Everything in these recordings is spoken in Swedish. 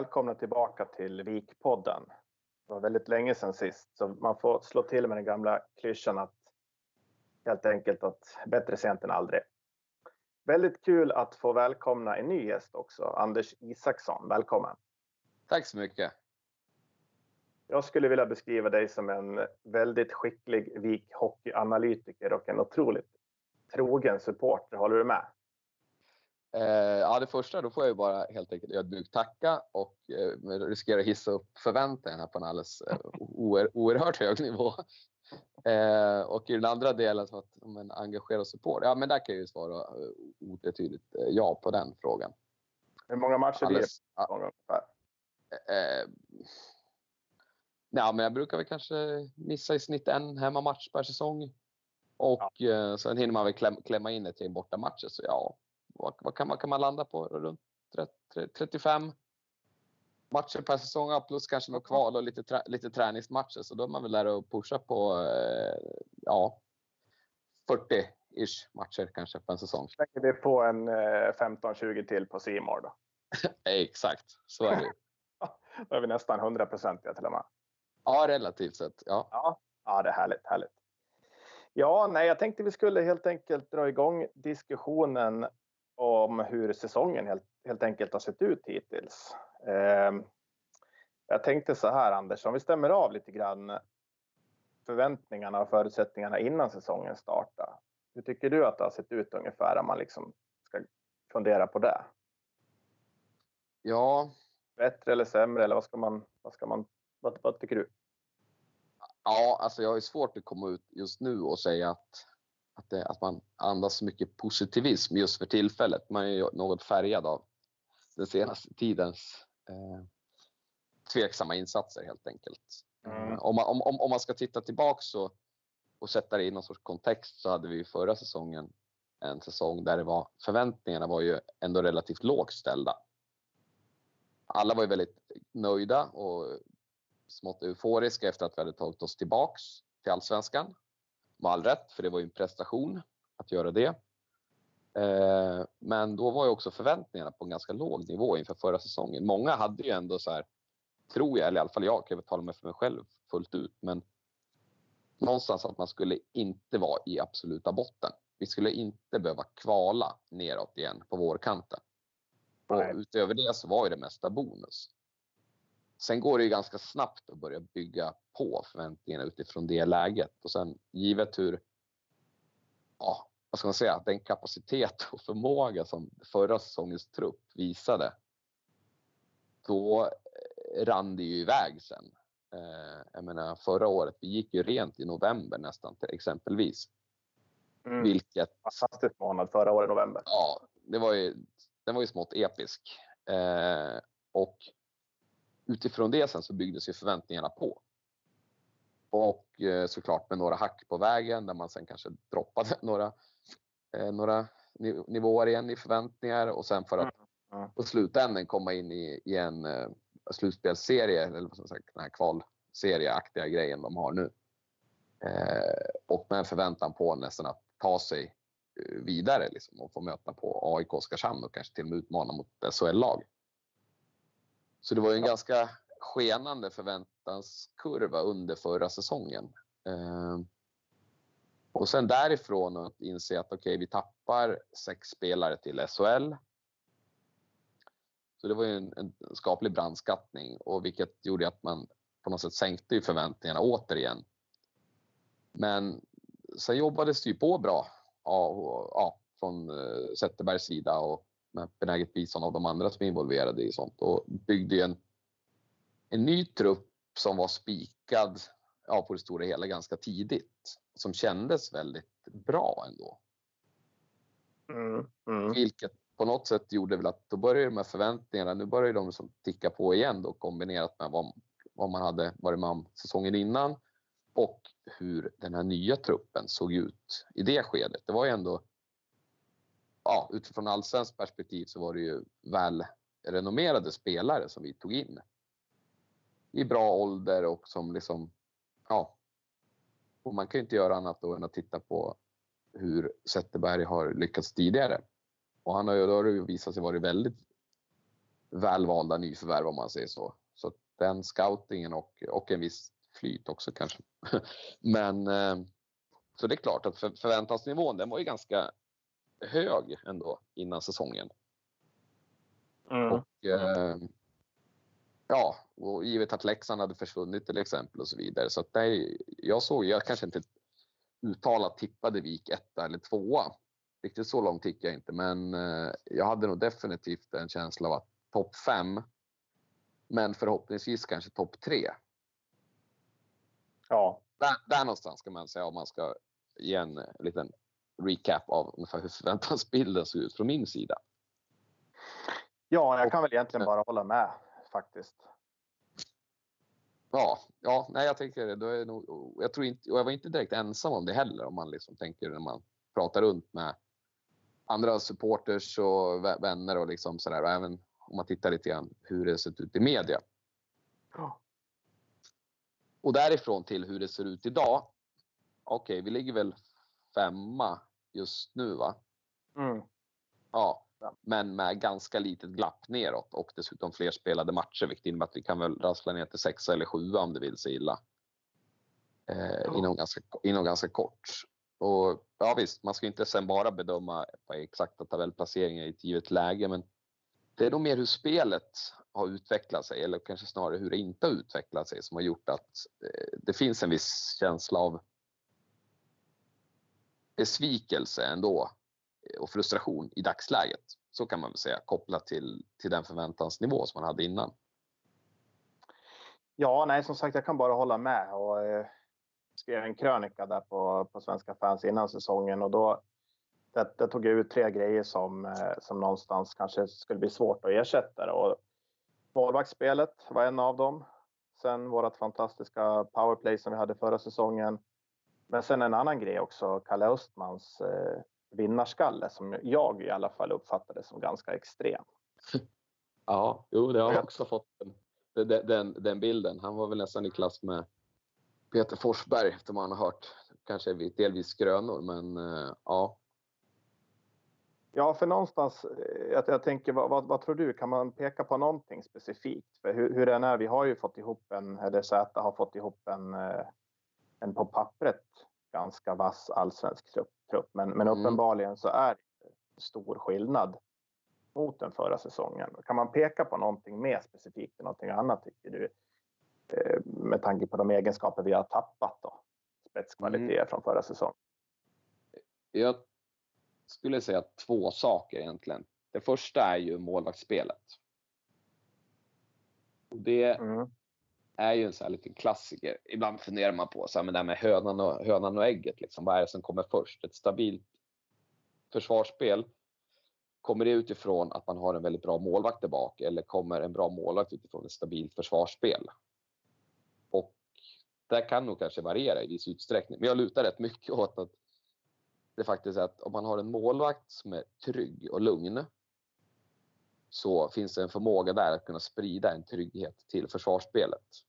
välkomna tillbaka till Vikpodden. Det var väldigt länge sedan sist, så man får slå till med den gamla klyschan att helt enkelt att bättre sent än aldrig. Väldigt kul att få välkomna en ny gäst också, Anders Isaksson. Välkommen! Tack så mycket! Jag skulle vilja beskriva dig som en väldigt skicklig Vik hockeyanalytiker och en otroligt trogen supporter. Håller du med? Eh, ja, det första, då får jag ju bara helt enkelt ödmjukt tacka och eh, riskera att hissa upp förväntningarna på en alldeles eh, oer, oerhört hög nivå. Eh, och i den andra delen, som att om en engagerad support, ja men där kan jag ju svara eh, otvetydigt eh, ja på den frågan. Hur många matcher blir det ungefär? Eh, ja, men jag brukar väl kanske missa i snitt en hemmamatch per säsong. Och ja. eh, sen hinner man väl kläm, klämma in ett gäng bortamatcher. Så ja, vad, vad, kan, vad kan man landa på? Runt 30, 35 matcher per säsong plus kanske något kval och lite, trä, lite träningsmatcher. Så då är man väl där och pusha på eh, ja, 40-ish matcher kanske på en säsong. Slänger vi på en eh, 15-20 till på Simor då? Exakt, så är det Då är vi nästan 100 procentiga till och med. Ja, relativt sett. Ja. ja, ja det är härligt. härligt. Ja, nej, jag tänkte vi skulle helt enkelt dra igång diskussionen om hur säsongen helt, helt enkelt har sett ut hittills. Eh, jag tänkte så här Anders, om vi stämmer av lite grann förväntningarna och förutsättningarna innan säsongen startar. Hur tycker du att det har sett ut ungefär om man liksom ska fundera på det? Ja. Bättre eller sämre eller vad ska man, vad ska man, vad, vad tycker du? Ja, alltså jag har svårt att komma ut just nu och säga att att, det, att man andas så mycket positivism just för tillfället. Man är ju något färgad av den senaste tidens eh, tveksamma insatser helt enkelt. Mm. Om, man, om, om man ska titta tillbaks och, och sätta det i någon sorts kontext så hade vi förra säsongen en säsong där det var förväntningarna var ju ändå relativt lågt ställda. Alla var ju väldigt nöjda och smått euforiska efter att vi hade tagit oss tillbaks till allsvenskan med all rätt, för det var ju en prestation att göra det. Eh, men då var ju också förväntningarna på en ganska låg nivå inför förra säsongen. Många hade ju ändå så här, tror jag, eller i alla fall jag, kan jag tala med för mig själv fullt ut, men någonstans att man skulle inte vara i absoluta botten. Vi skulle inte behöva kvala neråt igen på vårkanten. Och utöver det så var ju det mesta bonus. Sen går det ju ganska snabbt att börja bygga på förväntningarna utifrån det läget och sen givet hur, ja, vad ska man säga, den kapacitet och förmåga som förra säsongens trupp visade. Då eh, rann det ju iväg sen. Eh, jag menar förra året, vi gick ju rent i november nästan till exempelvis. Mm. Vilket... Fantastisk månad förra året, november. Ja, det var ju, den var ju smått episk. Eh, och utifrån det sen så byggdes ju förväntningarna på. Och eh, såklart med några hack på vägen där man sen kanske droppade några, eh, några nivåer igen i förväntningar och sen för att mm. på slutändan komma in i, i en eh, slutspelsserie, eller vad säga, den här kvalserieaktiga grejen de har nu. Eh, och med en förväntan på nästan att ta sig vidare liksom, och få möta på AIK Oskarshamn och kanske till och med utmana mot SHL-lag. Så det var ju en ganska skenande förväntanskurva under förra säsongen. Eh, och sen därifrån att inse att okej, okay, vi tappar sex spelare till SHL. Så det var ju en, en skaplig brandskattning och vilket gjorde att man på något sätt sänkte ju förväntningarna återigen. Men sen jobbades det ju på bra ja, ja, från eh, Zetterbergs sida och med benäget bistånd av de andra som är involverade i sånt och byggde en, en ny trupp som var spikad ja, på det stora hela ganska tidigt. Som kändes väldigt bra ändå. Mm, mm. Vilket på något sätt gjorde väl att då började de här förväntningarna, nu börjar de som ticka på igen då kombinerat med vad, vad man hade varit med om säsongen innan och hur den här nya truppen såg ut i det skedet. Det var ju ändå ja, utifrån allsvenskt perspektiv så var det ju väl renommerade spelare som vi tog in. I bra ålder och som liksom, ja, Och man kan ju inte göra annat då än att titta på hur Zetterberg har lyckats tidigare. Och han har ju, då har det visat sig vara väldigt välvalda nyförvärv om man säger så. Så den scoutingen och, och en viss flyt också kanske. Men eh, så det är klart att för, förväntansnivån den var ju ganska hög ändå innan säsongen. Mm. Och, eh, ja, och givet att Leksand hade försvunnit till exempel och så vidare. Så att det, jag såg, jag kanske inte uttalat tippade Vik etta eller tvåa. Riktigt så långt gick jag inte, men eh, jag hade nog definitivt en känsla av att topp fem, men förhoppningsvis kanske topp tre. Ja. Där, där någonstans ska man säga om man ska ge en liten recap av ungefär hur förväntansbilden ser ut från min sida. ja, jag kan väl egentligen bara hålla med faktiskt. Ja, ja, nej, jag tänker det. Då är nog, jag tror inte, och jag var inte direkt ensam om det heller om man liksom tänker när man pratar runt med andra supporters och vänner och liksom sådär. Och även om man tittar lite grann hur det sett ut i media. Ja. Och därifrån till hur det ser ut idag. Okej, okay, vi ligger väl femma just nu va? Mm. Ja, men med ganska litet glapp neråt och dessutom fler spelade matcher vilket innebär att vi kan väl rassla ner till sexa eller sjua om det vill sig illa. Eh, inom, ganska, inom ganska kort. Och ja visst, man ska inte sen bara bedöma exakta tabellplaceringar i ett givet läge men det är nog mer hur spelet har utvecklat sig eller kanske snarare hur det inte har utvecklat sig som har gjort att eh, det finns en viss känsla av besvikelse ändå eh, och frustration i dagsläget. Så kan man väl säga kopplat till, till den förväntansnivå som man hade innan. Ja, nej, som sagt, jag kan bara hålla med och eh, skrev en krönika där på, på Svenska fans innan säsongen och då det, det tog jag ut tre grejer som, eh, som någonstans kanske skulle bli svårt att ersätta. Och målvaktsspelet var en av dem. Sen vårt fantastiska powerplay som vi hade förra säsongen. Men sen en annan grej också, Kalle Östmans eh, vinnarskalle som jag i alla fall uppfattade som ganska extrem. Ja, jo, det har jag också fått den, den, den, bilden. Han var väl nästan i klass med Peter Forsberg som man har hört. Kanske delvis skrönor, men uh, ja. Ja, för någonstans, eh, jag, jag tänker, vad, vad, vad, tror du? Kan man peka på någonting specifikt? För hur, hur den är, vi har ju fått ihop en, eller Zäta har fått ihop en, eh, en på pappret ganska vass allsvensk trupp. Men, men mm. uppenbarligen så är det stor skillnad mot den förra säsongen. Kan man peka på någonting mer specifikt än någonting annat tycker du? Eh, med tanke på de egenskaper vi har tappat då. Spetskvaliteter mm. från förra säsongen. Jag skulle säga två saker egentligen. Det första är ju målvaktsspelet. Det mm är ju en sån här liten klassiker. Ibland funderar man på så här, men det här med hönan och, hönan och ägget. Liksom. Vad är det som kommer först? Ett stabilt försvarsspel. Kommer det utifrån att man har en väldigt bra målvakt där bak eller kommer en bra målvakt utifrån ett stabilt försvarsspel? Och det kan nog kanske variera i viss utsträckning. Men jag lutar rätt mycket åt att det faktiskt är att om man har en målvakt som är trygg och lugn så finns det en förmåga där att kunna sprida en trygghet till försvarsspelet.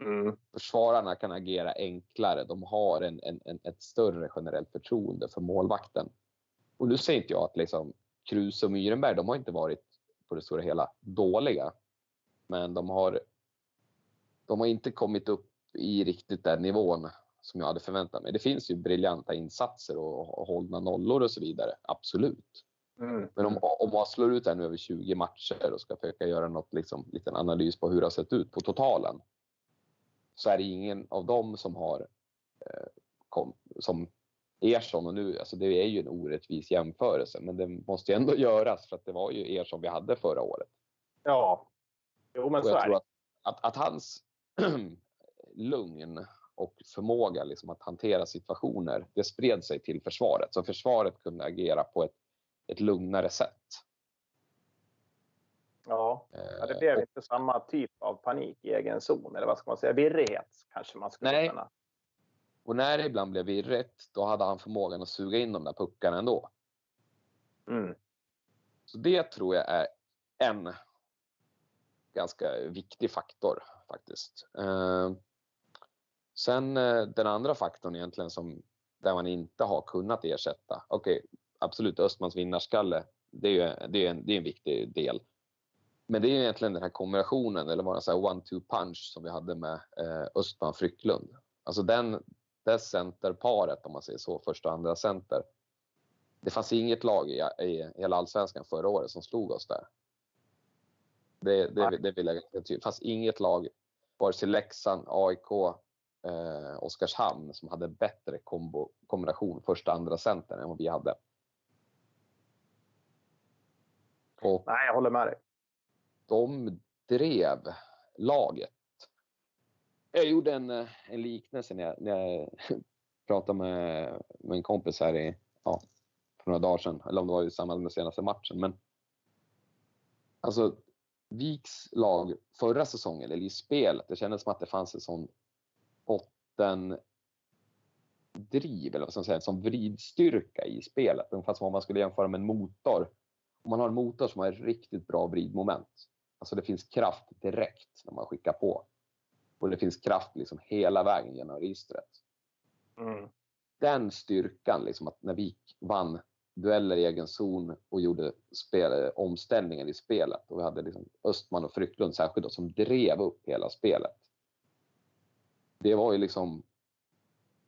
Mm. Försvararna kan agera enklare. De har en, en, en, ett större generellt förtroende för målvakten. Och nu säger inte jag att liksom, Kruse och Myrenberg, de har inte varit på det stora hela dåliga. Men de har, de har inte kommit upp i riktigt den nivån som jag hade förväntat mig. Det finns ju briljanta insatser och, hållna nollor och så vidare, absolut. Mm. Men om, om man slår ut det nu över 20 matcher och ska försöka göra något, liksom, liten analys på hur det har sett ut på totalen så är det ingen av dem som har eh, kom, som Ersson och nu, alltså det är ju en orättvis jämförelse, men det måste ju ändå göras för att det var ju Ersson vi hade förra året. Ja, jo men så är det. Att, att, att, hans lugn och förmåga liksom att hantera situationer, det spred sig till försvaret. Så försvaret kunde agera på ett, ett lugnare sätt. Ja, ja det blev inte samma typ av panik i egen zon, eller vad ska man säga, virrighet kanske man skulle Nej. kunna. Och när det ibland blev virrigt, då hade han förmågan att suga in de där puckarna ändå. Mm. Så det tror jag är en ganska viktig faktor faktiskt. Sen eh, den andra faktorn egentligen som där man inte har kunnat ersätta. Okej, okay, absolut Östmans vinnarskalle. Det är ju det är en, det är en viktig del. Men det är egentligen den här kombinationen eller var det one-two punch som vi hade med eh, Östman Frycklund. Alltså den, det centerparet om man säger så, första och andra center. Det fanns inget lag i, i hela allsvenskan förra året som slog oss där. Det, det, det vill jag Det fanns inget lag, vare sig Leksand, AIK, eh, Oskarshamn som hade bättre kombo, kombination första andra center än vad vi hade. Och Nej, jag håller med dig. De drev laget. Jag gjorde en, eh, en liknelse när jag, när jag pratade med, med en kompis här i, ja, för några dagar sedan, eller om det var i samband med senaste matchen. Men alltså, Viks lag förra säsongen, eller i spelet, det kändes som att det fanns en sån bottendriv, eller vad ska man säga, som vridstyrka i spelet. Ungefär som om man skulle jämföra med en motor. Om man har en motor som har ett riktigt bra vridmoment. Alltså det finns kraft direkt när man skickar på. Och det finns kraft liksom hela vägen genom registret. Mm. Den styrkan, liksom att när vi vann dueller i egen zon och gjorde spel, omställningen i spelet. Och vi hade liksom Östman och Frycklund särskilt då, som drev upp hela spelet. Det var ju liksom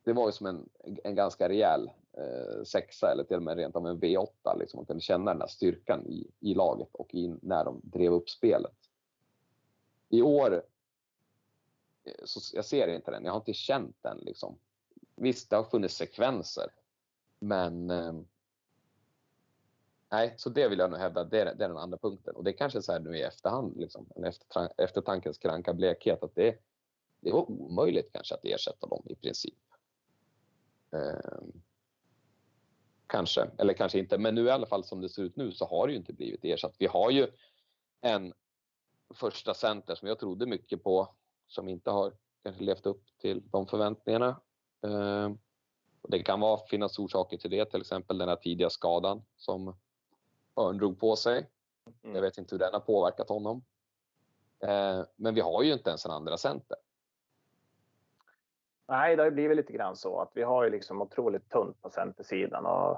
det var ju som en, en ganska rejäl eh, sexa eller till och med rent av en V8. Liksom. Man kunde känna den här styrkan i, i laget och i, när de drev upp spelet. I år eh, så jag ser inte den. Jag har inte känt den. Liksom. Visst, det har funnits sekvenser. Men eh, nej, så det vill jag nog hävda, det är, det är den andra punkten. Och det är kanske så här nu i efterhand, liksom, efter, eftertankens kranka blekhet, att det, det var omöjligt kanske att ersätta dem i princip. Um, kanske, eller kanske inte. Men nu i alla fall som det ser ut nu så har det ju inte blivit ersatt. Vi har ju en första center som jag trodde mycket på som inte har kanske levt upp till de förväntningarna. Eh, och det kan vara, finnas orsaker till det, till exempel den här tidiga skadan som Örn drog på sig. Mm. Jag vet inte hur den har påverkat honom. Eh, men vi har ju inte ens en andra center. Nej, det har blivit lite grann så att vi har ju liksom otroligt tunt på centersidan och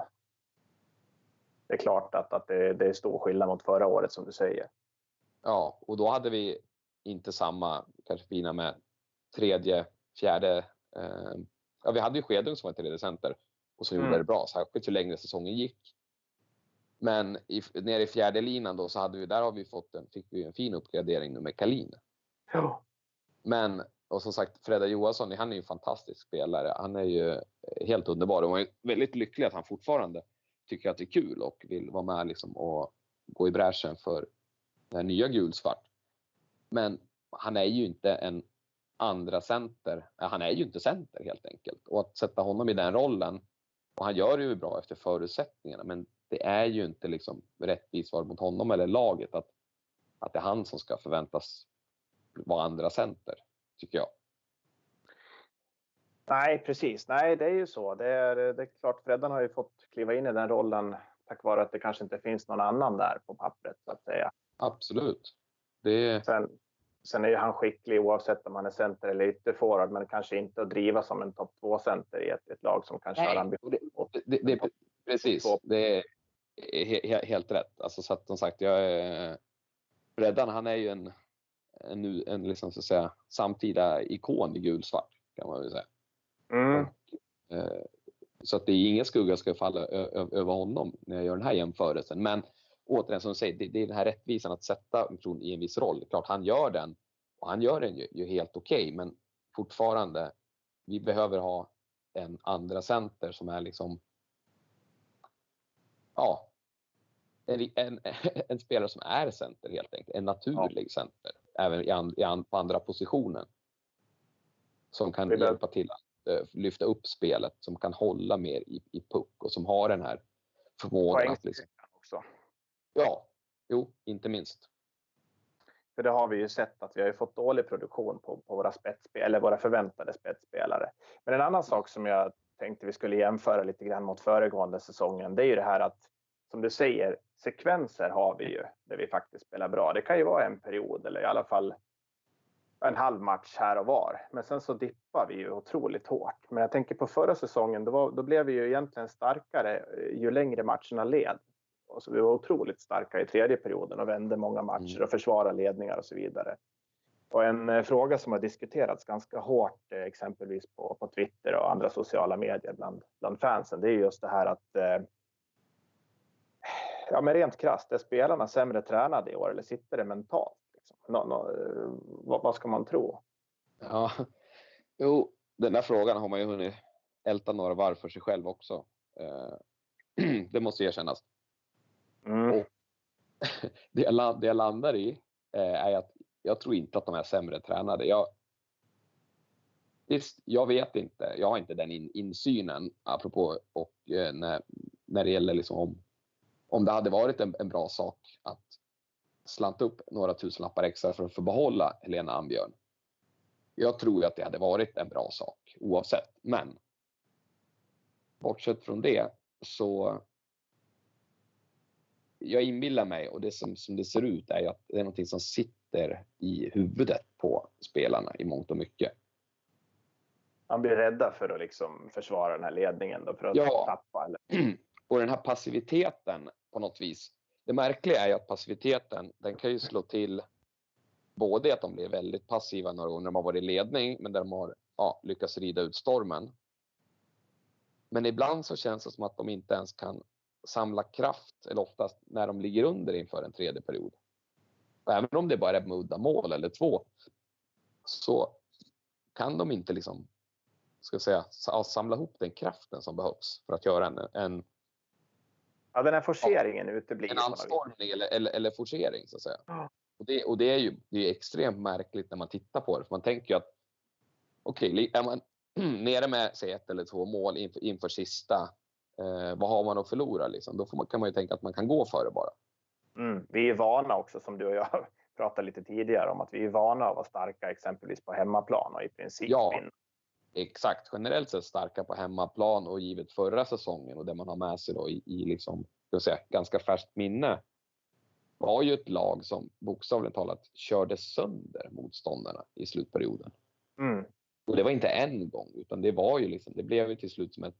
det är klart att, att det, det är stor skillnad mot förra året som du säger. Ja, och då hade vi inte samma kanske fina med tredje, fjärde. Eh, ja, vi hade ju Skedung som var tredje center och som mm. gjorde det bra, särskilt ju längre säsongen gick. Men i, nere i fjärde linan då så hade vi, där har vi fått en, fick vi en fin uppgradering nu med Kalin. Ja. Men och som sagt, Fredda Johansson, han är ju en fantastisk spelare. Han är ju eh, helt underbar och man är väldigt lycklig att han fortfarande tycker att det är kul och vill vara med liksom och gå i bräschen för det här nya gulsvart. Men han är ju inte en andra center. Eh, han är ju inte center helt enkelt och att sätta honom i den rollen och han gör det ju bra efter förutsättningarna, men det är ju inte liksom rättvist var mot honom eller laget att, att det är han som ska förväntas vara andra center tycker jag. Nej, precis. Nej, det är ju så. Det är, det är klart, Freddan har ju fått kliva in i den rollen tack vare att det kanske inte finns någon annan där på pappret så att säga. Absolut. Det... Sen, sen är ju han skicklig oavsett om han är center eller ytterforward, men kanske inte att driva som en topp 2-center i ett, ett, lag som kanske Nej, har ambition. Det, det, det, precis, det är helt rätt. Alltså, så att, som sagt, jag är, Freddan, han är ju en en, en liksom, så att säga, samtida ikon i gulsvart kan man väl säga. Mm. Och, eh, så att det är ingen skugga ska falla över honom när jag gör den här jämförelsen. Men återigen som du säger, det, det är den här rättvisan att sätta person i en viss roll. Klart han gör den och han gör den ju, ju helt okej, okay, men fortfarande, vi behöver ha en andra center som är liksom ja, en, en, en, spelare som är center helt enkelt. En naturlig ja. center. Även i, an, i an, på andra positionen. Som kan hjälpa till att uh, lyfta upp spelet. Som kan hålla mer i, i puck och som har den här förmågan att liksom... också. Ja, jo, inte minst. För det har vi ju sett att vi har fått dålig produktion på, på våra, eller våra förväntade spetsspelare. Men en annan sak som jag tänkte vi skulle jämföra lite grann mot föregående säsongen, det är ju det här att som du säger, sekvenser har vi ju där vi faktiskt spelar bra. Det kan ju vara en period eller i alla fall en halv match här och var. Men sen så dippar vi ju otroligt hårt. Men jag tänker på förra säsongen, då, var, då blev vi ju egentligen starkare eh, ju längre matcherna led. Och så vi var otroligt starka i tredje perioden och vände många matcher mm. och försvarade ledningar och så vidare. Och en eh, fråga som har diskuterats ganska hårt, eh, exempelvis på, på Twitter och andra sociala medier bland, bland fansen, det är just det här att ja, men rent krasst, är spelarna sämre tränade i år eller sitter det mentalt? Liksom? No, no, vad, vad, ska man tro? Ja, jo, den där frågan har man ju hunnit älta några varv för sig själv också. det måste erkännas. Mm. Och det, jag, det jag landar i är att jag tror inte att de är sämre tränade. Jag, visst, jag vet inte. Jag har inte den in, insynen apropå och eh, när, när det gäller liksom om, om det hade varit en, en bra sak att slanta upp några tusenlappar extra för att få behålla Helena Ambjörn. Jag tror att det hade varit en bra sak oavsett, men bortsett från det så jag inbillar mig och det som, som det ser ut är att det är någonting som sitter i huvudet på spelarna i mångt och mycket. Man blir rädda för att liksom försvara den här ledningen då, för att ja. tappa? Eller? Och den här passiviteten på något vis. Det märkliga är ju att passiviteten, den kan ju slå till både att de blir väldigt passiva några gånger när de har varit i ledning, men där de har ja, lyckats rida ut stormen. Men ibland så känns det som att de inte ens kan samla kraft, eller oftast när de ligger under inför en tredje period. Och även om det bara är med udda mål eller två, så kan de inte liksom, ska säga, samla ihop den kraften som behövs för att göra en, en Ja, den här forceringen uteblir. En anstormning eller, eller, eller forcering så att säga. Ja. Och, det, och det är ju det är extremt märkligt när man tittar på det. För man tänker ju att okej, okay, är man nere med säg ett eller två mål inför, inför sista eh, vad har man att förlora? Liksom? Då man, kan man ju tänka att man kan gå före bara. Mm. Vi är vana också, som du och jag pratade lite tidigare om, att vi är vana att vara starka exempelvis på hemmaplan och i princip ja, vinna. Exakt, generellt sett starka på hemmaplan och givet förra säsongen och det man har med sig då i, i liksom, ska säga, ganska färskt minne var ju ett lag som bokstavligt talat körde sönder motståndarna i slutperioden. Mm. Och det var inte en gång, utan det var ju liksom, det blev ju till slut som ett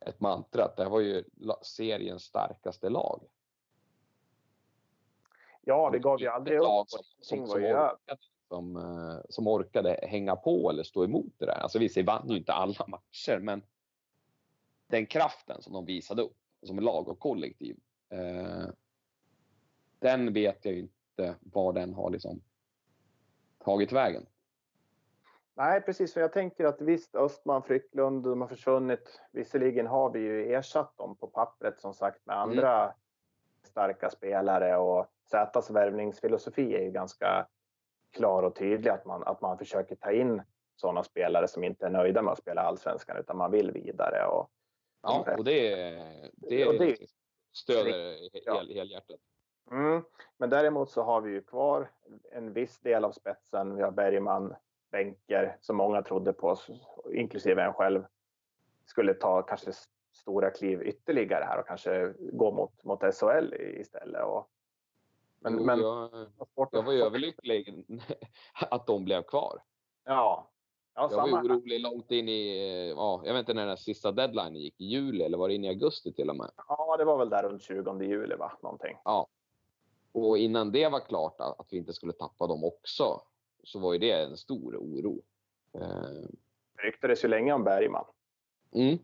ett mantra att det här var ju seriens starkaste lag. Ja, det gav ju aldrig upp. Som, som, som, som, eh, som, orkade hänga på eller stå emot det där. Alltså visst, vann ju inte alla matcher, men den kraften som de visade upp som lag och kollektiv. Eh, den vet jag inte var den har liksom tagit vägen. Nej, precis. För jag tänker att visst, Östman, Frycklund, de har försvunnit. Visserligen har vi ju ersatt dem på pappret som sagt med mm. andra mm. starka spelare och Zätas värvningsfilosofi är ju ganska klar och tydlig att man, att man försöker ta in sådana spelare som inte är nöjda med att spela allsvenskan utan man vill vidare. Och, ja, och det, det, och det stöder hel, helhjärtat. Mm. Men däremot så har vi ju kvar en viss del av spetsen. Vi har Bergman, bänker som många trodde på, inklusive en själv, skulle ta kanske stora kliv ytterligare här och kanske gå mot, mot SHL istället. Och, men, jo, men, jag, jag var överlycklig att de blev kvar. Ja. ja jag var orolig långt in i, ja, jag vet inte när den sista deadline gick, i juli eller var det in i augusti till och med? Ja, det var väl där runt 20 juli va, någonting. Ja. Och innan det var klart att vi inte skulle tappa dem också så var ju det en stor oro. Eh, det ryktades ju länge om Bergman. Mm.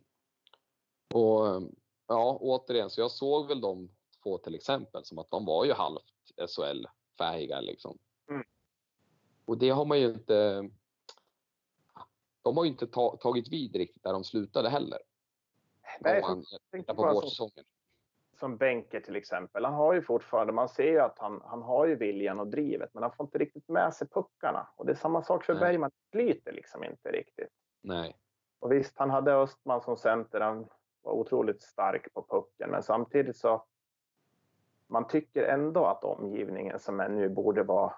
Och ja, återigen, så jag såg väl de två till exempel som att de var ju halvt SHL-färdiga liksom. Mm. Och det har man ju inte. De har ju inte ta, tagit vid riktigt där de slutade heller. Nej, om man tittar på vårsäsongen som Benke till exempel. Han har ju fortfarande, man ser ju att han, han har ju viljan och drivet, men han får inte riktigt med sig puckarna. Och det är samma sak för Nej. Bergman, flyter liksom inte riktigt. Nej. Och visst, han hade Östman som center, han var otroligt stark på pucken, men samtidigt så man tycker ändå att omgivningen som är nu borde vara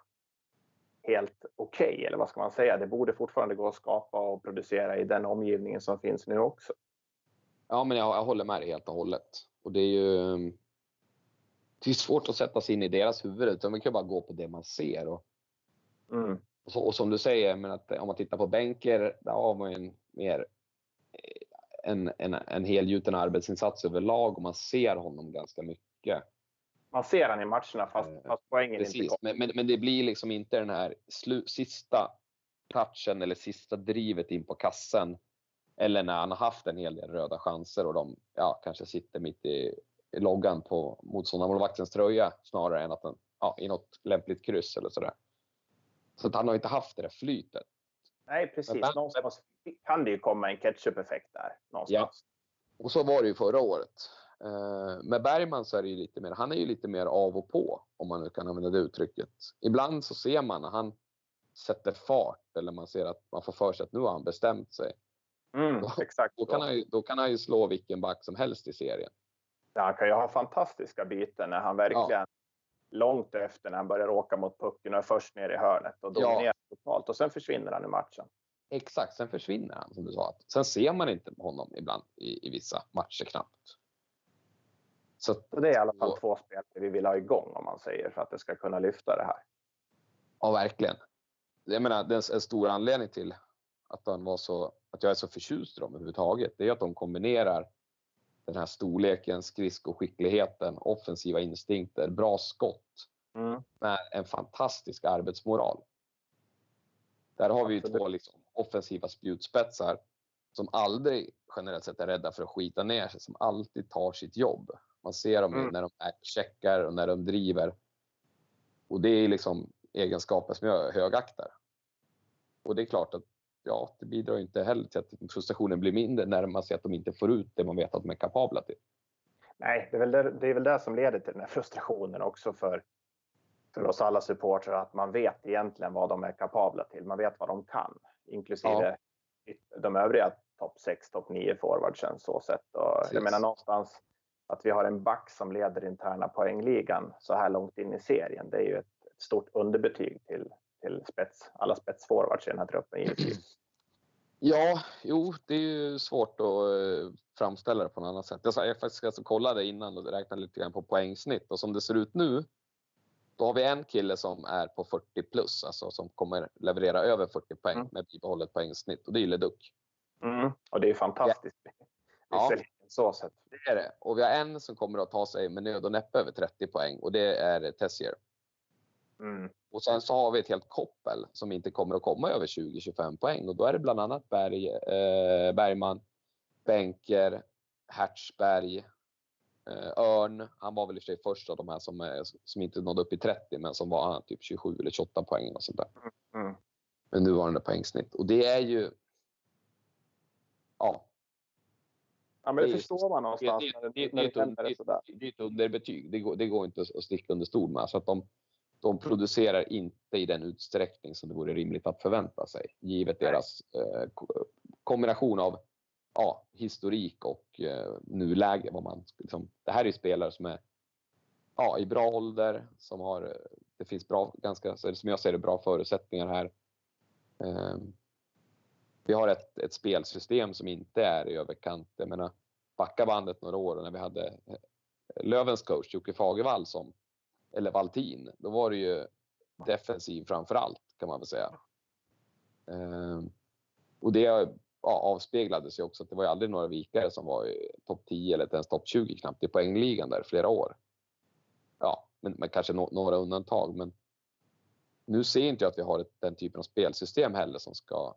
helt okej, okay, eller vad ska man säga? Det borde fortfarande gå att skapa och producera i den omgivningen som finns nu också. Ja, men jag, jag håller med dig helt och hållet. Och det är ju det är svårt att sätta sig in i deras huvud utan man kan bara gå på det man ser. Och, mm. Och, så, och som du säger, men att om man tittar på bänker, där har man en mer en, en, en helgjuten arbetsinsats överlag och man ser honom ganska mycket. Man ser han i matcherna fast, Eh, fast poängen Precis, inte kommer. men, men, det blir liksom inte den här slu, sista touchen eller sista drivet in på kassen. Eller när han har haft en hel del röda chanser och de ja, kanske sitter mitt i, loggan på motståndarmålvaktens tröja snarare än att den ja, i något lämpligt kryss eller sådär. Så att han har inte haft det där flytet. Nej, precis. Men- Någonstans kan det ju komma en ketchup-effekt där. Någonstans. Och så var det ju förra året. Eh, med Bergman så är det ju lite mer, han är ju lite mer av och på om man nu kan använda det uttrycket. Ibland så ser man när han sätter fart eller man ser att man får för sig att nu har han bestämt sig. Mm, exakt. Då kan, han ju, då kan han ju slå vilken back som helst i serien. Ja, han kan ju ha fantastiska byten när han verkligen långt efter när han börjar åka mot pucken och är först ner i hörnet och Ja. dominerar totalt och sen försvinner han i matchen. Exakt, sen försvinner han som du sa. Sen ser man inte honom ibland i, i vissa matcher knappt. Så det är i alla fall två spel vi vill ha igång om man säger för att det ska kunna lyfta det här. ja, verkligen. Jag menar, det är en stor anledning till att, han var så, att jag är så förtjust i dem överhuvudtaget. Det är att de kombinerar den här storleken, skridskoskickligheten, offensiva instinkter, bra skott Mm. med en fantastisk arbetsmoral. Där har vi ju Absolut. två liksom offensiva spjutspetsar som aldrig generellt sett är rädda för att skita ner sig, som alltid tar sitt jobb. Man ser dem Mm. när de checkar och när de driver. Och det är liksom egenskaper som jag högaktar. Och det är klart att ja, det bidrar inte heller till att frustrationen blir mindre när man ser att de inte får ut det man vet att de är kapabla till. Nej, det är, väl det, det är väl det som leder till den här frustrationen också för, för oss alla supportrar att man vet egentligen vad de är kapabla till. Man vet vad de kan, inklusive de övriga topp 6, topp 9 forwardsen så sett. Och jag menar någonstans att vi har en back som leder interna poängligan så här långt in i serien. Det är ju ett, ett stort underbetyg till, till spets, alla spetsforwards i den här truppen givetvis. Ja, jo, det är ju svårt att eh, framställa det på något annat sätt. Jag, jag faktiskt alltså kollade innan och räknade lite grann på poängsnitt och som det ser ut nu, då har vi en kille som är på 40 plus, alltså som kommer leverera över 40 poäng Mm. med bibehållet poängsnitt och det är Leduc. Mm. Och det är fantastiskt. Ja. Visserligen så sett. Det är det. Och vi har en som kommer att ta sig med nöd och näppe över 30 poäng och det är Tessier. Mm. Och sen så har vi ett helt koppel som inte kommer att komma över 20-25 poäng och då är det bland annat Berg, eh, Bergman, Bänker, Hertzberg, eh, Örn. Han var väl i och för sig först av de här som, eh, som inte nådde upp i 30 men som var typ 27 eller 28 poäng och sånt där. Mm. Med nuvarande poängsnitt. Och det är ju... Ja, Ja, men det, Det förstår man någonstans det, när det, det, det, när är det ett un- händer det, sådär. det är ett underbetyg. Det går, det går inte att sticka under stol med. Så att de, de producerar inte i den utsträckning som det vore rimligt att förvänta sig. Givet deras eh, ko- kombination av ja, historik och eh, nuläge. Vad man, liksom, det här är spelare som är ja, i bra ålder, som har, eh, det finns bra, ganska, som jag ser det, bra förutsättningar här. Eh, vi har ett, ett spelsystem som inte är i överkant. Jag menar, backa bandet några år när vi hade eh, Lövens coach Jocke Fagervall som, eller Valtin, då var det ju defensiv framför allt kan man väl säga. Ehm, och det ja, avspeglades ju också att det var ju aldrig några vikare som var i topp 10 eller ens topp 20 knappt i poängligan där flera år. Ja, men, men kanske no, några undantag. Men nu ser inte jag att vi har ett, den typen av spelsystem heller som ska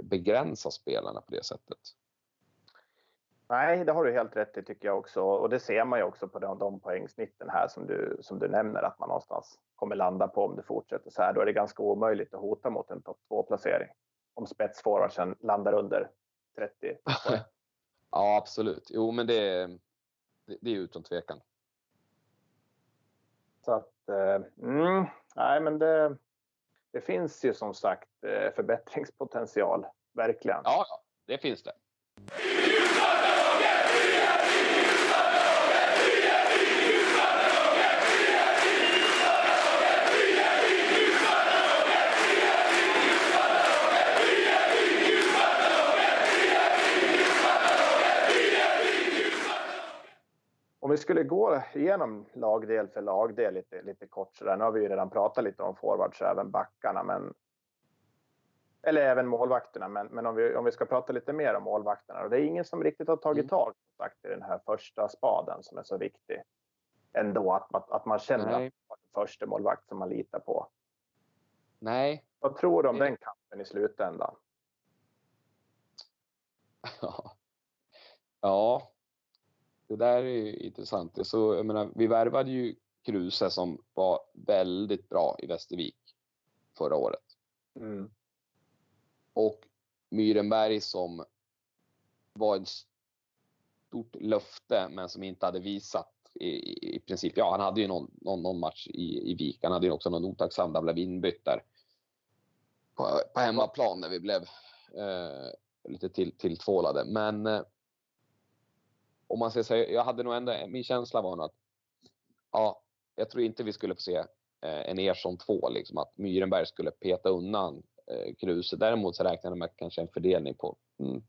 begränsa spelarna på det sättet. Nej, det har du helt rätt i tycker jag också. Och det ser man ju också på de, de poängsnitten här som du, som du nämner att man någonstans kommer landa på om det fortsätter så här. Då är det ganska omöjligt att hota mot en topp 2-placering. Om spetsforwardsen landar under 30 poäng. Ja, absolut. Jo, men det, det, det är utan tvekan. Så att, eh, mm, nej men det, det finns ju som sagt eh, förbättringspotential, verkligen. Ja, det finns det. Om vi skulle gå igenom lagdel för lagdel lite, lite kort så där. Nu har vi ju redan pratat lite om forwards och även backarna, men eller även målvakterna. Men, men om, vi, om vi ska prata lite mer om målvakterna. Och det är ingen som riktigt har tagit mm. tag i den här första spaden som är så viktig. Ändå att, att, att man känner Nej. att man har en första målvakt som man litar på. Nej. Vad tror du om den kampen i slutändan? ja, det där är ju intressant. Så, jag menar, vi värvade ju Kruse som var väldigt bra i Västervik förra året. Mm. Och Myrenberg som var ett stort löfte men som inte hade visat i, i, princip. Ja, han hade ju någon, någon, någon match i, i Vik. Han hade ju också någon otacksam där blev inbytt där på, på hemmaplan när vi blev eh, lite till, tilltvålade. Men eh, om man säger så, jag hade nog ändå, min känsla var nog att ja, jag tror inte vi skulle få se eh, en Ersson 2, liksom att Myrenberg skulle peta undan eh, Kruse. Däremot så räknar jag med kanske en fördelning på mm,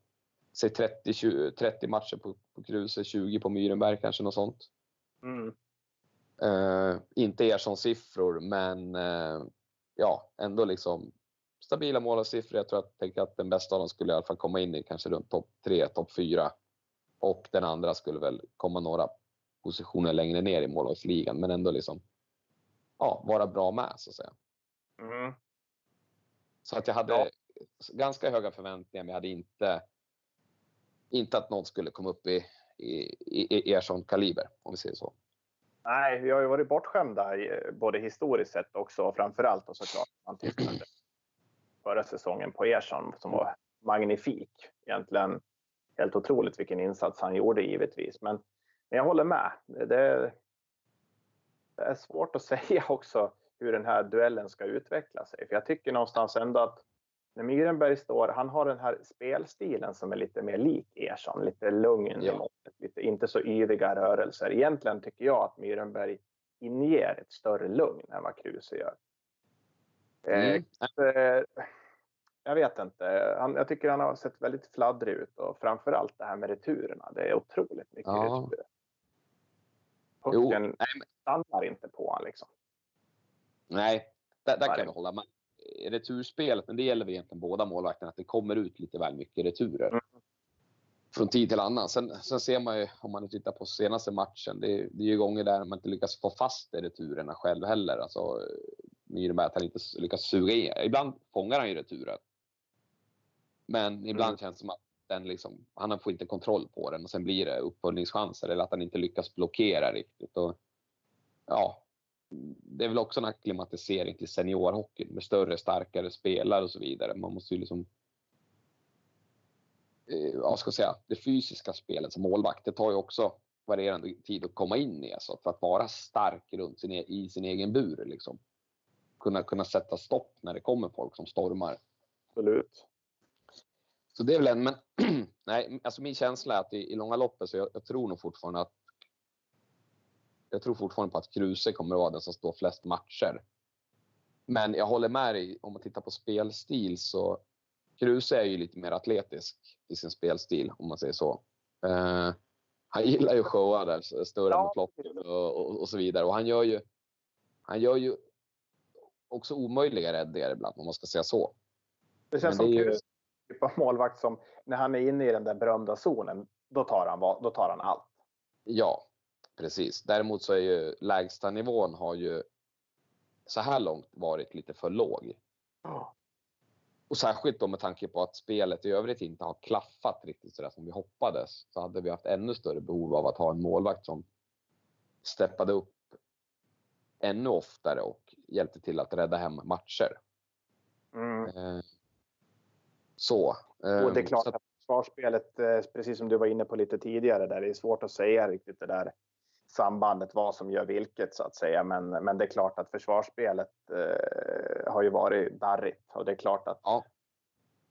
säg 30, 20, 30 matcher på, på Kruse, 20 på Myrenberg kanske något sånt. Mm. Eh, inte Ersson-siffror, men eh, ja, ändå liksom stabila målsiffror. Jag tror att, tänker att den bästa av dem skulle i alla fall komma in i kanske runt topp 3, topp 4. Och den andra skulle väl komma några positioner längre ner i målvaktsligan, men ändå liksom ja, vara bra med så att säga. Mm. Så att jag hade ja. ganska höga förväntningar, men jag hade inte, inte att någon skulle komma upp i, i, i, er sån kaliber, om vi säger så. Nej, vi har ju varit bortskämda både historiskt sett också och framförallt och såklart man förra säsongen på Ersson som var magnifik. Egentligen helt otroligt vilken insats han gjorde givetvis. Men, men jag håller med. Det, det, är svårt att säga också hur den här duellen ska utveckla sig. För jag tycker någonstans ändå att när Myrenberg står, han har den här spelstilen som är lite mer lik Ersson, lite lugn, ja. lite, inte så yviga rörelser. Egentligen tycker jag att Myrenberg inger ett större lugn än vad Kruse gör. Mm. Eh, jag vet inte. Han, jag tycker han har sett väldigt fladdrig ut och framförallt det här med returerna. Det är otroligt mycket ja. returer. Pucken stannar inte på honom liksom. Nej, där, där kan jag hålla med. Returspelet, men det gäller väl egentligen båda målvakterna, att det kommer ut lite väl mycket returer. Mm. Från tid till annan. Sen, sen ser man ju, om man tittar på senaste matchen, det, det är ju gånger där man inte lyckas få fast i returerna själv heller. Alltså, Myhrberg att han inte lyckas suga in. Ibland fångar han ju returen. Men ibland mm. känns det som att den liksom, han får inte kontroll på den och sen blir det uppföljningschanser eller att han inte lyckas blockera riktigt. Och, ja, det är väl också en akklimatisering till seniorhockeyn med större, starkare spelare och så vidare. Man måste ju liksom eh, ja, ska säga, det fysiska spelet som målvakt, det tar ju också varierande tid att komma in i. Alltså, för att vara stark runt sin, e-, i sin egen bur. Liksom. Kunna, kunna sätta stopp när det kommer folk som stormar. Absolut. Så det är väl en, men nej, alltså min känsla är att i, i långa loppet så jag, jag, tror nog fortfarande att jag tror fortfarande på att Kruse kommer att vara den som står flest matcher. Men jag håller med dig, om man tittar på spelstil så Kruse är ju lite mer atletisk i sin spelstil om man säger så. Uh, han gillar ju showa där, större ja. mot loppet och, och, och, så vidare. Och han gör ju, han gör ju också omöjliga räddningar ibland om man ska säga så. Det känns som det är ju typ av målvakt som när han är inne i den där berömda zonen, då tar han, då tar han allt. Ja, precis. Däremot så är ju lägsta nivån har ju så här långt varit lite för låg. Oh. Och särskilt då med tanke på att spelet i övrigt inte har klaffat riktigt så där som vi hoppades så hade vi haft ännu större behov av att ha en målvakt som steppade upp ännu oftare och hjälpte till att rädda hem matcher. Mm. Så. Och det är ehm, klart att försvarsspelet, eh, precis som du var inne på lite tidigare, där det är svårt att säga riktigt det där sambandet, vad som gör vilket så att säga. Men, men det är klart att försvarsspelet eh, har ju varit darrigt och det är klart att, ja.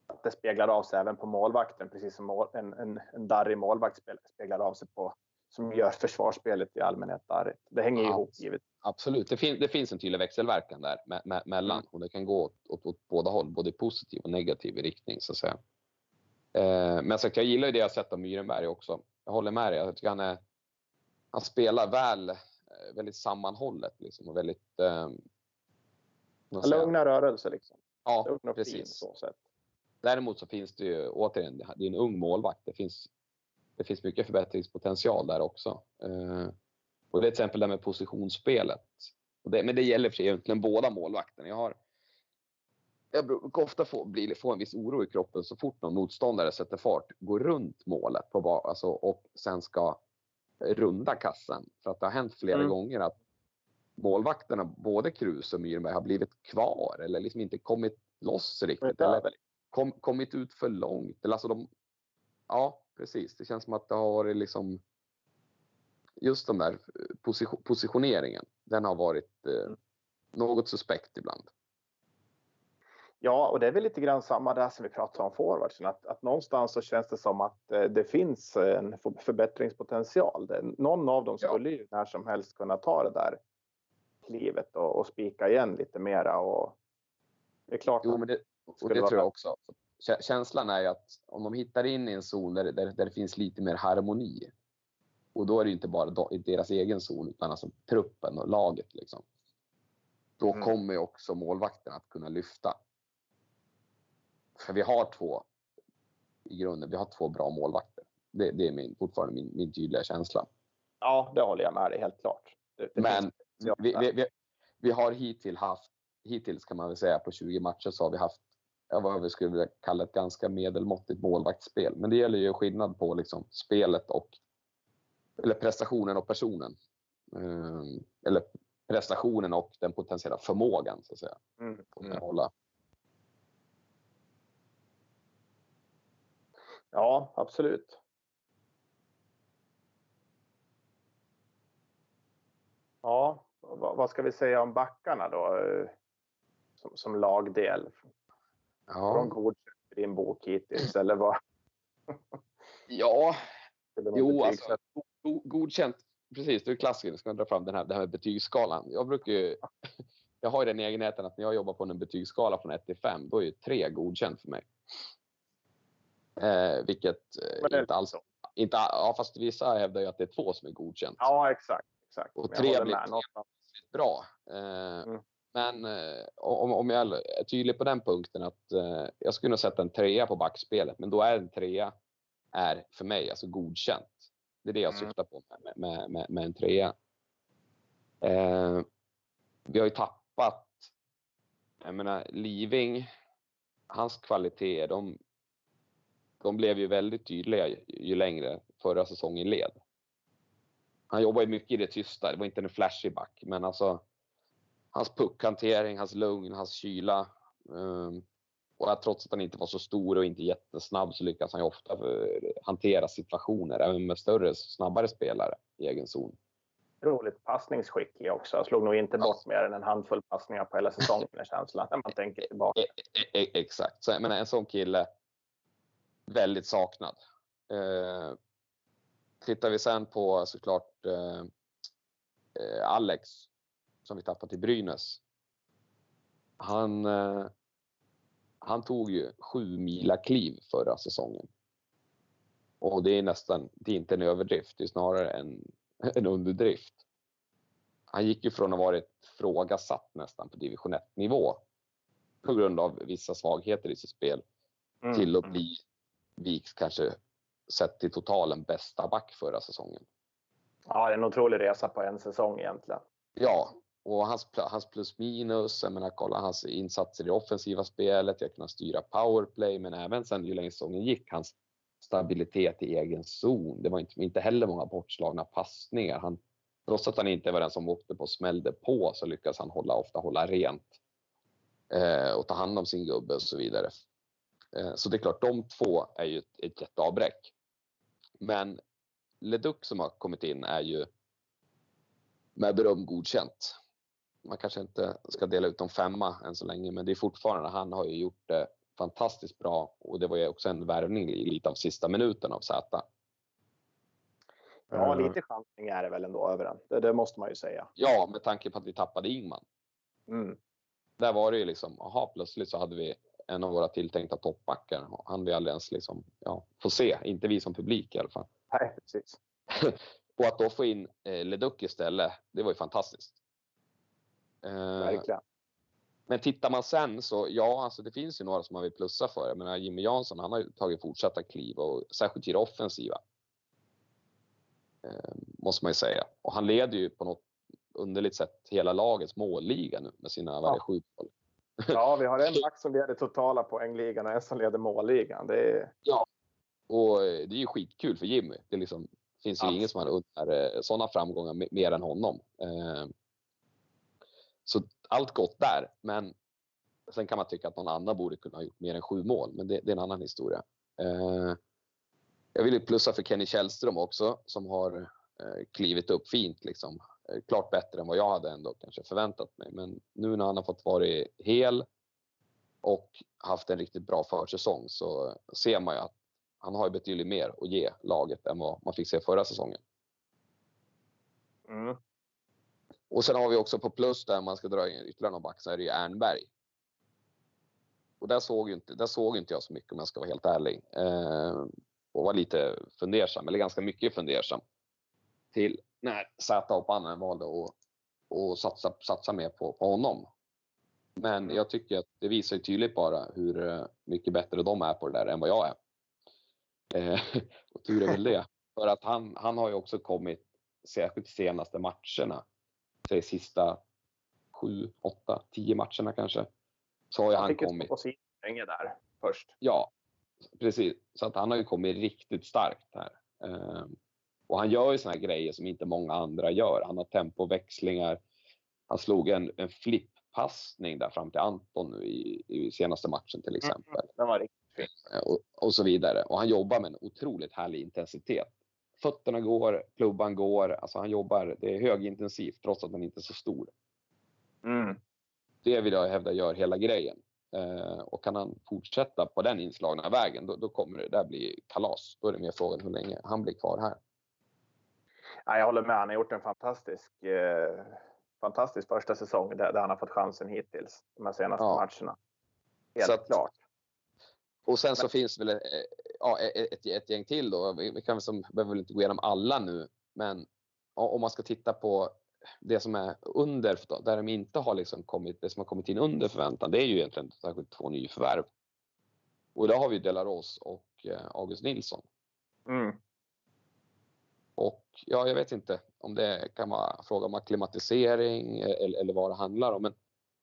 att det speglar av sig även på målvakten, precis som en, en, en darrig målvakt speglar av sig på som gör försvarsspelet i allmänhet darrigt. Det hänger ja, ihop givetvis. Absolut, det, fin det finns en tydlig växelverkan där me me mellan mm. och det kan gå åt, åt, åt, båda håll, både positiv och negativ riktning så att säga. Eh, men sagt, jag gillar ju det jag sett av Myrenberg också. Jag håller med dig. Jag tycker han, är, han spelar väl, eh, väldigt sammanhållet liksom, och väldigt... Eh, Lugna rörelser liksom. Ja, precis. så sätt. Däremot så finns det ju återigen, det är en ung målvakt. Det finns, det finns mycket förbättringspotential där också. Eh, och det är till exempel det med positionsspelet. Det, men det gäller för sig egentligen båda målvakterna. Jag har jag brukar ofta få, bli, få en viss oro i kroppen så fort någon motståndare sätter fart, går runt målet på, alltså, och sen ska runda kassen. För att det har hänt flera mm. gånger att målvakterna, både Krus och Myrberg, har blivit kvar eller liksom inte kommit loss riktigt. Eller kom, kommit ut för långt. Eller alltså de, ja, precis. Det känns som att det har varit liksom just den där position, positioneringen. Den har varit eh, mm. något suspekt ibland. Ja, och det är väl lite grann samma där som vi pratade om forwardsen. Att, att någonstans så känns det som att eh, det finns en förbättringspotential. Någon av dem skulle ju när som helst kunna ta det där klivet och, och spika igen lite mera. Och det är klart. Jo, men det, och det tror jag också. Känslan är ju att om de hittar in i en zon där, där, där det finns lite mer harmoni. Och då är det inte bara deras egen zon utan alltså truppen och laget. Liksom. Då mm. kommer ju också målvakten att kunna lyfta. För vi har två, i grunden, vi har två bra målvakter. Det, det är min, fortfarande min, min tydliga känsla. Ja, det håller jag med dig helt klart. Det, det Men vi, vi, vi, vi, har hittills haft, hittills kan man väl säga på 20 matcher så har vi haft vad vi skulle vilja kalla ett ganska medelmåttigt målvaktsspel. Men det gäller ju skillnad på liksom spelet och eller prestationen och personen. Um, eller prestationen och den potentiella förmågan så att säga. Mm. Mm. Hålla Ja, absolut. Ja, vad ska vi säga om backarna då? Som, som lagdel. Ja. Har de godkänt i din bok hittills eller vad? ja, jo alltså. Godkänt. Precis, det är klassiskt. Ska man dra fram den här, den här betygsskalan. Jag brukar ju, jag har ju den egenheten att när jag jobbar på en betygsskala från 1 till 5, då är ju 3 godkänt för mig. Eh, vilket eh, inte alls... Inte, ja, fast vissa hävdar ju att det är två som är godkänt. Ja, exakt. exakt. Och tre blir bra. Eh, mm. Men eh, om, om jag är tydlig på den punkten att eh, jag skulle nog sätta en trea på backspelet, men då är en trea är för mig alltså godkänt. Det är det jag mm. syftar på med, med, med, med en trea. Eh, vi har ju tappat, jag menar Living, hans kvaliteter, de de blev ju väldigt tydliga ju, ju längre förra säsongen led. Han jobbade mycket i det tysta. Det var inte en flashig back, men alltså hans puckhantering, hans lugn, hans kyla. Um, och att trots att han inte var så stor och inte jättesnabb så lyckas han ju ofta hantera situationer även med större, snabbare spelare i egen zon. Roligt passningsskicklig också. Jag slog nog inte bort mer än en handfull passningar på hela säsongen är känslan när man tänker tillbaka. E e e exakt, så, menar, en sån kille väldigt saknad. Eh, tittar vi sen på såklart eh, eh, Alex som vi tappat till Brynäs. Han, eh, han tog ju sju mila kliv förra säsongen. Och det är nästan, det är inte en överdrift, det är snarare en, en underdrift. Han gick ju från att ha varit frågasatt nästan på division 1 nivå på grund av vissa svagheter i sitt spel mm. till att bli Viks kanske sett till totalen bästa back förra säsongen. Ja, det är en otrolig resa på en säsong egentligen. Ja, och hans, hans plus minus, jag menar kolla hans insatser i det offensiva spelet, jag kunde styra powerplay, men även sen ju längre säsongen gick, hans stabilitet i egen zon. Det var inte, inte heller många bortslagna passningar. Han, trots att han inte var den som åkte på och smällde på så lyckades han hålla, ofta hålla rent eh, och ta hand om sin gubbe och så vidare. Eh, så det är klart, de två är ju ett, ett jätteavbräck. Men Leduc som har kommit in är ju med beröm godkänt. Man kanske inte ska dela ut en femma än så länge, men det är fortfarande, han har ju gjort det fantastiskt bra och det var ju också en värvning lite av sista minuten av Z. Ja, lite chansning är det väl ändå över den. Det, det, måste man ju säga. Ja, med tanke på att vi tappade Ingman. Mm. Där var det ju liksom, aha, plötsligt så hade vi en av våra tilltänkta toppbackar. Han vi aldrig ens liksom, ja, få se, inte vi som publik i alla fall. Nej, precis. och att då få in eh, Leduc istället, det var ju fantastiskt. Eh, Verkligen. Men tittar man sen så, ja, alltså det finns ju några som man vill plussa för. Jag menar, Jimmy Jansson, han har ju tagit fortsatta kliv och särskilt i det offensiva. Eh, måste man ju säga. Och han leder ju på något underligt sätt hela lagets målliga nu med sina ja. sju mål. Ja, vi har en back som leder totala poängligan och en som leder målligan. Det är... Ja, och det är ju skitkul för Jimmy. Det liksom, finns ju ingen som har unnar sådana framgångar mer än honom. Eh, så allt gott där, men sen kan man tycka att någon annan borde kunna ha gjort mer än sju mål, men det, det är en annan historia. Eh, jag vill plussa för Kenny Källström också som har eh, klivit upp fint liksom. Eh, klart bättre än vad jag hade ändå kanske förväntat mig. Men nu när han har fått vara hel och haft en riktigt bra försäsong så ser man ju att han har betydligt mer att ge laget än vad man fick se förra säsongen. Mm. Och sen har vi också på plus där man ska dra in ytterligare någon back så är det ju Ernberg. Och där såg, inte, där såg inte jag så mycket om jag ska vara helt ärlig. Eh, och var lite fundersam, eller ganska mycket fundersam. Till när Zäta och Pannen valde att och satsa, satsa mer på, på honom. Men jag tycker att det visar tydligt bara hur eh, mycket bättre de är på det där än vad jag är. Eh, och tur är väl det. För att han, han har ju också kommit, särskilt de senaste matcherna, säg sista sju, åtta, tio matcherna kanske. Så har ju han, han kommit. på sin länge där först. Ja, precis. Så att han har ju kommit riktigt starkt här. Eh, och han gör ju såna här grejer som inte många andra gör. Han har tempoväxlingar. Han slog en, en flipppassning där fram till Anton nu i, i senaste matchen till mm, exempel. Mm, den var riktigt fin. Eh, och, och, så vidare. Och han jobbar med en otroligt härlig intensitet. Fötterna går, klubban går. Alltså han jobbar, det är högintensivt trots att han inte är så stor. Mm. Det vill jag hävda gör hela grejen. Eh, och kan han fortsätta på den inslagna vägen, då, då kommer det där bli kalas. Då är det mer frågan hur länge han blir kvar här. Ja, jag håller med. Han har gjort en fantastisk, eh, fantastisk första säsong där, där, han har fått chansen hittills. De här senaste ja. matcherna. Helt att, klart. Och sen så finns väl ja, ett, ett, gäng till då. Vi, kan som, behöver väl inte gå igenom alla nu, men om man ska titta på det som är under, där de inte har liksom kommit, det som har kommit in under förväntan, det är ju egentligen särskilt två nyförvärv. Och där har vi Delaros och eh, August Nilsson. Mm. Och ja, jag vet inte om det kan vara fråga om akklimatisering eller, eller vad det handlar om. Men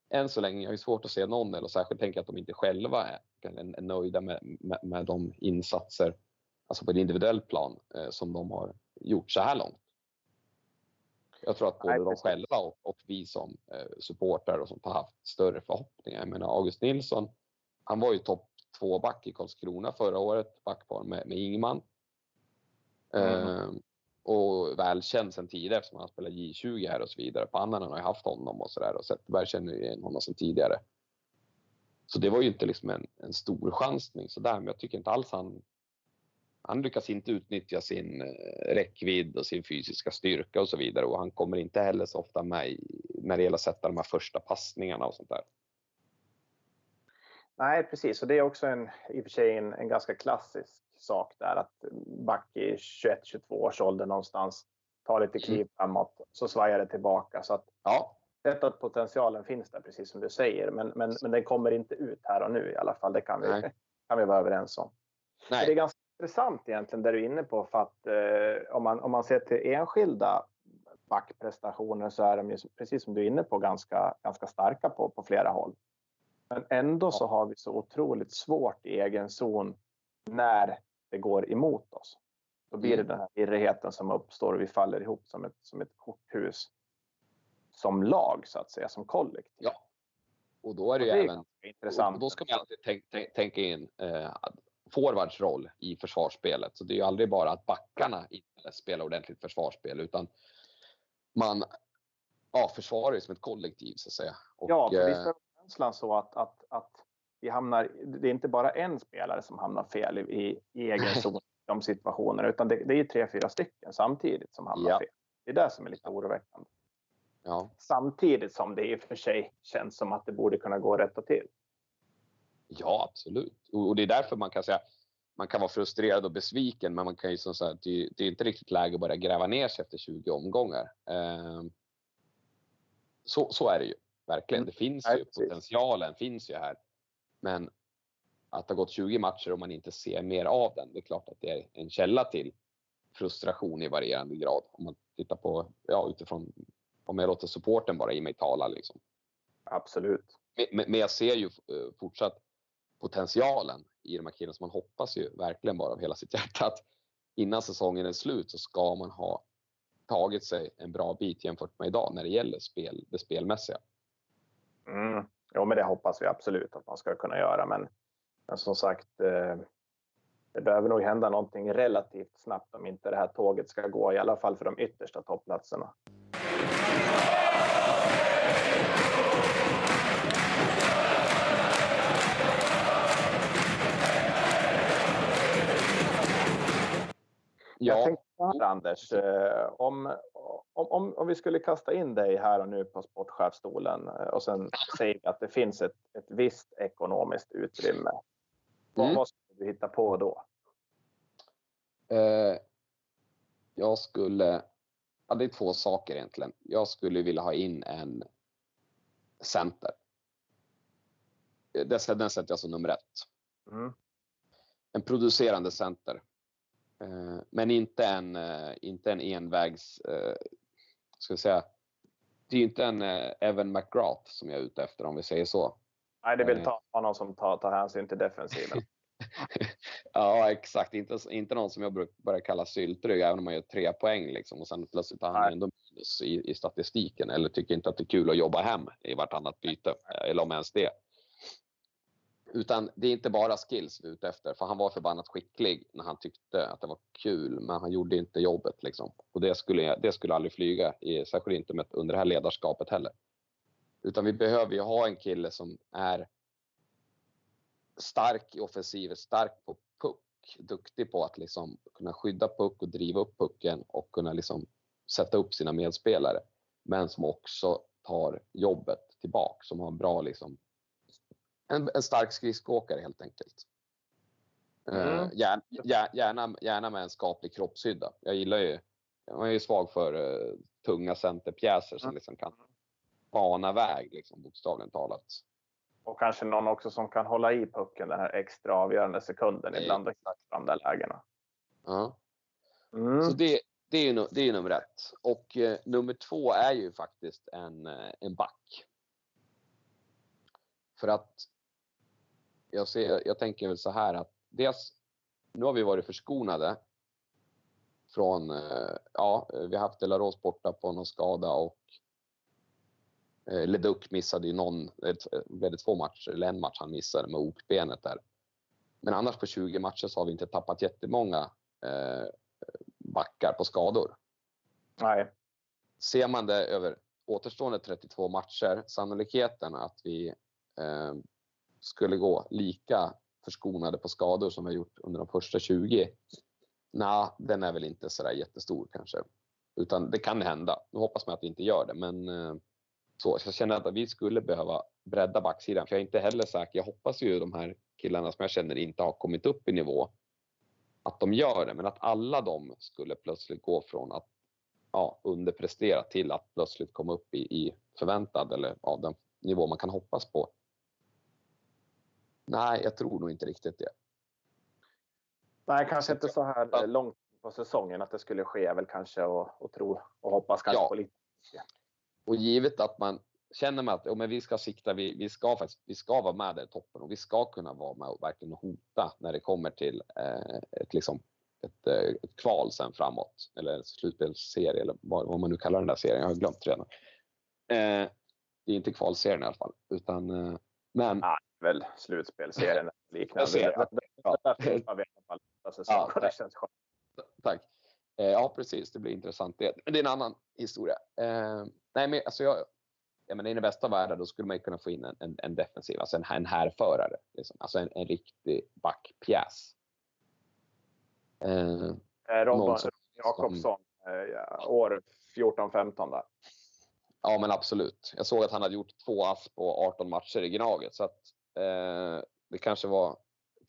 än så länge jag är svårt att se någon, eller särskilt tänker att de inte själva är, är nöjda med, med, med, de insatser, alltså på ett individuellt plan, eh, som de har gjort så här långt. Jag tror att både Nej, de själva och, och, vi som eh, supportrar och sånt har haft större förhoppningar. Jag menar August Nilsson, han var ju topp två back i Karlskrona förra året, backpar med, med Ingman. Mm. Eh, och välkänd sen tidigare eftersom han spelar J20 här och så vidare. Pannanen har ju haft honom och sådär och Zetterberg känner ju igen honom sen tidigare. Så det var ju inte liksom en, en stor chansning sådär, men jag tycker inte alls han han lyckas inte utnyttja sin eh, räckvidd och sin fysiska styrka och så vidare och han kommer inte heller så ofta med i, när det gäller att sätta de här första passningarna och sånt där. Nej, precis. Och det är också en, i och för sig en, en ganska klassisk sak där att back i 21-22 års ålder någonstans tar lite kliv mm. framåt så svajar det tillbaka. Så att, ja, vet att potentialen finns där precis som du säger, men, men, men den kommer inte ut här och nu i alla fall. Det kan vi, kan vi vara överens om. Nej. Det är ganska intressant egentligen det du är inne på för att eh, om, man, om man ser till enskilda backprestationer så är de ju, precis som du är inne på ganska, ganska starka på, på flera håll. Men ändå så har vi så otroligt svårt i egen zon när det går emot oss. Då blir det mm. den här virrigheten som uppstår och vi faller ihop som ett, som ett korthus. Som lag så att säga, som kollektiv. Ja. Och då är det, ju även intressant. Och då ska man alltid tänka, in eh, forwards roll i försvarsspelet. Så det är ju aldrig bara att backarna inte spelar ordentligt försvarsspel utan man ja, försvarar ju som ett kollektiv så att säga. Och, ja, för visst är eh, känslan så att, att, att vi hamnar, det är inte bara en spelare som hamnar fel i, i, i egen zon i de situationerna utan det, det är tre, fyra stycken samtidigt som hamnar ja. fel. Det är det som är lite oroväckande. Ja. Samtidigt som det i och för sig känns som att det borde kunna gå att rätta till. Ja, absolut. Och det är därför man kan säga man kan vara frustrerad och besviken, men man kan ju som sagt, det, är inte riktigt läge att börja gräva ner sig efter 20 omgångar. Ehm, så, så är det ju. Verkligen, Mm. det finns ju, potentialen finns ju här. Men att det har gått 20 matcher och man inte ser mer av den, det är klart att det är en källa till frustration i varierande grad. Om man tittar på, ja utifrån, om jag låter supporten bara i mig tala liksom. Absolut. Men- Men jag ser ju eh, fortsatt potentialen i de här killarna, så man hoppas ju verkligen bara av hela sitt hjärta att innan säsongen är slut så ska man ha tagit sig en bra bit jämfört med idag när det gäller spel, det spelmässiga. Mm. Jo, men det hoppas vi absolut att man ska kunna göra. Men, men som sagt, eh, det behöver nog hända någonting relativt snabbt om inte det här tåget ska gå, i alla fall för de yttersta toppplatserna. Ja, här, Anders, eh, om, om, om, vi skulle kasta in dig här och nu på sportchefstolen eh, och sen säga att det finns ett, ett visst ekonomiskt utrymme. Vad, Mm. vad skulle du hitta på då? eh, jag skulle, ja det är två saker egentligen. Jag skulle vilja ha in en center. Eh, Den, sätter jag som nummer ett. Mm. en producerande center. Eh, men inte en, eh, inte en envägs, ska vi säga, det är ju inte en Evan McGrath som jag är ute efter om vi säger så. Nej, det vill ta någon som tar, tar hänsyn till defensiven. ja, exakt. Inte, inte någon som jag bruk- börjar kalla syltrygg, även om man gör tre poäng liksom, och sen plötsligt har han ändå minus i, i statistiken eller tycker inte att det är kul att jobba hem i vartannat byte, eller om ens det. Utan det är inte bara skills vi är ute efter, för han var förbannat skicklig när han tyckte att det var kul, men han gjorde inte jobbet. Liksom. Och det skulle, det skulle aldrig flyga, i, särskilt inte med, under det här ledarskapet heller. Utan vi behöver ju ha en kille som är stark i offensiven, stark på puck, duktig på att liksom kunna skydda puck och driva upp pucken och kunna liksom sätta upp sina medspelare. Men som också tar jobbet tillbaka, som har en bra liksom, en, en stark skridskoåkare helt enkelt. Mm. Eh, gärna, gärna, gärna med en skaplig kroppshydda. Jag gillar ju, jag är ju svag för eh, tunga centerpjäser som Mm. liksom kan bana väg, liksom, bokstavligen talat. Och kanske någon också som kan hålla i pucken den här extra avgörande sekunden Nej, ibland hitta de där lägena. Ja. Mm. Så det, det, är ju, det är ju nummer ett. Och eh, nummer två är ju faktiskt en, eh, en back. För att jag, ser, jag tänker väl så här att dels, nu har vi varit förskonade från, eh, ja, vi har haft Delaros borta på någon skada och Leduc missade ju någon, blev det två matcher, eller en match han missade med okbenet där. Men annars på 20 matcher så har vi inte tappat jättemånga eh, backar på skador. Nej. Ser man det över återstående 32 matcher, sannolikheten att vi eh, skulle gå lika förskonade på skador som vi har gjort under de första 20, nej, den är väl inte sådär jättestor kanske. Utan det kan hända. Nu hoppas man att det inte gör det, men eh, så, så jag känner att vi skulle behöva bredda backsidan, för jag är inte heller säker. Jag hoppas ju de här killarna som jag känner inte har kommit upp i nivå, att de gör det, men att alla de skulle plötsligt gå från att ja, underprestera till att plötsligt komma upp i, i förväntad eller av den nivå man kan hoppas på. Nej, jag tror nog inte riktigt det. Nej, kanske inte så här långt på säsongen att det skulle ske. Väl kanske och, och tro och hoppas kanske Ja. på lite. Och givet att man känner med att ja, men vi ska sikta, vi, vi, ska faktiskt, vi ska vara med där i toppen och vi ska kunna vara med och verkligen hota när det kommer till eh, ett, liksom, ett, eh, ett kval sen framåt. Eller en slutspelsserie eller vad, vad man nu kallar den där serien. Jag har glömt redan. Eh, det är inte kvalserien i alla fall. Utan, eh, men Ja. Väl slutspelserien liknande. Jag ser det. Det, det, Ja. det, det, det, det, det. Ja, och det känns skönt. Tack. Eh, ja, precis. Det blir intressant. Det, det är en annan historia. Eh, nej, men alltså jag, jag menar, I den bästa världen då skulle man kunna få in en, en, en defensiv, alltså en, en härförare. Liksom. Alltså en, en riktig backpjäs. Eh, Eh, Robban som- Jakobsson, eh, år 14-15 där. ja, men absolut. Jag såg att han hade gjort två ass på 18 matcher i Gnaget. Så att, eh, det kanske var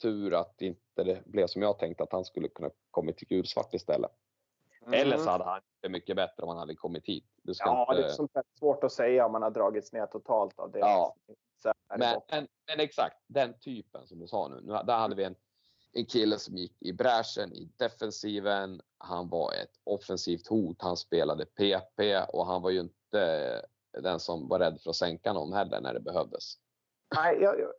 tur att inte det blev som jag tänkte, att han skulle kunna komma till gulsvart istället. Mm. Eller så hade han det mycket bättre om han hade kommit hit. Det ja, inte... det är sånt svårt att säga om man har dragits ner totalt av det. Ja. Men, men, men, exakt den typen som du sa nu. nu där hade vi en, en kille som gick i bräschen i defensiven. Han var ett offensivt hot. Han spelade PP och han var ju inte den som var rädd för att sänka någon heller när det behövdes. Nej, jag, jag,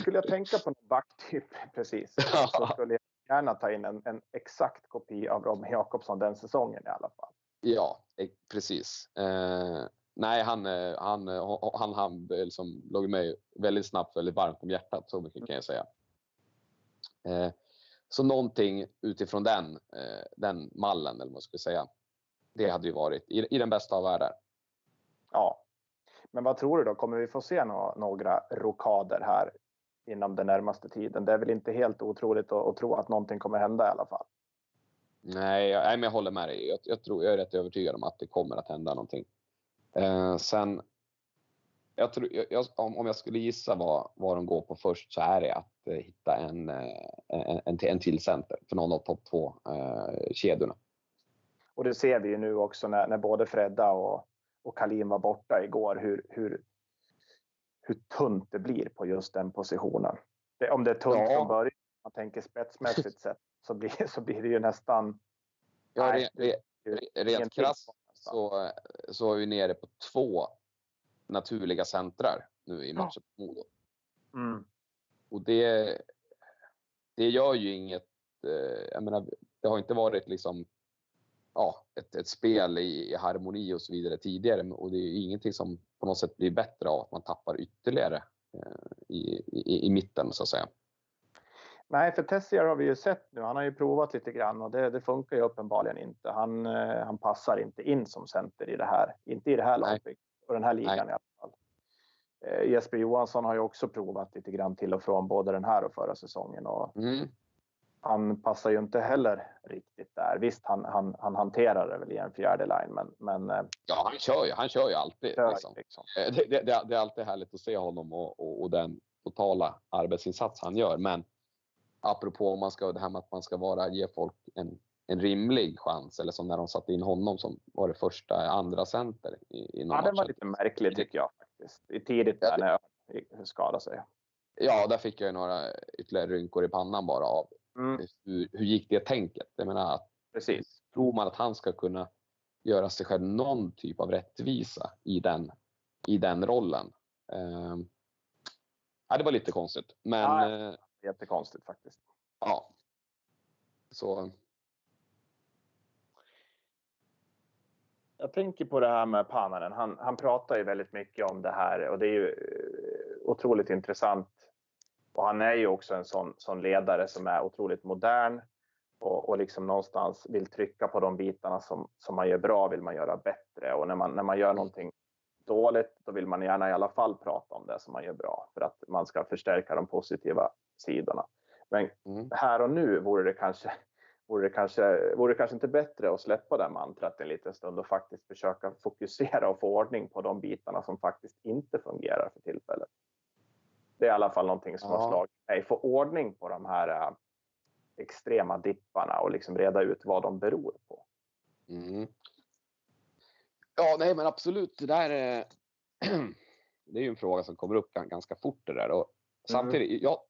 skulle jag tänka på någon backtyp precis så skulle jag gärna ta in en, en exakt kopia av Robin Jakobsson den säsongen i alla fall. Ja, precis. Eh, nej, han, eh, han, eh, han, han liksom låg mig väldigt snabbt väldigt varmt om hjärtat, så mycket kan jag säga. Eh, så någonting utifrån den, eh, den mallen, eller vad man skulle säga. Det hade ju varit i, i den bästa av världar. Ja. Men vad tror du då? Kommer vi få se några rokader här inom den närmaste tiden? Det är väl inte helt otroligt att, att tro att någonting kommer hända i alla fall. Nej, jag, men jag håller med dig. Jag, jag, tror, jag är rätt övertygad om att det kommer att hända någonting. Eh, sen, jag tror, jag, om, om jag skulle gissa vad, vad de går på först så är det att eh, hitta en, eh, en, en, en till center för någon av topp två eh. Och det ser vi ju nu också när, när både Fredda och, och Kalin var borta igår hur, hur, hur tunt det blir på just den positionen. Det, om det är tunt ja. från början, om man tänker spetsmässigt sett, så blir, så blir det ju nästan... Ja, nej, re, re, rent krasst så, så är vi nere på två naturliga centrar nu i matchen ja. Modo. Mm. Och det, det gör ju inget... Eh, jag menar, det har inte varit liksom ja, ett, ett spel i, i, harmoni och så vidare tidigare och det är ingenting som på något sätt blir bättre av att man tappar ytterligare eh, i, i, i mitten så att säga. Nej, för Tessier har vi ju sett nu. Han har ju provat lite grann och det, det funkar ju uppenbarligen inte. Han, eh, han passar inte in som center i det här, inte i det här laget och den här ligan Nej. i alla fall. Eh, Jesper Johansson har ju också provat lite grann till och från både den här och förra säsongen och mm. Han passar ju inte heller riktigt där. Visst, han, han, han hanterar det väl i en fjärde line, men, men eh, Ja, han kör ju. Han kör ju alltid. Kör, liksom. Liksom. Eh, det, det, det, är alltid härligt att se honom och, och, och den totala arbetsinsats han gör, men apropå om man ska, det här med att man ska vara, ge folk en, en rimlig chans, eller som när de satte in honom som var det första andra center i, i Ja, den var lite märklig tycker jag faktiskt. I tidigt där när jag skadade sig. Ja, där fick jag några ytterligare rynkor i pannan bara av mm. hur, hur gick det tänket? Jag menar, Precis. tror man att han ska kunna göra sig själv någon typ av rättvisa i den, i den rollen? Eh, ja, det var lite konstigt. Men, ja, eh, jättekonstigt faktiskt. Ja. Så. Jag tänker på det här med Pananen. Han, han pratar ju väldigt mycket om det här och det är ju eh, otroligt intressant. Och han är ju också en sån, sån ledare som är otroligt modern och, och liksom någonstans vill trycka på de bitarna som, som man gör bra vill man göra bättre. Och när man, när man gör någonting dåligt, då vill man gärna i alla fall prata om det som man gör bra för att man ska förstärka de positiva sidorna. Men mm. här och nu vore det kanske Vore det, kanske, vore det kanske inte bättre att släppa det mantrat en liten stund och faktiskt försöka fokusera och få ordning på de bitarna som faktiskt inte fungerar för tillfället. Det är i alla fall någonting som ja. har slagit mig. Få ordning på de här äh, extrema dipparna och liksom reda ut vad de beror på. Mm. Ja, nej men absolut. Det där är, det är ju en fråga som kommer upp ganska fort det där. Och samtidigt, mm. jag,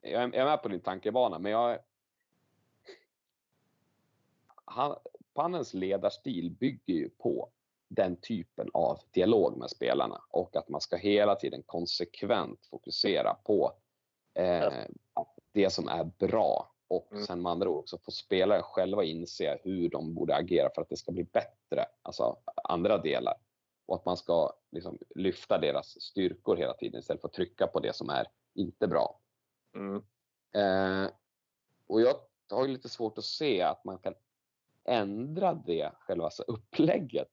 jag är med på din tankebana, men jag... Han, Pannens ledarstil bygger ju på den typen av dialog med spelarna och att man ska hela tiden konsekvent fokusera på eh, det som är bra och mm. sen med andra ord också få spelare själva inse hur de borde agera för att det ska bli bättre, alltså andra delar. Och att man ska liksom lyfta deras styrkor hela tiden istället för att trycka på det som är inte bra. Mm. Eh, och jag har lite svårt att se att man kan ändra det, själva alltså upplägget.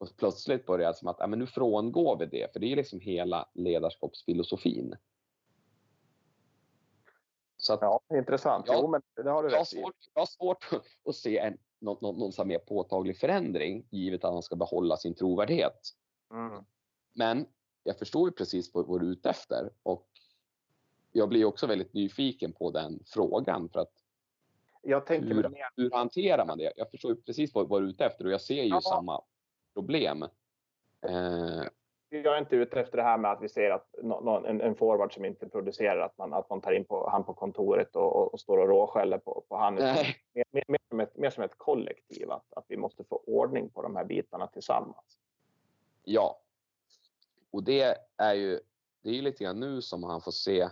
Och plötsligt börjar det som att ja, men nu frångår vi det, för det är liksom hela ledarskapsfilosofin. Så att, ja, intressant. Jag, jo, men det har du jag rätt svårt, Jag har svårt att se en, någon, någon, någon mer påtaglig förändring givet att han ska behålla sin trovärdighet. Mm. Men jag förstår ju precis vad, vad du är ute efter och jag blir också väldigt nyfiken på den frågan för att hur, hur hanterar man det? Jag förstår ju precis vad, vad du är ute efter och jag ser ju Ja. samma problem. Eh, jag är inte ute efter det här med att vi ser att nå- nå- en, en forward som inte producerar, att man, att man tar in på, han på kontoret och, och, och står och råskäller på, på han. Mer, mer, mer, som ett, mer som ett kollektiv, att, att vi måste få ordning på de här bitarna tillsammans. ja. Och det är ju, det är lite grann nu som han får se.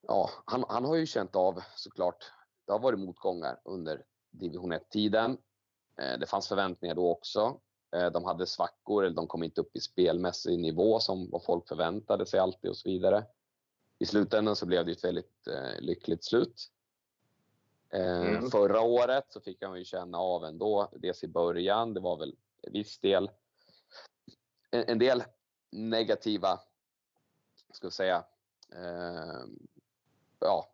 Ja, han, han har ju känt av såklart. Det har varit motgångar under division 1-tiden. Eh, det fanns förväntningar då också. Eh, de hade svackor, eller de kom inte upp i spelmässig nivå som vad folk förväntade sig alltid och så vidare. I slutändan så blev det ett väldigt eh, lyckligt slut. Mm. Förra året så fick han ju känna av ändå, dels i början, det var väl viss del, en, en del negativa, ska vi säga, ja,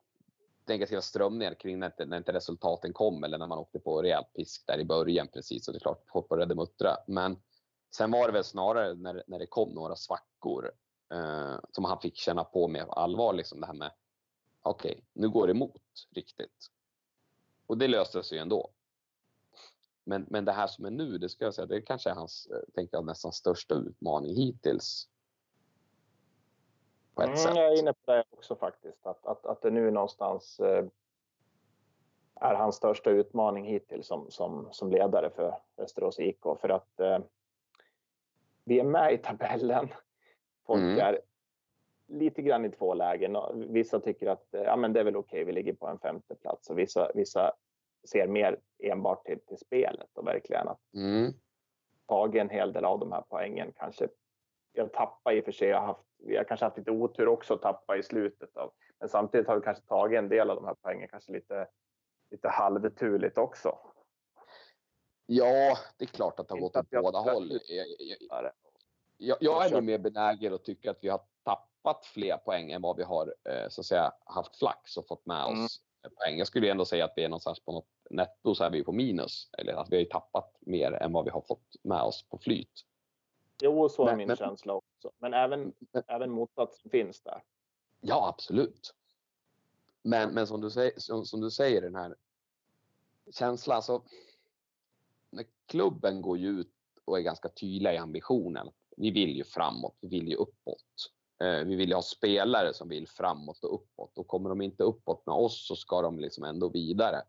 negativa strömningar kring när inte, när inte resultaten kom eller när man åkte på rejäl pisk där i början precis. Och det är klart, folk började muttra. Men sen var det väl snarare när, när det kom några svackor eh, som han fick känna på med allvar. Liksom det här med, okej, nu går det emot riktigt. Och det löste sig ju ändå. Men, men det här som är nu, det ska jag säga, det kanske är hans, eh, tänker jag, nästan största utmaning hittills. På ett Mm, sätt. jag är inne på det också faktiskt, att, att, att det nu någonstans eh, är hans största utmaning hittills som, som, som ledare för Västerås IK. För att eh, vi är med i tabellen. Folk Mm. är lite grann i två lägen. Vissa tycker att eh, ja, men det är väl okej, vi ligger på en femte plats. Och vissa, vissa ser mer enbart till, till spelet och verkligen att Mm. en hel del av de här poängen. Kanske jag tappar i och för sig. Jag har, haft, har kanske haft lite otur också att tappa i slutet. Av, men samtidigt har vi kanske tagit en del av de här poängen kanske lite, lite halvturligt också. Ja, det är klart att det har gått åt jag båda håll. Jag, jag, jag, jag är nog mer benägen att tycka att vi har tappat fler poäng än vad vi har eh, så att säga, haft flax och fått med Mm. oss poäng. Jag skulle ändå säga att vi är någonstans på något netto så är vi på minus. Eller att vi har ju tappat mer än vad vi har fått med oss på flyt. Jo, så är Men- min men- känsla också. Men även, Men- även motsatsen finns där. Ja, absolut. Men, men som, du säger, som, som du säger, den här känslan. Alltså, när klubben går ju ut och är ganska tydliga i ambitionen. Vi vill ju framåt, vi vill ju uppåt. Eh, vi vill ju ha spelare som vill framåt och uppåt. Och kommer de inte uppåt med oss så ska de liksom ändå vidare.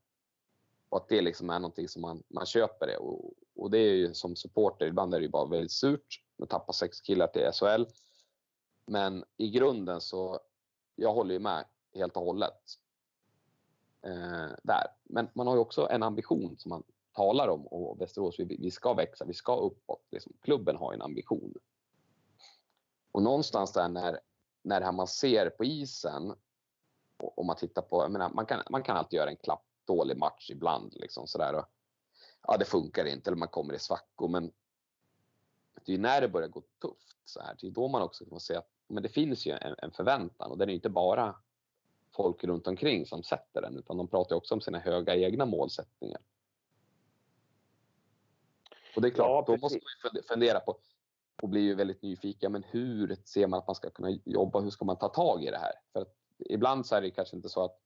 Och att det liksom är någonting som man, man köper det. Och, och det är ju som supporter, ibland är det ju bara väldigt surt att tappa sex killar till SHL. Men i grunden så, jag håller ju med helt och hållet. Eh, där. Men man har ju också en ambition som man talar om och Västerås, vi, vi ska växa, vi ska uppåt. Liksom. Klubben har en ambition. Och någonstans där när, när det här man ser på isen, om man tittar på, jag menar, man, kan, man kan alltid göra en klapp dålig match ibland. Liksom, sådär, och, ja, det funkar inte eller man kommer i svackor. Men det är när det börjar gå tufft så här, det är då man också kan se att men det finns ju en, en förväntan och den är inte bara folk runt omkring som sätter den utan de pratar också om sina höga egna målsättningar. Och det är klart, Ja, då måste man fundera på och blir ju väldigt nyfiken. Men hur ser man att man ska kunna jobba? Hur ska man ta tag i det här? För ibland så är det kanske inte så att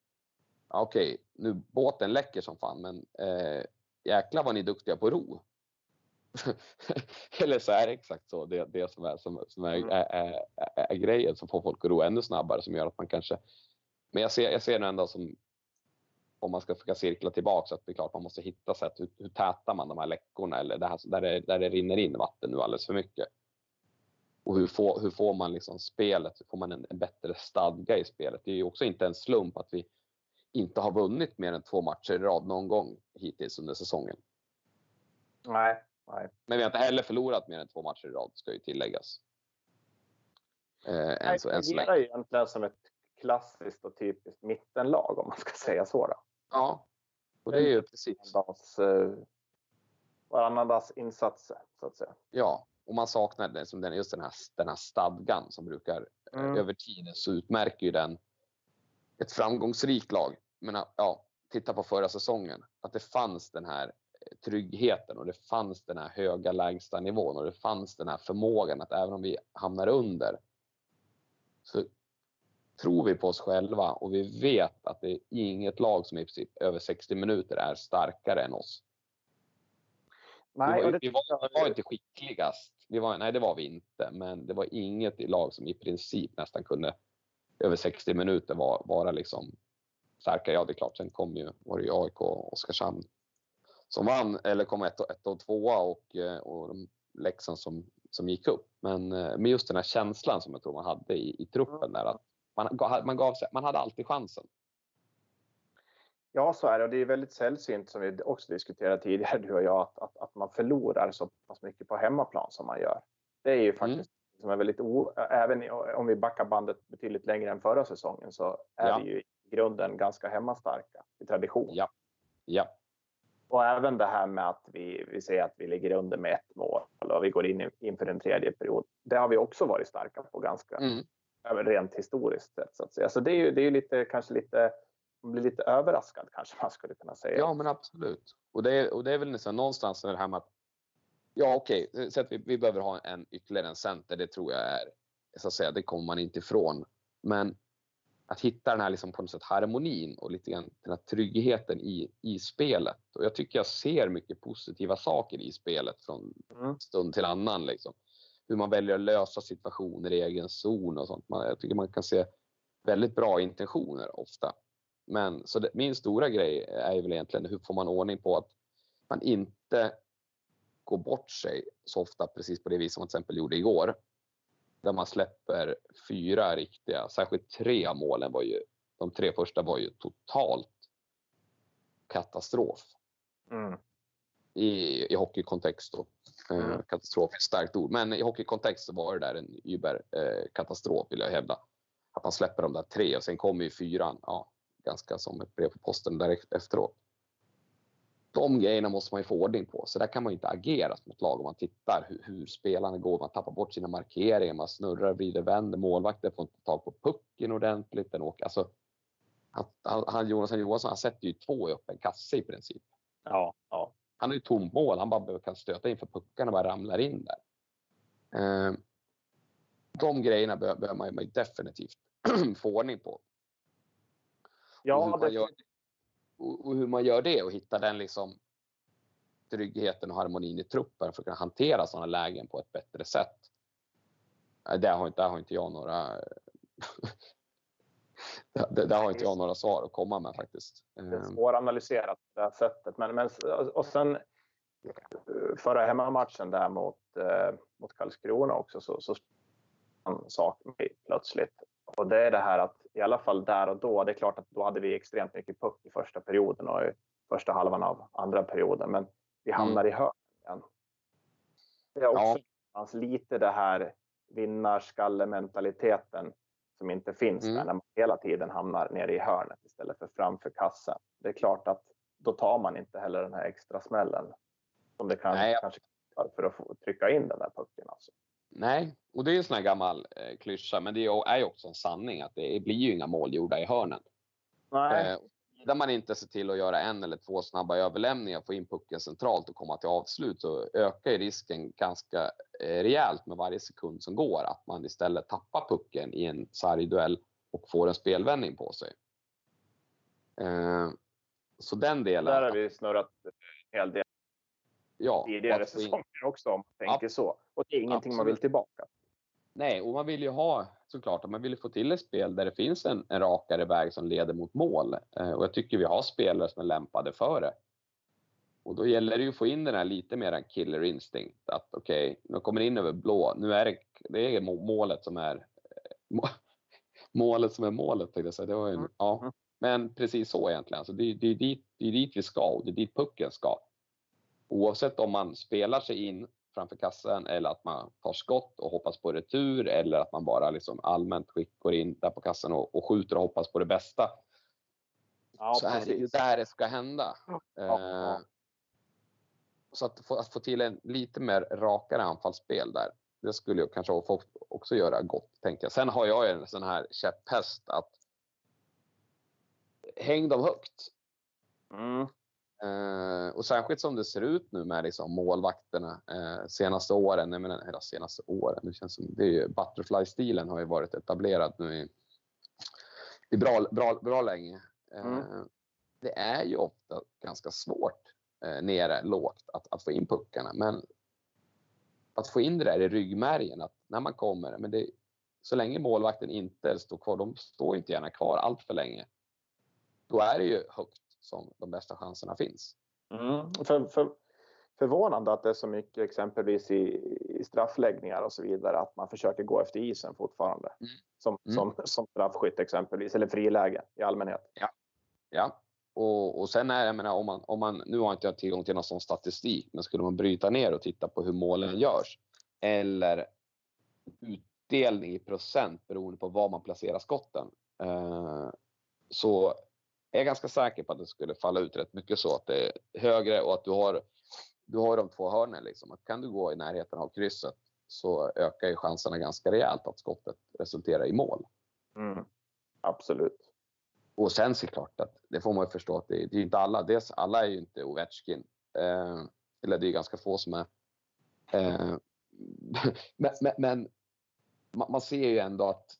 okej, nu båten läcker som fan, men eh, jäklar vad ni är duktiga på ro. Eller så är det exakt så, det, det som, är, som, som är, Mm. är, är, är, är grejen som får folk att ro ännu snabbare som gör att man kanske... Men jag ser, jag ser det ändå som, om man ska försöka cirkla tillbaka, att det är klart man måste hitta sätt. Hur, hur tätar man de här läckorna eller det här, där, det, där det rinner in vatten nu alldeles för mycket? Och hur får, hur får man liksom spelet, hur får man en, en bättre stadga i spelet? Det är ju också inte en slump att vi inte har vunnit mer än två matcher i rad någon gång hittills under säsongen. Nej, nej. Men vi har inte heller förlorat mer än två matcher i rad, ska ju tilläggas. Eh, än, så, Det än så länge. egentligen som ett klassiskt och typiskt mittenlag om man ska säga så. Då. Ja, och det är ju precis. Eh, varannandags insatser, så att säga. Ja, och man saknar det, som den, just den här, den här stadgan som brukar Mm. över tiden så utmärker ju den ett framgångsrikt lag. Men ja, titta på förra säsongen. Att det fanns den här tryggheten och det fanns den här höga lägsta nivån och det fanns den här förmågan att även om vi hamnar under så tror vi på oss själva och vi vet att det är inget lag som i princip över 60 minuter är starkare än oss. Nej, vi, var, vi, var, vi var inte skickligast. Vi var, nej, det var vi inte. Men det var inget lag som i princip nästan kunde över 60 minuter vara, vara liksom starkare. Ja, det är klart. Sen kom ju, var det ju AIK och Oskarshamn som vann, eller kom ett ett och tvåa och, eh, och Leksand som, som gick upp. Men eh, med just den här känslan som jag tror man hade i, i truppen där att man, man, gav sig, man hade alltid chansen. Ja, så är det. Och det är väldigt sällsynt, som vi också diskuterade tidigare, du och jag, att, att, att man förlorar så pass mycket på hemmaplan som man gör. Det är ju mm. faktiskt. Som är väldigt o, även om vi backar bandet betydligt längre än förra säsongen så är ja. vi ju i grunden ganska hemmastarka i tradition. Ja. ja. Och även det här med att vi, vi säger att vi ligger under med ett mål och vi går in inför en tredje period. Det har vi också varit starka på ganska mm. rent historiskt sett så att säga. Så det är ju, det är lite, kanske lite, man blir lite överraskad kanske man skulle kunna säga. Ja, men absolut. Och det är, och det är väl nästan någonstans det här med att ja, okej, okay, så att vi, vi behöver ha en ytterligare en center. Det tror jag är så att säga. Det kommer man inte ifrån. Men att hitta den här liksom på något sätt harmonin och lite grann den här tryggheten i, i spelet. Och jag tycker jag ser mycket positiva saker i spelet från mm. stund till annan. Liksom. Hur man väljer att lösa situationer i egen zon och sånt. Man, jag tycker man kan se väldigt bra intentioner ofta. Men så det, min stora grej är väl egentligen hur får man ordning på att man inte går bort sig så ofta precis på det viset som man till exempel gjorde igår där man släpper fyra riktiga, särskilt tre av målen var ju, de tre första var ju totalt katastrof. Mm. I, i hockeykontext då. Eh, mm. katastrof är ett starkt ord, men i hockeykontext så var det där en überkatastrof vill jag hävda. Att man släpper de där tre och sen kommer ju fyran, ja, ganska som ett brev på posten där efteråt de grejerna måste man ju få ordning på. Så där kan man ju inte agera som ett lag om man tittar hur, hur spelarna går. Man tappar bort sina markeringar, man snurrar, vrider, vänder. Målvakten får inte tag på pucken ordentligt. Den åker. Alltså, han, han, Jonathan Johansson han sätter ju två i öppen kasse i princip. Ja, ja. Han har ju tom mål. Han bara kan stöta in för puckarna bara ramlar in där. Eh, de grejerna behöver man ju definitivt få ordning på. Ja, det, gör, och, hur man gör det och hitta den liksom tryggheten och harmonin i truppen för att kunna hantera sådana lägen på ett bättre sätt. Där har inte, där har inte jag några där, där, har inte jag några svar att komma med faktiskt. Det är ehm. svåranalyserat på det här sättet. Men, men, och sen förra hemmamatchen där mot, eh, mot Karlskrona också så, så en sak plötsligt och det är det här att i alla fall där och då, det är klart att då hade vi extremt mycket puck i första perioden och i första halvan av andra perioden, men vi mm. hamnar i hörn igen. Det är också ja. lite det här vinnarskalle-mentaliteten som inte finns mm. där när man hela tiden hamnar nere i hörnet istället för framför kassen. Det är klart att då tar man inte heller den här extra smällen som det kan, Nej. kanske för att trycka in den där pucken. Alltså. Nej, och det är en sån här gammal eh, klyscha, men det är ju också en sanning att det blir ju inga mål gjorda i hörnen. Nej. Eh, där man inte ser till att göra en eller två snabba överlämningar, få in pucken centralt och komma till avslut så ökar ju risken ganska eh, rejält med varje sekund som går att man istället tappar pucken i en sarg duell och får en spelvändning på sig. Eh, så den delen. Där har vi snurrat en hel del ja, tidigare säsonger också om man tänker ja, så. Och det är ingenting absolut. man vill tillbaka. Nej, och man vill ju ha såklart man vill få till ett spel där det finns en, en rakare väg som leder mot mål. Eh, och jag tycker vi har spelare som är lämpade för det. Och då gäller det ju att få in den här lite mer en killer instinct. Att okej, okay, nu kommer in över blå. Nu är det, det är målet som är målet som är målet. Tänkte jag säga. Det var ju, mm. ja. Mm. Men precis så egentligen. Alltså det, det, är dit, det är dit vi ska och det är dit pucken ska. Oavsett om man spelar sig in framför kassen eller att man tar skott och hoppas på retur eller att man bara liksom allmänt går in där på kassen och, och skjuter och hoppas på det bästa. Ja, så precis. är det ju där det ska hända. Ja, ja. Eh, så att få, att få till en lite mer rakare anfallsspel där, det skulle jag kanske också göra gott, tänker jag. Sen har jag en sån här käpphäst att häng dem högt. Mm. Eh, och särskilt som det ser ut nu med liksom målvakterna eh, senaste åren. Jag menar, hela senaste åren. Det känns som det är Butterfly-stilen har ju varit etablerad nu i är bra, bra, bra länge. Mm. Eh, det är ju ofta ganska svårt eh, nere lågt att, att få in puckarna. Men att få in det där i ryggmärgen att när man kommer, men det, så länge målvakten inte står kvar, de står inte gärna kvar allt för länge. Då är det ju högt som de bästa chanserna finns. Mm. För, för, förvånande att det är så mycket exempelvis i, i straffläggningar och så vidare att man försöker gå efter isen fortfarande. Mm. Som, Mm. som, som straffskytt exempelvis, eller friläge i allmänhet. Ja, och, och sen är jag menar, om man, om man, nu har inte jag tillgång till någon sån statistik, men skulle man bryta ner och titta på hur målen görs eller utdelning i procent beroende på var man placerar skotten, eh, så är ganska säker på att det skulle falla ut rätt mycket så att det är högre och att du har, du har de två hörnen. Liksom. Att kan du gå i närheten av krysset så ökar ju chanserna ganska rejält att skottet resulterar i mål. Mm. Absolut. Och sen såklart att det får man ju förstå att det, det är inte alla. Dels alla är ju inte Ovechkin. Eh, eller det är ganska få som är. Eh, men men, man ser ju ändå att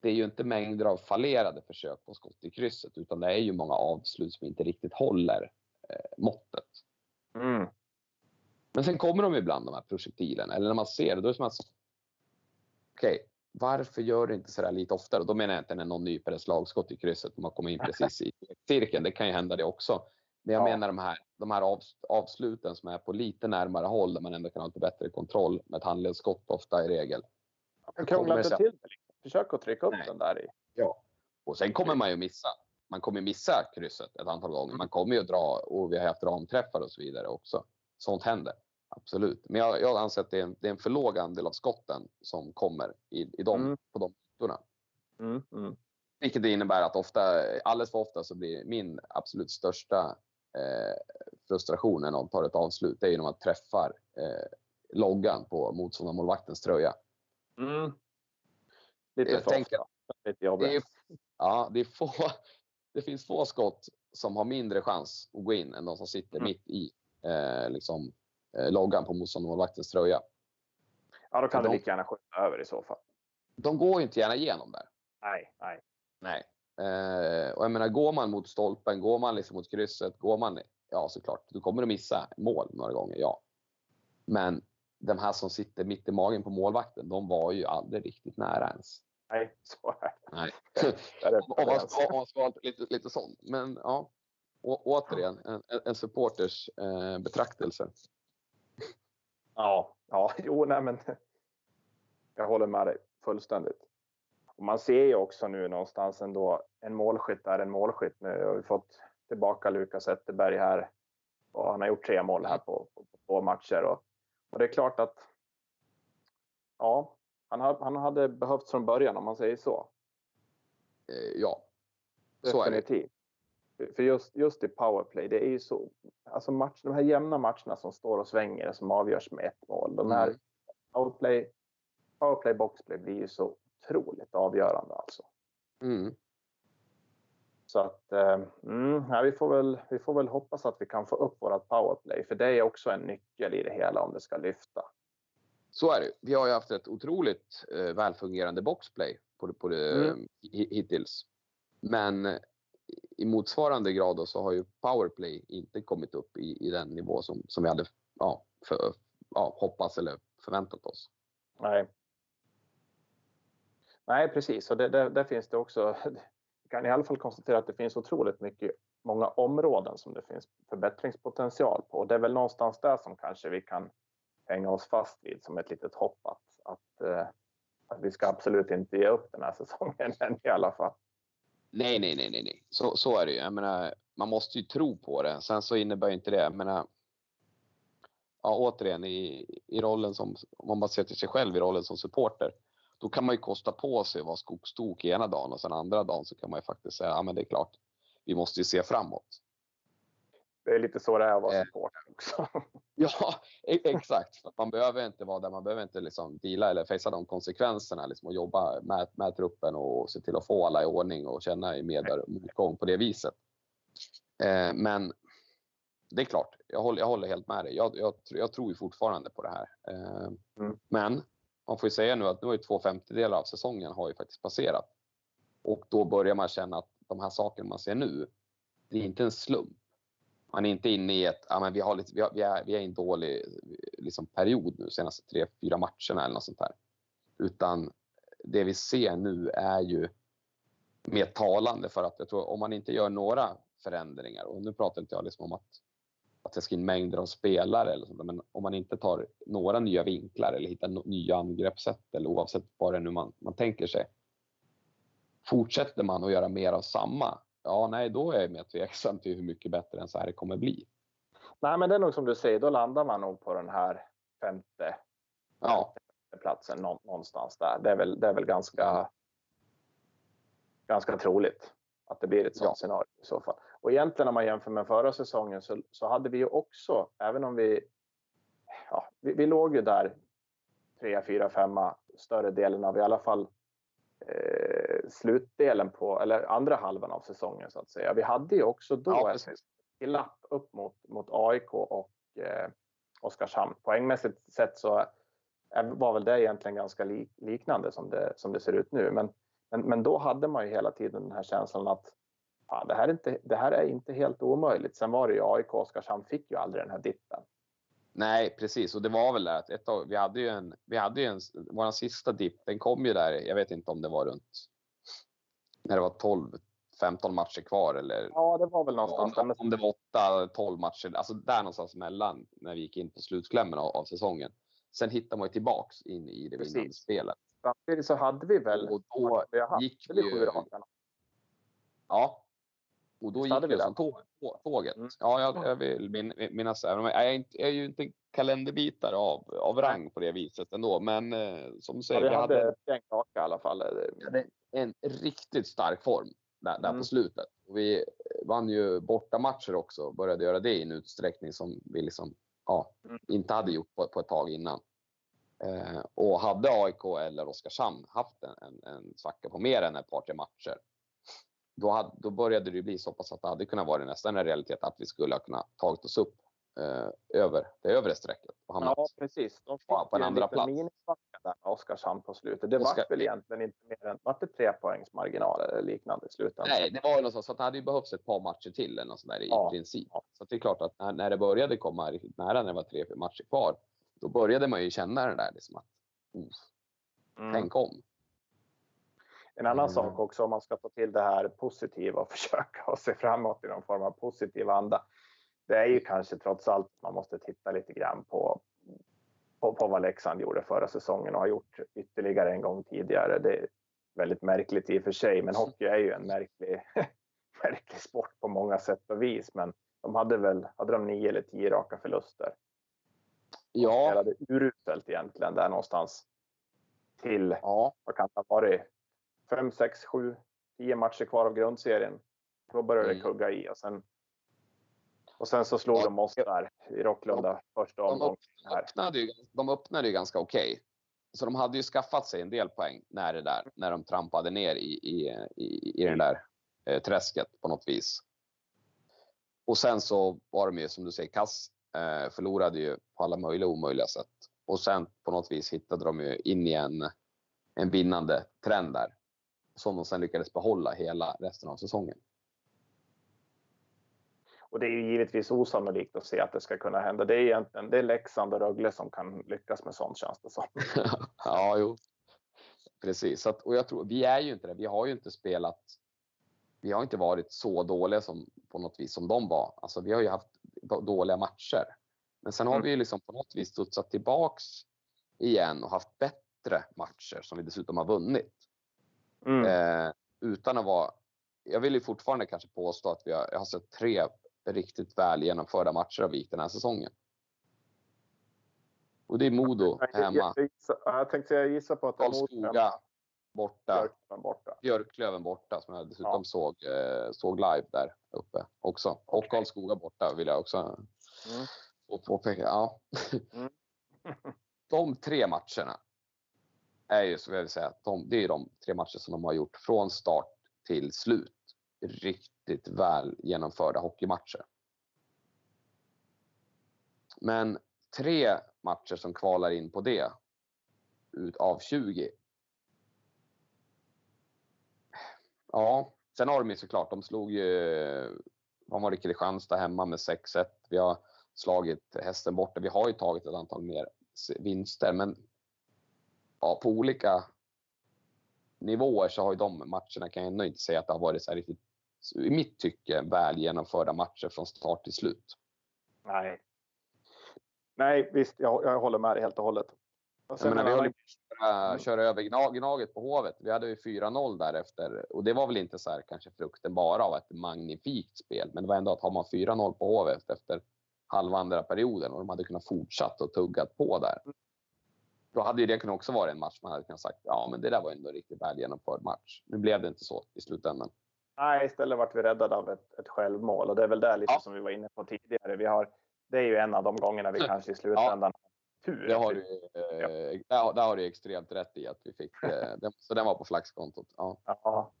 det är ju inte mängder av fallerade försök på skott i krysset utan det är ju många avslut som inte riktigt håller eh, måttet. Mm. Men sen kommer de ibland de här projektilerna eller när man ser det då är det som att okej, varför gör du inte sådär lite oftare? Och då menar jag inte när någon nyper ett slagskott i krysset och man kommer in precis i cirkeln. Det kan ju hända det också. Men jag Ja. menar de här, de här av, avsluten som är på lite närmare håll där man ändå kan ha lite bättre kontroll med ett handledsskott ofta i regel. Men krångla Kommer inte till det. Försök att trycka upp Nej. den där i. Ja. Och sen kommer man ju missa. Man kommer missa krysset ett antal gånger. Man kommer ju att dra och vi har haft ramträffar och så vidare också. Sånt händer. Absolut. Men jag, jag anser att det är, en, det är en för låg andel av skotten som kommer i, i dem, Mm. på de ytorna. Mm. Mm. Vilket det innebär att ofta, alldeles för ofta så blir min absolut största eh, frustration när någon tar ett avslut, det är ju när man träffar eh, loggan på motståndarmålvaktens tröja. Mm. Lite Jag för tänker-. Lite jobbigt. Ja, det, är få, det finns få skott som har mindre chans att gå in än de som sitter Mm. mitt i eh, liksom, eh, loggan på motståndarmålvaktens tröja. Ja, då kan du lika gärna skjuta över i så fall. De går ju inte gärna igenom där. Nej, nej. Nej. Eh, och jag menar, går man mot stolpen, går man liksom mot krysset, går man, ja såklart, du kommer att missa mål några gånger, ja. Men de här som sitter mitt i magen på målvakten, de var ju aldrig riktigt nära ens. Nej, så är det. Nej. Om, man ska, om man ska lite, lite sån. Men ja, å, återigen, en, en supporters eh, betraktelse. Ja, ja, jo, nej, men jag håller med dig fullständigt. Och man ser ju också nu någonstans ändå en målskytt är en målskytt. Nu har vi fått tillbaka Lukas Zetterberg här och han har gjort tre mål här på, på, på två matcher och, och det är klart att ja, han, han hade behövts från början om man säger så. Eh, ja, så är det. Definitivt. För- just, just i powerplay, det är ju så, alltså match, de här jämna matcherna som står och svänger som avgörs med ett mål. De här Mm. powerplay, powerplay, boxplay blir ju så otroligt avgörande alltså. Mm. Så att eh, mm, ja, vi, får väl, vi får väl hoppas att vi kan få upp vårat powerplay, för det är också en nyckel i det hela om det ska lyfta. Så är det. Vi har ju haft ett otroligt eh, välfungerande boxplay på, på det, Mm. hi- hittills. Men eh, i motsvarande grad då så har ju powerplay inte kommit upp i, i den nivå som, som vi hade ja, för, ja, hoppats eller förväntat oss. Nej. Nej, precis. Och det, det, där finns det också. Vi kan i alla fall konstatera att det finns otroligt mycket, många områden som det finns förbättringspotential på. Och det är väl någonstans där som kanske vi kan hänga oss fast vid som ett litet hopp att, att, eh, att vi ska absolut inte ge upp den här säsongen än i alla fall. Nej, nej, nej, nej, nej. Så, så är det ju. Jag menar, man måste ju tro på det. Sen så innebär ju inte det, jag menar, ja, återigen i, i rollen som, om man bara ser till sig själv i rollen som supporter, då kan man ju kosta på sig att vara skogstok ena dagen och sen andra dagen så kan man ju faktiskt säga, ja men det är klart, vi måste ju se framåt. Det är lite så det är att vara Eh. supporter också. Ja, e- exakt. Man behöver inte vara där, man behöver inte liksom deala eller facea de konsekvenserna liksom och jobba med, med truppen och se till att få alla i ordning och känna i med motgång på det viset. Eh, men det är klart, jag håller, jag håller helt med dig. Jag, jag, jag tror ju fortfarande på det här. Eh, Mm. Men man får ju säga nu att nu har ju två femtedelar av säsongen har ju faktiskt passerat. Och då börjar man känna att de här sakerna man ser nu, det är inte en slump. Man är inte inne i ett, ja men vi, har lite, vi, har, vi, är, vi är i en dålig liksom, period nu, senaste tre, fyra matcherna eller något sånt där. Utan det vi ser nu är ju mer talande för att jag tror om man inte gör några förändringar och nu pratar inte jag liksom om att, att det ska in mängder av spelare eller sånt, men om man inte tar några nya vinklar eller hittar nya angreppssätt eller oavsett vad det är nu man, man tänker sig. Fortsätter man att göra mer av samma, ja nej då är jag mer tveksam till hur mycket bättre än så här det kommer bli. Nej men det är nog som du säger, då landar man nog på den här femte, ja. platsen någonstans där. Det är väl, det är väl ganska ganska troligt att det blir ett sådant ja. scenario i så fall. Och egentligen om man jämför med förra säsongen så, så hade vi ju också, även om vi, ja, vi, vi låg ju där trea, fyra, femma större delen av i alla fall eh, slutdelen på, eller andra halvan av säsongen så att säga. Vi hade ju också då ja, ett lapp upp mot, mot AIK och eh, Oskarshamn. Poängmässigt sett så var väl det egentligen ganska lik, liknande som det, som det ser ut nu. Men men, men då hade man ju hela tiden den här känslan att ja, det, här är inte, det här är inte helt omöjligt. Sen var det ju AIK och Oskarshamn fick ju aldrig den här dippen. Nej, precis. Och det var väl det att ett tag, vi hade ju en, vi hade ju en, vår sista dipp, den kom ju där, jag vet inte om det var runt, när det var 12, 15 matcher kvar eller? Ja, det var väl någonstans. Om, om det var 8, 12 matcher, alltså där någonstans mellan när vi gick in på slutklämmen av, av säsongen. Sen hittar man ju tillbaks in i det vinnande spelet samtidigt så hade vi väl... Och då vi har gick vi ju... Ja. Och då gick vi som tåg, tåget. Mm. Ja, jag, jag vill min, minnas det. Jag är, inte, jag är ju inte kalenderbitare av, av rang på det viset ändå. Men eh, som du säger. Ja, vi, hade, hade en kaka i alla fall. En riktigt stark form där, där mm. på slutet. Och vi vann ju bortamatcher också. Började göra det i en utsträckning som vi liksom, ja, mm. inte hade gjort på, på ett tag innan. Eh, och hade AIK eller Oskarshamn haft en, en, en svacka på mer än ett par, tre matcher, då, hade, då började det bli så pass att det hade kunnat vara nästan en realitet att vi skulle ha kunnat tagit oss upp eh, över det övre strecket. Och ja, precis. De fick på en andra plats. minisvacka där Oskarshamn på slutet. Det Oskar... var väl egentligen inte mer än var det tre poängs marginal eller liknande i slutändan? Nej, det var ju något så det hade ju behövts ett par matcher till eller något sånt där i ja. princip. Så det är klart att när, när det började komma riktigt nära, när det var tre matcher kvar, då började man ju känna det där liksom att mm. tänk om. En annan mm. sak också om man ska ta till det här positiva och försöka se framåt i någon form av positiv anda. Det är ju kanske trots allt man måste titta lite grann på, på, på vad Leksand gjorde förra säsongen och har gjort ytterligare en gång tidigare. Det är väldigt märkligt i och för sig, men hockey är ju en märklig, märklig sport på många sätt och vis. Men de hade väl hade de nio eller tio raka förluster Ja. Spelade uruselt egentligen där någonstans. Till, ja. vad kan det ha varit? Fem, sex, sju, tio matcher kvar av grundserien. Då började mm. det kugga i och sen och sen så slog ja. de oss där i Rocklunda första omgången. De, öppnade ju, de öppnade ju ganska okej. Okay. Så de hade ju skaffat sig en del poäng när det där, när de trampade ner i, i, i, i den där eh, träsket på något vis. Och sen så var de ju som du säger kass Eh, förlorade ju på alla möjliga och omöjliga sätt. Och sen på något vis hittade de ju in i en, en vinnande trend där. Som de sen lyckades behålla hela resten av säsongen. Och det är ju givetvis osannolikt att se att det ska kunna hända. Det är egentligen det är Leksand och Rögle som kan lyckas med sånt känns det som. ja, jo. Precis. Att, och jag tror, vi är ju inte det. Vi har ju inte spelat. Vi har inte varit så dåliga som på något vis som de var. Alltså, vi har ju haft dåliga matcher. Men sen har mm. vi liksom på något vis studsat tillbaks igen och haft bättre matcher som vi dessutom har vunnit. Mm. Eh, utan att vara... Jag vill ju fortfarande kanske påstå att vi har, jag har sett tre riktigt väl genomförda matcher av VIK den här säsongen. Och det är Modo hemma. Jag, jag, jag tänkte jag gissar på att Karlskoga borta. Björklöven borta. Björklöven borta som jag dessutom ja. såg, eh, såg live där uppe också. Okay. Och Karlskoga borta vill jag också mm. påpeka. Ja. Mm. de tre matcherna är ju, så vill jag säga, de, det är de tre matcher som de har gjort från start till slut. Riktigt väl genomförda hockeymatcher. Men tre matcher som kvalar in på det utav 20 Ja, sen har de ju såklart, de slog ju, vad var det, Kristianstad hemma med 6-1. Vi har slagit hästen borta. Vi har ju tagit ett antal mer vinster, men ja, på olika nivåer så har ju de matcherna, kan jag ändå inte säga att det har varit så här riktigt, i mitt tycke, väl genomförda matcher från start till slut. Nej. Nej, visst, jag, jag håller med dig helt och hållet. Och jag menar, vi höll på att köra, köra över gnag, Gnaget på Hovet. Vi hade ju 4-0 därefter och det var väl inte så här kanske frukten bara av ett magnifikt spel, men det var ändå att har man 4-0 på Hovet efter halva andra perioden och de hade kunnat fortsatt och tuggat på där. Då hade ju det kunnat också vara en match man hade kunnat sagt ja, men det där var ändå en riktigt väl genomförd match. Nu blev det inte så i slutändan. Nej, istället vart vi räddade av ett, ett självmål och det är väl där lite ja. som vi var inne på tidigare. Vi har, det är ju en av de gångerna vi kanske i slutändan ja. tur. Det har du, eh, ja. där, har du extremt rätt i att vi fick. Eh, så den var på flaxkontot. Ja. ja.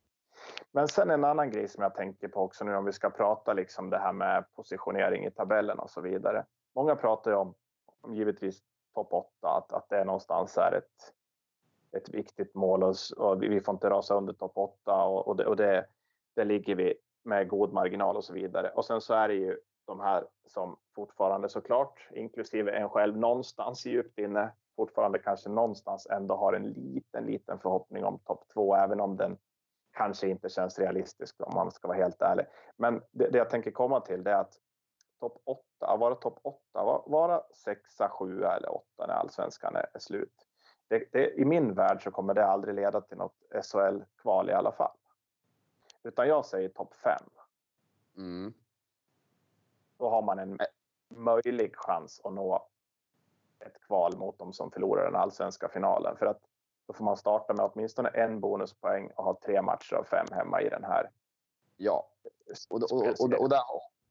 Men sen en annan grej som jag tänker på också nu om vi ska prata liksom det här med positionering i tabellen och så vidare. Många pratar ju om, om givetvis topp 8, att, att det är någonstans är ett, ett viktigt mål och, och vi får inte rasa under topp 8 och, och, det, och det, där ligger vi med god marginal och så vidare. Och sen så är det ju de här som fortfarande såklart, inklusive en själv någonstans djupt inne, fortfarande kanske någonstans ändå har en liten, liten förhoppning om topp två, även om den kanske inte känns realistisk om man ska vara helt ärlig. Men det, det jag tänker komma till det är att topp 8, vara topp 8, vara 6, 7 eller åtta när allsvenskan är, är slut. Det, det, I min värld så kommer det aldrig leda till något SHL-kval i alla fall. Utan jag säger topp 5. Mm. Då har man en möjlig chans att nå ett kval mot de som förlorar den allsvenska finalen. För att då får man starta med åtminstone en bonuspoäng och ha tre matcher av fem hemma i den här. Ja, och, och, och, och, och där,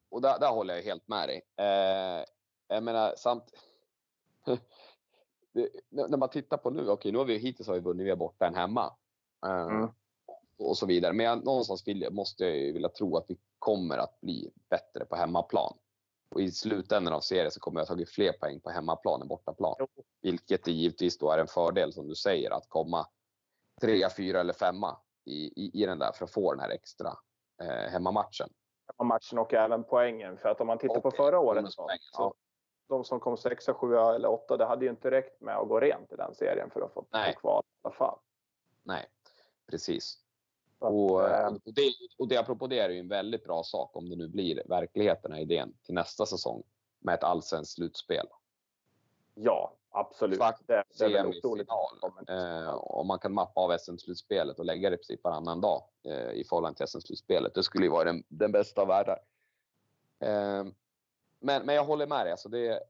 och där, där håller jag helt med dig. Eh, jag menar, samt... det, när man tittar på nu, okej, okay, nu har vi hittills har vi vunnit, vi är borta en hemma. Eh, mm. Och så vidare. Men jag, någonstans vill, måste jag ju vilja tro att vi kommer att bli bättre på hemmaplan. Och i slutändan av serien så kommer jag ha tagit fler poäng på hemmaplan än bortaplan. Vilket givetvis då är en fördel som du säger att komma trea, fyra eller femma i, i, i den där för att få den här extra eh, hemmamatchen matchen och även poängen. För att om man tittar på förra året så, ja, de som kom sexa, sjua eller åtta, det hade ju inte räckt med att gå rent i den serien för att få kvar i alla fall. Nej, precis. Att, och, och, det, och det apropå det är ju en väldigt bra sak om det nu blir verkligheten, idén till nästa säsong med ett allsvenskt slutspel. Ja, absolut. Svart, det, det är otroligt. Eh, om man kan mappa av SM-slutspelet och lägga det i princip varannan dag eh, i förhållande till SM-slutspelet. Det skulle ju vara den, den bästa av världar. Eh, men, men jag håller med dig. Alltså det,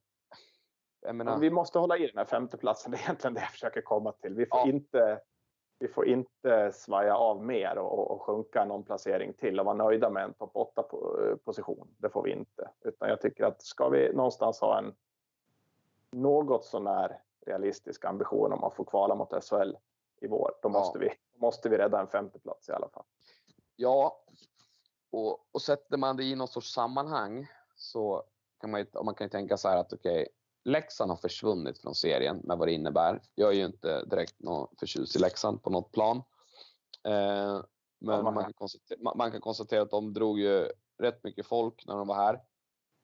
menar... Vi måste hålla i den här femteplatsen. Det är egentligen det jag försöker komma till. Vi får, ja. inte, vi får inte svaja av mer och, och sjunka någon placering till och vara nöjda med en topp 8 position. Det får vi inte. Utan jag tycker att ska vi någonstans ha en något sånär realistisk ambition om att få kvala mot SHL i vår, då måste, ja. vi, måste vi rädda en femteplats i alla fall. Ja, och, och sätter man det i något sorts sammanhang så kan man, man kan tänka så här att okej, okay, Leksand har försvunnit från serien med vad det innebär. Jag är ju inte direkt någon förtjust i Leksand på något plan. Eh, men man kan, man kan, konstatera att de drog ju rätt mycket folk när de var här.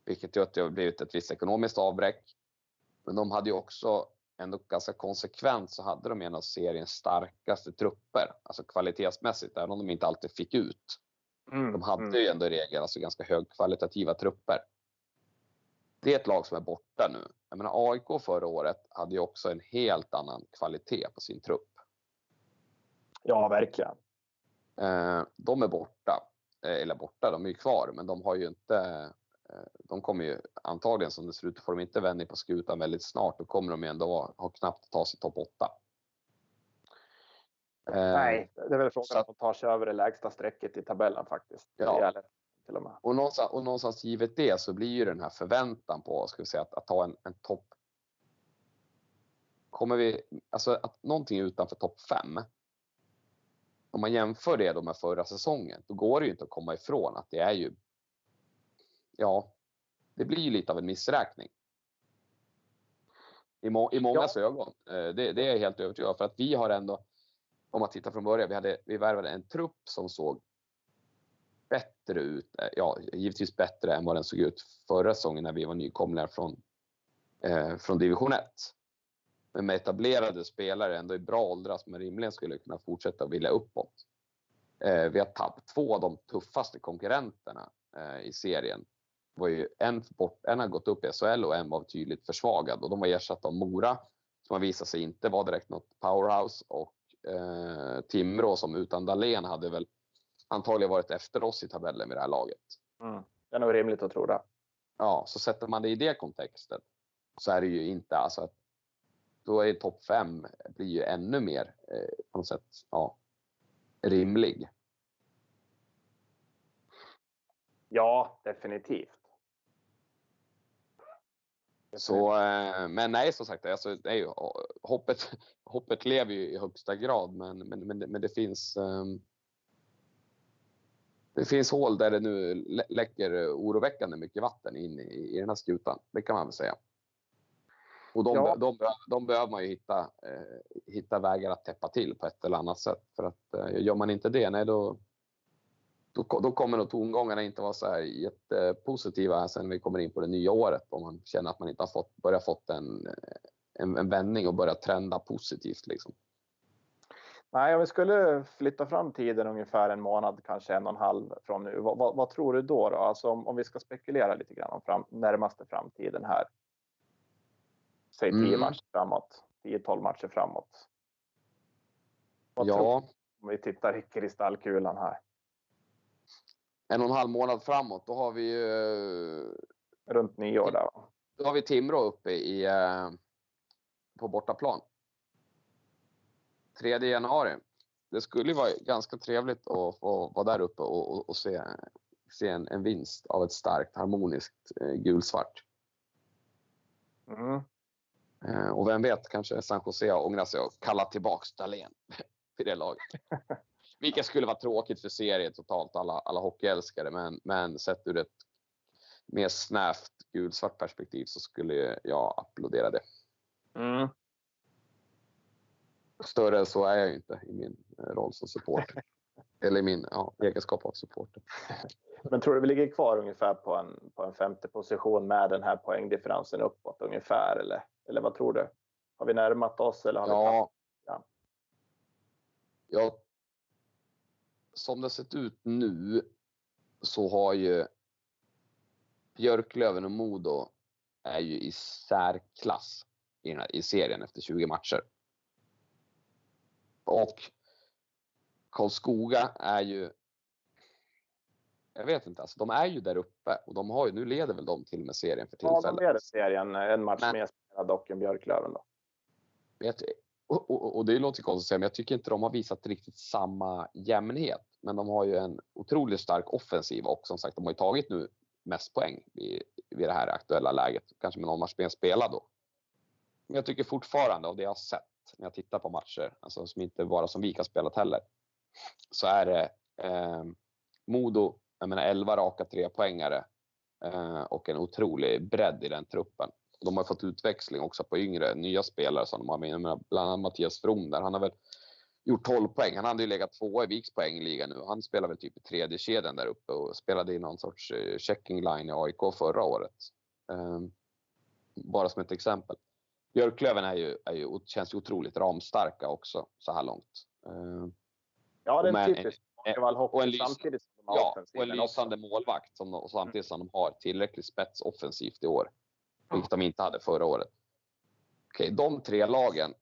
Vilket gör att det har blivit ett visst ekonomiskt avbräck. Men de hade ju också ändå ganska konsekvent så hade de en av seriens starkaste trupper, alltså kvalitetsmässigt, även om de inte alltid fick ut. Mm, de hade mm. ju ändå i regel alltså ganska högkvalitativa trupper. Det är ett lag som är borta nu. Jag menar AIK förra året hade ju också en helt annan kvalitet på sin trupp. Ja, verkligen. Eh, de är borta. Eh, eller borta, de är ju kvar, men de har ju inte Eh, de kommer ju antagligen som det ser ut, får de inte vändning på skutan väldigt snart, då kommer de ju ändå ha knappt ta sig topp 8. Eh, Nej, det är väl frågan att de tar sig över det lägsta strecket i tabellen faktiskt. Ja. Till och, med. Och, någonstans, och någonstans givet det så blir ju den här förväntan på ska vi säga, att, att ta en, en topp. Kommer vi, alltså att någonting utanför topp 5. Om man jämför det då med förra säsongen, då går det ju inte att komma ifrån att det är ju ja, det blir ju lite av en missräkning. I, må, i mångas ja. ögon. Eh, det, det, är jag helt övertygad om. För att vi har ändå... om man tittar från början, vi, hade, vi värvade en trupp som såg bättre ut, ja givetvis bättre än vad den såg ut förra säsongen när vi var nykomlingar från, eh, från division 1. Men med etablerade spelare ändå i bra åldrar som rimligen skulle kunna fortsätta vilja uppåt. Eh, vi har tappat två av de tuffaste konkurrenterna eh, i serien. Var ju en, bort, en har gått upp i SHL och en var tydligt försvagad och de var ersatta av Mora som har visat sig inte vara direkt något powerhouse och eh, Timrå som utan Dahlén hade väl antagligen varit efter oss i tabellen vid det här laget. Mm. Det är nog rimligt att tro det. Ja, så sätter man det i det kontexten så är det ju inte alltså att då är topp fem blir ju ännu mer eh, på något sätt ja, rimlig. Ja, definitivt. Så, eh, men nej, som sagt, alltså, det är ju, hoppet, hoppet lever ju i högsta grad, men, men, men, men det finns um, det finns hål där det nu läcker oroväckande mycket vatten in i, i den här skutan. Det kan man väl säga. Och de, ja. de, de, behöver man ju hitta, eh, hitta vägar att täppa till på ett eller annat sätt. För att eh, gör man inte det, nej då, då, då kommer nog tongångarna inte vara så här jättepositiva sen vi kommer in på det nya året. Om man känner att man inte har fått, börjat fått en, en, en vändning och börjat trenda positivt. Liksom. Nej, om vi skulle flytta fram tiden ungefär en månad, kanske en och en halv från nu. Vad, vad, vad tror du då? då? Alltså om, om, vi ska spekulera lite grann om fram, närmaste framtiden här. Säg 10 mm. matcher framåt, 10-12 matcher framåt. Vad ja. Tror, om vi tittar i kristallkulan här. En och en halv månad framåt, då har vi ju... Runt nyår där va? Då har vi Timrå uppe i, eh, på bortaplan. 3 januari. Det skulle vara ganska trevligt att få vara där uppe och, och, och se, se en, en, vinst av ett starkt harmoniskt eh, gulsvart. Mm. Eh, och vem vet, kanske San Jose ångrar sig och kallar tillbaks Dahlén till det laget. Vilket skulle vara tråkigt för serien totalt, alla, alla hockeyälskare. Men, men sett ur ett mer snävt gulsvart perspektiv så skulle jag applådera det. Mm större än så är jag inte i min eh, roll som supporter. Eller i min ja, egenskap av supporter. Men tror du vi ligger kvar ungefär på en, på en femte position med den här poängdifferensen uppåt ungefär? Eller, eller vad tror du? Har vi närmat oss? Eller har ja. Vi ja. ja. Som det sett ut nu så har ju Björklöven och Modo är ju i särklass i, här, i serien efter 20 matcher. Och Karlskoga är ju jag vet inte, alltså, de är ju där uppe och de har ju, nu leder väl de till och med serien för tillfället. Ja, de leder serien en match men, mer spelad dock än Björklöven då. Vet, och, och, och, det låter konstigt att säga, men jag tycker inte de har visat riktigt samma jämnhet. Men de har ju en otroligt stark offensiv och som sagt, de har ju tagit nu mest poäng vid, vid det här aktuella läget. Kanske med någon match mer spelad då. Men jag tycker fortfarande av det jag har sett när jag tittar på matcher, alltså som inte bara som vi har spelat heller, så är det eh, Modo, jag menar 11 raka trepoängare eh, och en otrolig bredd i den truppen. De har fått utväxling också på yngre, nya spelare som de har med. Menar, bland annat Mattias From där. Han har väl gjort 12 poäng. Han hade ju legat tvåa i Viks poängliga nu. Han spelar väl typ i tredje kedjan där uppe och spelade i någon sorts eh, checking line i AIK förra året. Eh, bara som ett exempel. Björklöven är ju, är ju, känns ju otroligt ramstarka också så här långt. Eh, ja, det är typiskt och en, lys samtidigt som de har ja, och en lysande också. målvakt som de, samtidigt som de har tillräckligt spets offensivt i år. Vilket de inte hade förra året. Okej, de tre lagen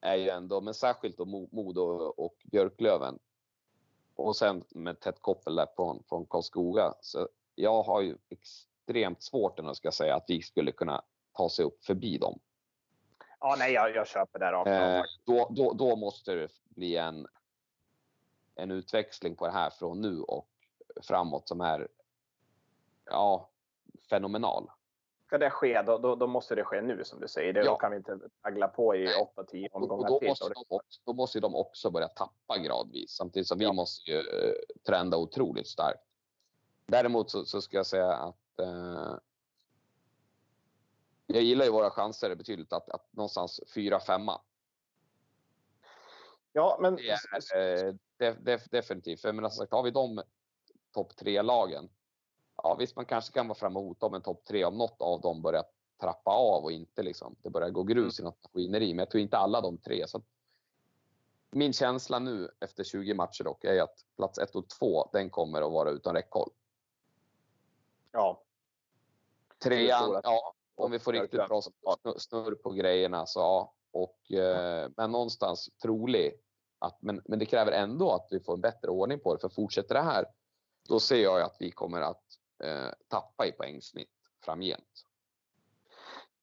är ju ändå, men särskilt då Modo och Björklöven. Och sen med tätt koppel där från, från Karlskoga. Så jag har ju extremt svårt, ska jag säga, att vi skulle kunna ta sig upp förbi dem. Ja, nej, jag, jag köper det rakt eh, då, då, då måste det bli en, en utväxling på det här från nu och framåt som är ja, fenomenal. Ska det ske, då, då, då måste det ske nu som du säger. Det, ja. Då kan vi inte taggla på i 8-10 omgångar då till. Måste de också, då måste de också börja tappa gradvis samtidigt som ja. vi måste ju uh, trenda otroligt starkt. Däremot så, så ska jag säga att uh, jag gillar ju våra chanser betydligt att, att någonstans fyra, femma. Ja, men Det är eh, def, def, definitivt. För som sagt, har vi de topp tre-lagen. Ja, visst, man kanske kan vara framme och hota om en topp tre om något av dem börjar trappa av och inte liksom, det börjar gå grus i något maskineri. Men jag tror inte alla de tre. Så min känsla nu efter 20 matcher dock är att plats ett och två, den kommer att vara utan räckhåll. ja, Trean, ja, om vi får riktigt bra snurr- på grejerna så ja. Och, eh, men någonstans trolig att, men, men det kräver ändå att vi får en bättre ordning på det. För fortsätter det här, då ser jag att vi kommer att eh, tappa i poängsnitt framgent.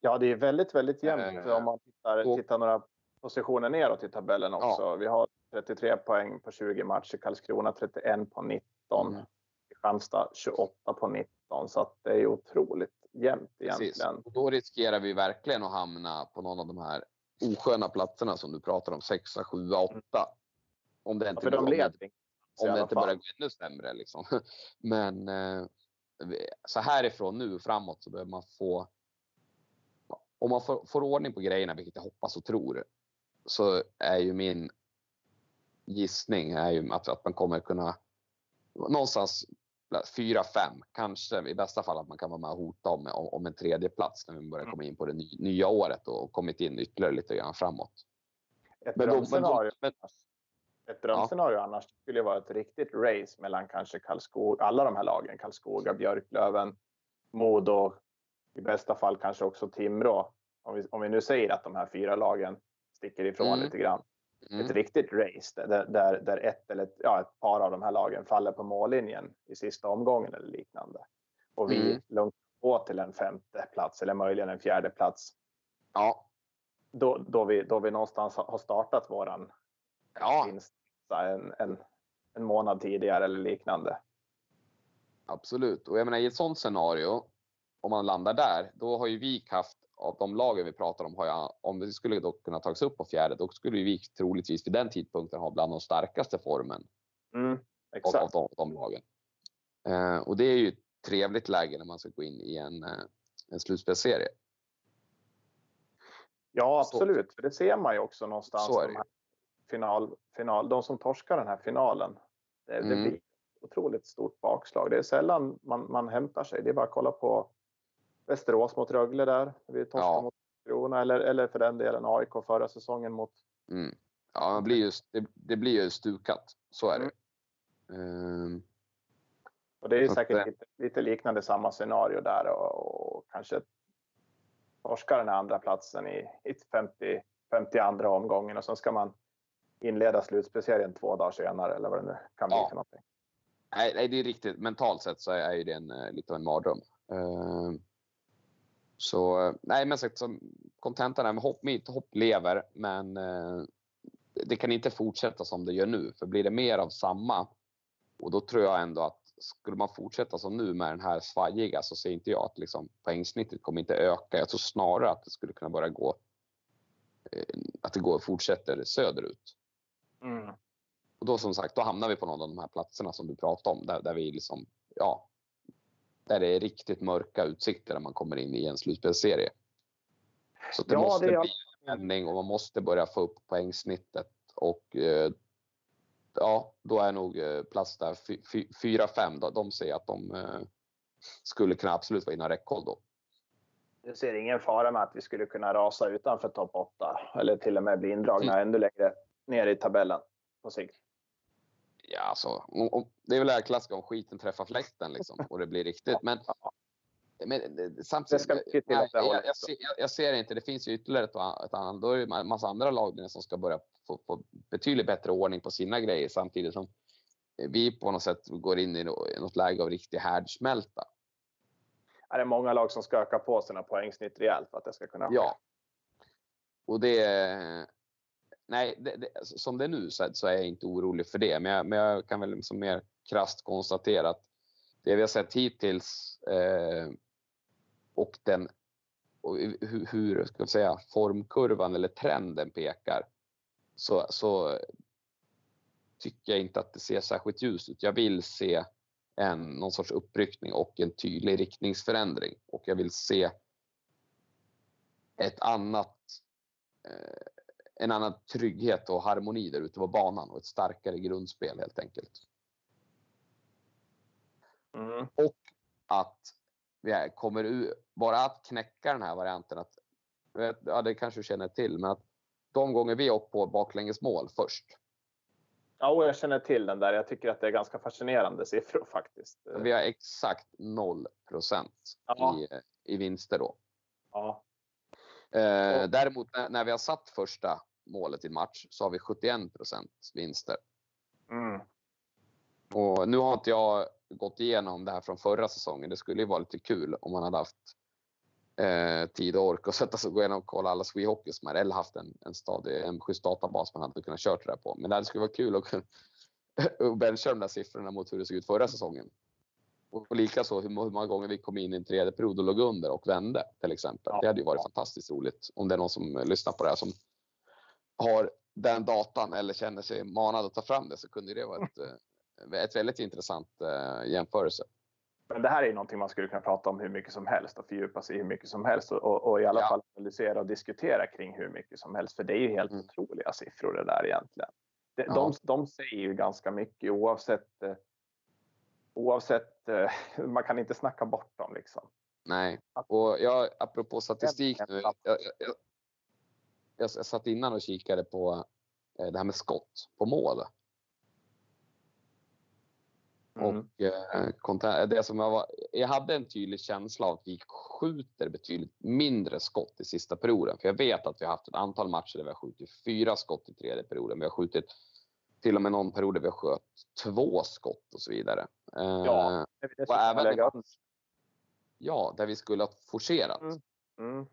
ja, det är väldigt, väldigt jämnt Eh, om man tittar, och- tittar några positioner neråt i tabellen också. Vi har 33 poäng på 20 matcher, Karlskrona 31 på 19, Mm. Kristianstad 28 på 19. Så att det är otroligt jämnt Precis. egentligen. Och då riskerar vi verkligen att hamna på någon av de här osköna platserna som du pratar om, 6, 7, 8. Om det inte, de om det- om det inte börjar gå ännu sämre. Liksom. Men eh, så härifrån nu framåt så behöver man få... Om man får, får ordning på grejerna, vilket jag hoppas och tror, så är ju min gissning är ju att, att man kommer kunna någonstans fyra, fem, kanske i bästa fall att man kan vara med och hota om, om, en tredje plats när vi börjar Mm. komma in på det ny, nya året och kommit in ytterligare lite grann framåt. Ett Men, drömscenario, men ett drömscenario annars skulle vara ett riktigt race mellan kanske Karlskoga, alla de här lagen, Karlskoga, Björklöven, Modo, i bästa fall kanske också Timrå. Om vi, om vi nu säger att de här fyra lagen sticker ifrån Mm. lite grann. Mm, Ett riktigt race där, där, där ett eller ett, ja, ett par av de här lagen faller på mållinjen i sista omgången eller liknande. Och vi Mm. lugnt gå till en femte plats eller möjligen en fjärde plats. ja, Då, då, vi, då vi någonstans har startat våran ja, vinst en, en, en månad tidigare eller liknande. Absolut. Och jag menar i ett sånt scenario, om man landar där, då har ju VIK haft av de lagen vi pratar om, har jag, om det skulle då kunna tas upp på fjärde, då skulle VIK troligtvis vid den tidpunkten ha bland de starkaste formen Mm, av, av, de, de lagen. Eh, och det är ju ett trevligt läge när man ska gå in i en, eh, en slutspelsserie. Ja, Så- absolut. För det ser man ju också någonstans. Så de, det här final, final, de som torskar den här finalen. Det, det Mm. blir ett otroligt stort bakslag. Det är sällan man, man hämtar sig. Det är bara att kolla på Västerås mot Rögle där. Vi torskar Ja. mot Krona eller, eller för den delen AIK förra säsongen mot Mm. Ja, det blir, ju, det, det blir ju stukat. Så är det. Eh, Och det är att, säkert eh, lite, lite liknande samma scenario där och, och kanske torskar den här andra platsen i, i 50, 52 omgången och sen ska man inleda slutspelserien två dagar senare eller vad det nu kan bli Ja. för någonting. Nej, nej, det är riktigt. Mentalt sett så är, ju det en, eh, lite av en mardröm. Eh, så eh, nej, men sagt som kontentan är hopp, mitt hopp lever, men eh, det kan inte fortsätta som det gör nu. För blir det mer av samma och då tror jag ändå att skulle man fortsätta som nu med den här svajiga så ser inte jag att liksom, poängsnittet kommer inte öka. Jag tror snarare att det skulle kunna börja gå eh, att det går fortsätter söderut. Mm. Och då som sagt, då hamnar vi på någon av de här platserna som du pratade om. Där, där vi liksom, ja. Där det är riktigt mörka utsikter när man kommer in i en slutspelsserie. Så det Ja, måste det är- bli en vändning och man måste börja få upp poängsnittet. Och eh, ja, då är nog eh, plats där 4-5. De, de säger att de eh, skulle kunna absolut vara inom räckhåll då. Du ser ingen fara med att vi skulle kunna rasa utanför topp 8 eller till och med bli indragna ännu längre ner i tabellen på sikt. Ja, alltså, det är väl det här klassiska om skiten träffar fläkten liksom, och det blir riktigt. Men, men eh, samtidigt, nej, jag, hållet jag, ser, jag, jag ser inte, det finns ju ytterligare ett, ett annat. Då är det en massa andra lag som ska börja få, få betydligt bättre ordning på sina grejer samtidigt som vi på något sätt går in i något läge av riktig härdsmälta. Är det många lag som ska öka på sina poängsnitt rejält för att det ska kunna ske? Ja. Och det... Nej, det, det, som det är nu så, så är jag inte orolig för det. Men jag, men jag kan väl liksom mer krasst konstatera att det vi har sett hittills eh, och den och hur, hur ska jag säga, formkurvan eller trenden pekar så, så tycker jag inte att det ser särskilt ljust ut. Jag vill se en, någon sorts uppryckning och en tydlig riktningsförändring. Och jag vill se ett annat, eh, en annan trygghet och harmoni där ute på banan och ett starkare grundspel helt enkelt. Mm. Och att vi kommer ur, bara att knäcka den här varianten att, ja det kanske du känner till, men att de gånger vi åkt på baklängesmål först. Ja, och jag känner till den där. Jag tycker att det är ganska fascinerande siffror faktiskt. Vi har exakt 0 procent Ja. i, i vinster då. Ja, Eh, däremot när, när vi har satt första målet i match så har vi 71 procent vinster. mm. Och nu har inte jag gått igenom det här från förra säsongen. Det skulle ju vara lite kul om man hade haft eh, tid och ork att sätta sig och gå igenom och kolla alla Swee Hockey som är eller haft en, en, stadig, en schysst databas man hade kunnat kört det där på. Men det skulle vara kul att att bencha de där siffrorna mot hur det såg ut förra säsongen. Och likaså hur, må- hur många gånger vi kom in i en tredje period och låg under och vände till exempel. Det hade ju varit fantastiskt roligt om det är någon som lyssnar på det här som har den datan eller känner sig manad att ta fram det så kunde det vara ett, eh, ett väldigt intressant eh, jämförelse. Men det här är någonting man skulle kunna prata om hur mycket som helst och fördjupa sig i hur mycket som helst och, och, i alla Ja. fall analysera och diskutera kring hur mycket som helst. För det är ju helt Mm. otroliga siffror det där egentligen. De, Ja. de, de säger ju ganska mycket oavsett eh, Oavsett, man kan inte snacka bort dem liksom. Nej, och jag, apropå statistik nu. Jag, jag, jag, jag satt innan och kikade på eh, det här med skott på mål. Mm. Och eh, det som jag, var, jag hade en tydlig känsla av att vi skjuter betydligt mindre skott i sista perioden. För jag vet att vi har haft ett antal matcher där vi har skjutit fyra skott i tredje perioden. Vi har skjutit till och med någon period där vi har sköt två skott och så vidare. Eh, Ja, det och även ja, där vi skulle ha forcerat. Mm. Mm.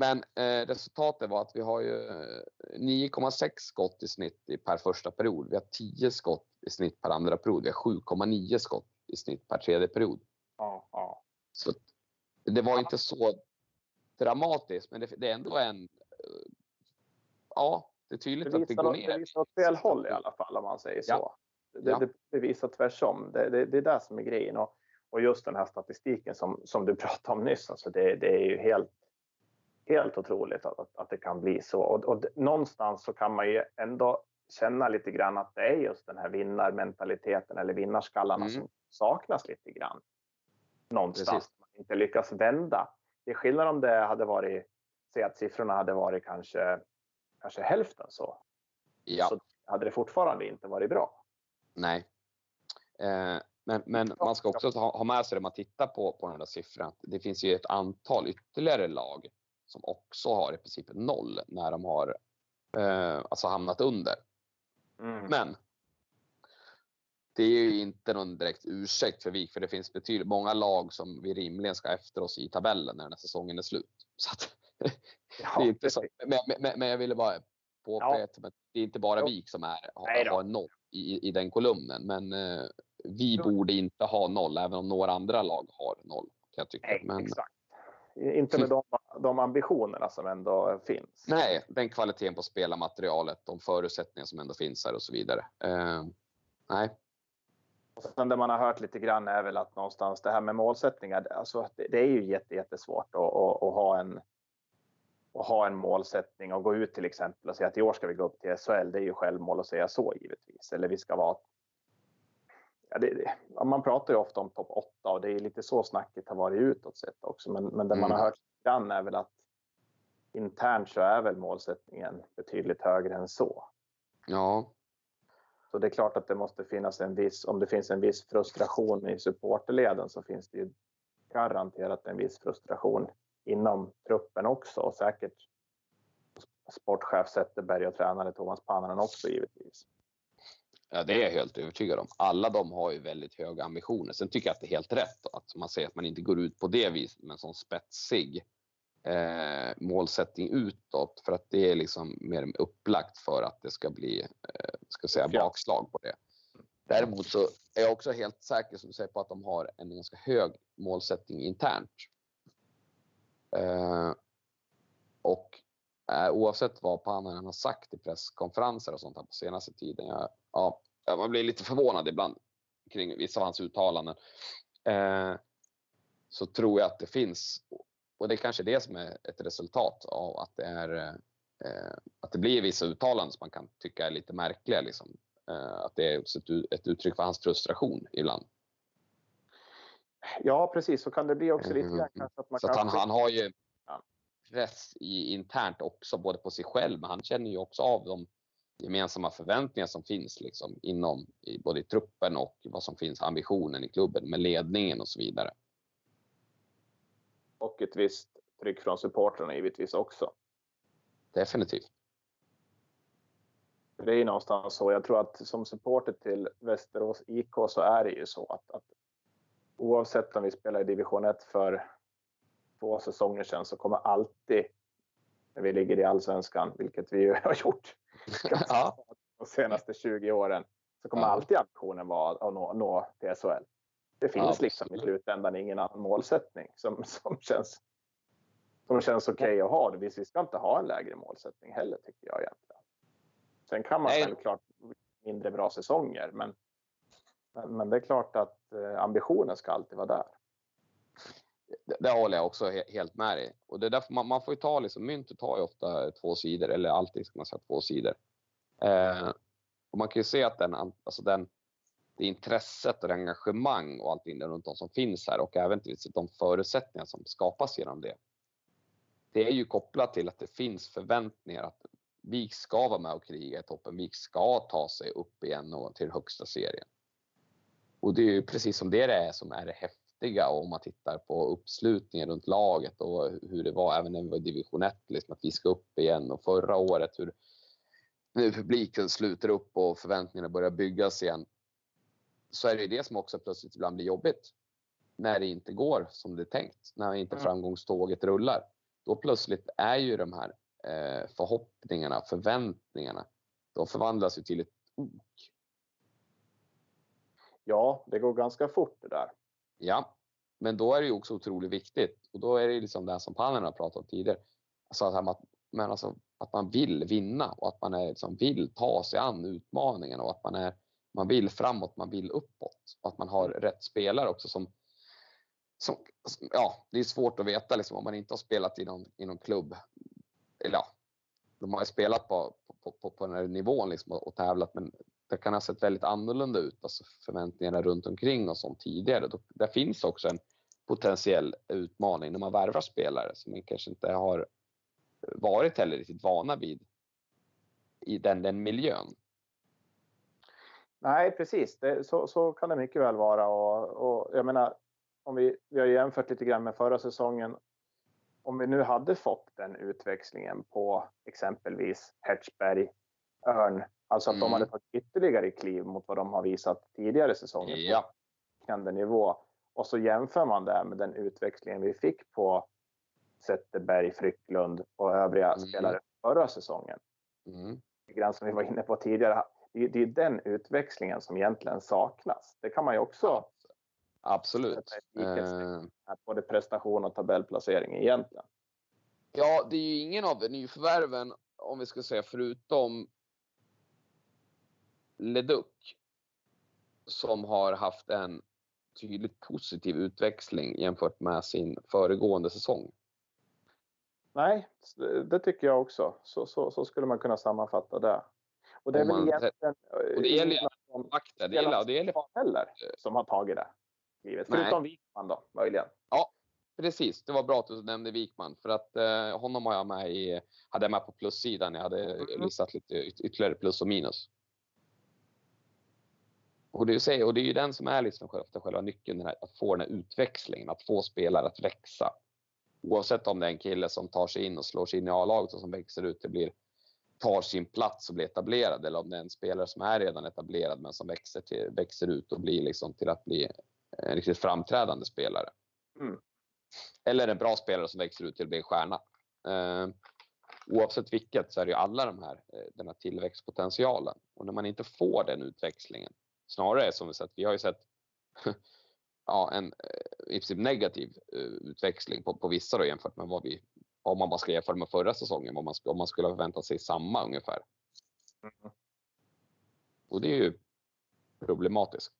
Men eh, resultatet var att vi har ju eh, 9,6 skott i snitt i per första period. Vi har 10 skott i snitt per andra period. Vi har 7,9 skott i snitt per tredje period. Ja, ja. Så det var inte så dramatiskt, men det, det är ändå en... eh, Ja, det är tydligt Det att det går det ner. visar åt fel håll i alla fall om man säger så. Ja. Det, Ja. det, det visar tvärsom. Det, det, det är det som är grejen. Och, och just den här statistiken som, som du pratade om nyss, alltså det, det är ju helt, helt otroligt att, att, att det kan bli så. Och, och någonstans så kan man ju ändå känna lite grann att det är just den här vinnarmentaliteten eller vinnarskallarna Mm. som saknas lite grann. Någonstans. Precis. Man inte lyckas vända. Det är skillnad om det hade varit, säg att siffrorna hade varit kanske, kanske hälften så Ja, så hade det fortfarande inte varit bra. nej. Eh, men, men man ska också ha, ha med sig det man tittar på, på den där siffran. Det finns ju ett antal ytterligare lag som också har i princip noll när de har eh, alltså hamnat under. Mm. Men det är ju inte någon direkt ursäkt för Vik, för det finns betydligt många lag som vi rimligen ska efter oss i tabellen när den här säsongen är slut. Så att, det är inte så, men, men, men jag ville bara påpeka att det är inte bara. Vik som är, har, har noll i, i den kolumnen. Men eh, vi borde inte ha noll, även om några andra lag har noll. Kan jag tycka. Nej, men, exakt. Inte med de, de ambitionerna som ändå finns. nej, den kvaliteten på spelarmaterialet, de förutsättningar som ändå finns här och så vidare. Eh, nej, Och sen det man har hört lite grann är väl att någonstans det här med målsättningar, alltså det, är ju jätte, jättesvårt att, att, att ha en att ha en målsättning och gå ut till exempel och säga att i år ska vi gå upp till SHL. Det är ju självmål att säga så givetvis. Eller vi ska vara Ja, det, man pratar ju ofta om topp 8 och det är lite så snacket har varit utåt sett också. Men, men det man Mm. har hört grann är väl att internt så är väl målsättningen betydligt högre än så. ja, Så det är klart att det måste finnas en viss, om det finns en viss frustration i supporterleden så finns det ju garanterat en viss frustration inom truppen också och säkert sportchef Zetterberg och tränare Thomas Pannanen också givetvis. Ja, det är jag helt övertygad om. Alla de har ju väldigt höga ambitioner. Sen tycker jag att det är helt rätt att man säger att man inte går ut på det viset med en sån spetsig eh, målsättning utåt för att det är liksom mer upplagt för att det ska bli eh, ska säga, bakslag på det. Däremot så är jag också helt säker som du säger på att de har en ganska hög målsättning internt. Eh, oavsett vad Pannanen har sagt i presskonferenser och sånt här på senaste tiden. Jag, ja, man blir lite förvånad ibland kring vissa av hans uttalanden. Eh, så tror jag att det finns, och det är kanske det som är ett resultat av att det är eh, eh, att det blir vissa uttalanden som man kan tycka är lite märkliga. Liksom. Eh, att det är ett, ett uttryck för hans frustration ibland. Ja, precis. Så kan det bli också lite Mm. grann kanske att man Så att han, han har ju. Press i, internt också, både på sig själv, men han känner ju också av de gemensamma förväntningar som finns liksom, inom i, både i truppen och vad som finns ambitionen i klubben med ledningen och så vidare. Och ett visst tryck från supportrarna givetvis också. Definitivt. Det är ju någonstans så. Jag tror att som supporter till Västerås IK så är det ju så att, att oavsett om vi spelar i division 1 för två säsonger sedan så kommer alltid när vi ligger i allsvenskan, vilket vi ju har gjort ja, de senaste 20 åren, så kommer Ja. alltid ambitionen vara att nå, nå till SHL. Det finns Ja, liksom i slutändan ingen annan målsättning som, som känns, som känns okej att ha. Vi vi ska inte ha en lägre målsättning heller tycker jag egentligen. Sen kan man Nej. självklart mindre bra säsonger, men, men, men det är klart att eh, ambitionen ska alltid vara där det, det håller jag också he, helt med dig. Och det är därför man, man får ju ta liksom, myntet har ju ofta två sidor, eller alltid ska man säga två sidor. Eh, och man kan ju se att den, alltså den, det intresset och det engagemang och allting där runt om som finns här och även till de förutsättningar som skapas genom det. Det är ju kopplat till att det finns förväntningar att vi ska vara med och kriga i toppen. Vi ska ta sig upp igen och till högsta serien. Och det är ju precis som det det är som är det häftiga om man tittar på uppslutningen runt laget och hur det var även när vi var i division 1, liksom att vi ska upp igen och förra året hur nu publiken sluter upp och förväntningarna börjar byggas igen. Så är det ju det som också plötsligt ibland blir jobbigt. När det inte går som det är tänkt, när inte Mm. framgångståget rullar. Då plötsligt är ju de här eh, förhoppningarna, förväntningarna, de förvandlas ju till ett ok. Ja, det går ganska fort det där. Ja, men då är det ju också otroligt viktigt och då är det liksom det som Pannen har pratat om tidigare. Alltså att, men alltså, att man vill vinna och att man är, liksom, vill ta sig an utmaningen och att man, är, man vill framåt, man vill uppåt. Och att man har rätt spelare också som, som ja, det är svårt att veta liksom, om man inte har spelat i någon, i någon klubb. Eller ja, de har ju spelat på, på, på, på den här nivån liksom och, och tävlat men det kan ha sett väldigt annorlunda ut, alltså förväntningarna runt omkring och sånt tidigare. Då, där finns också en potentiell utmaning när man värvar spelare som man kanske inte har varit heller riktigt vana vid i den, den miljön. Nej, precis. Det, så, så kan det mycket väl vara. Och, och jag menar, om vi, vi har jämfört lite grann med förra säsongen. Om vi nu hade fått den utväxlingen på exempelvis Hertzberg, Örn, alltså att de Mm. hade tagit ytterligare kliv mot vad de har visat tidigare säsonger på Ja, liknande nivå. Och så jämför man det med den utväxlingen vi fick på Zetterberg, Frycklund och övriga Mm. spelare förra säsongen. mm. Grann som vi var inne på tidigare. Det är, det är den utväxlingen som egentligen saknas. Det kan man ju också absolut. Eh, både prestation och tabellplacering egentligen. Ja, det är ju ingen av nyförvärven, om vi ska säga förutom Leduc, som har haft en tydligt positiv utväxling jämfört med sin föregående säsong. Nej, det tycker jag också. Så, så, så skulle man kunna sammanfatta det. Och det är man- egentligen och det gäller ju Akta, det gäller, det gäller heller som har tagit det. Givet. Nej. Förutom Wikman då, möjligen. Precis, det var bra att du nämnde Wikman för att eh, honom har jag med i, hade jag med på plussidan. Jag hade Mm. listat lite yt- ytterligare plus och minus. Och det, så- och det är ju den som är liksom själva, själva nyckeln, här, att få den här utväxlingen, att få spelare att växa. Oavsett om det är en kille som tar sig in och slår sig in i A-laget och som växer ut och blir, tar sin plats och blir etablerad eller om det är en spelare som är redan etablerad men som växer, till, växer ut och blir liksom till att bli en riktigt framträdande spelare. Mm. Eller en bra spelare som växer ut till att bli en stjärna. Eh, oavsett vilket så är det ju alla de här, eh, den här tillväxtpotentialen. Och när man inte får den utväxlingen, snarare är som vi sett, vi har ju sett ja, en eh, i princip negativ eh, utväxling på, på vissa då jämfört med vad vi, om man bara ska jämföra med förra säsongen, om man, om man skulle ha förväntat sig samma ungefär. Mm. Och det är ju problematiskt.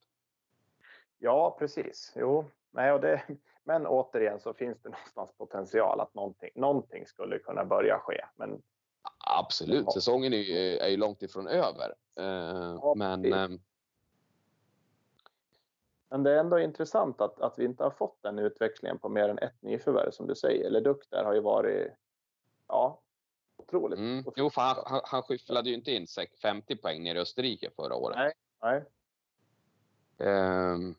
Ja, precis. Jo, nej, och det, men återigen så finns det någonstans potential att någonting, någonting skulle kunna börja ske. Men Absolut, säsongen är ju, är ju långt ifrån över. Eh, Ja, men Men det är ändå intressant att, att vi inte har fått den utvecklingen på mer än ett nyförvärv som du säger. Leduc där har ju varit ja, otroligt. mm, jo, för han, han, han skyfflade ju inte in sex- 50 poäng ner i Österrike förra året. Nej. Nej. Ehm,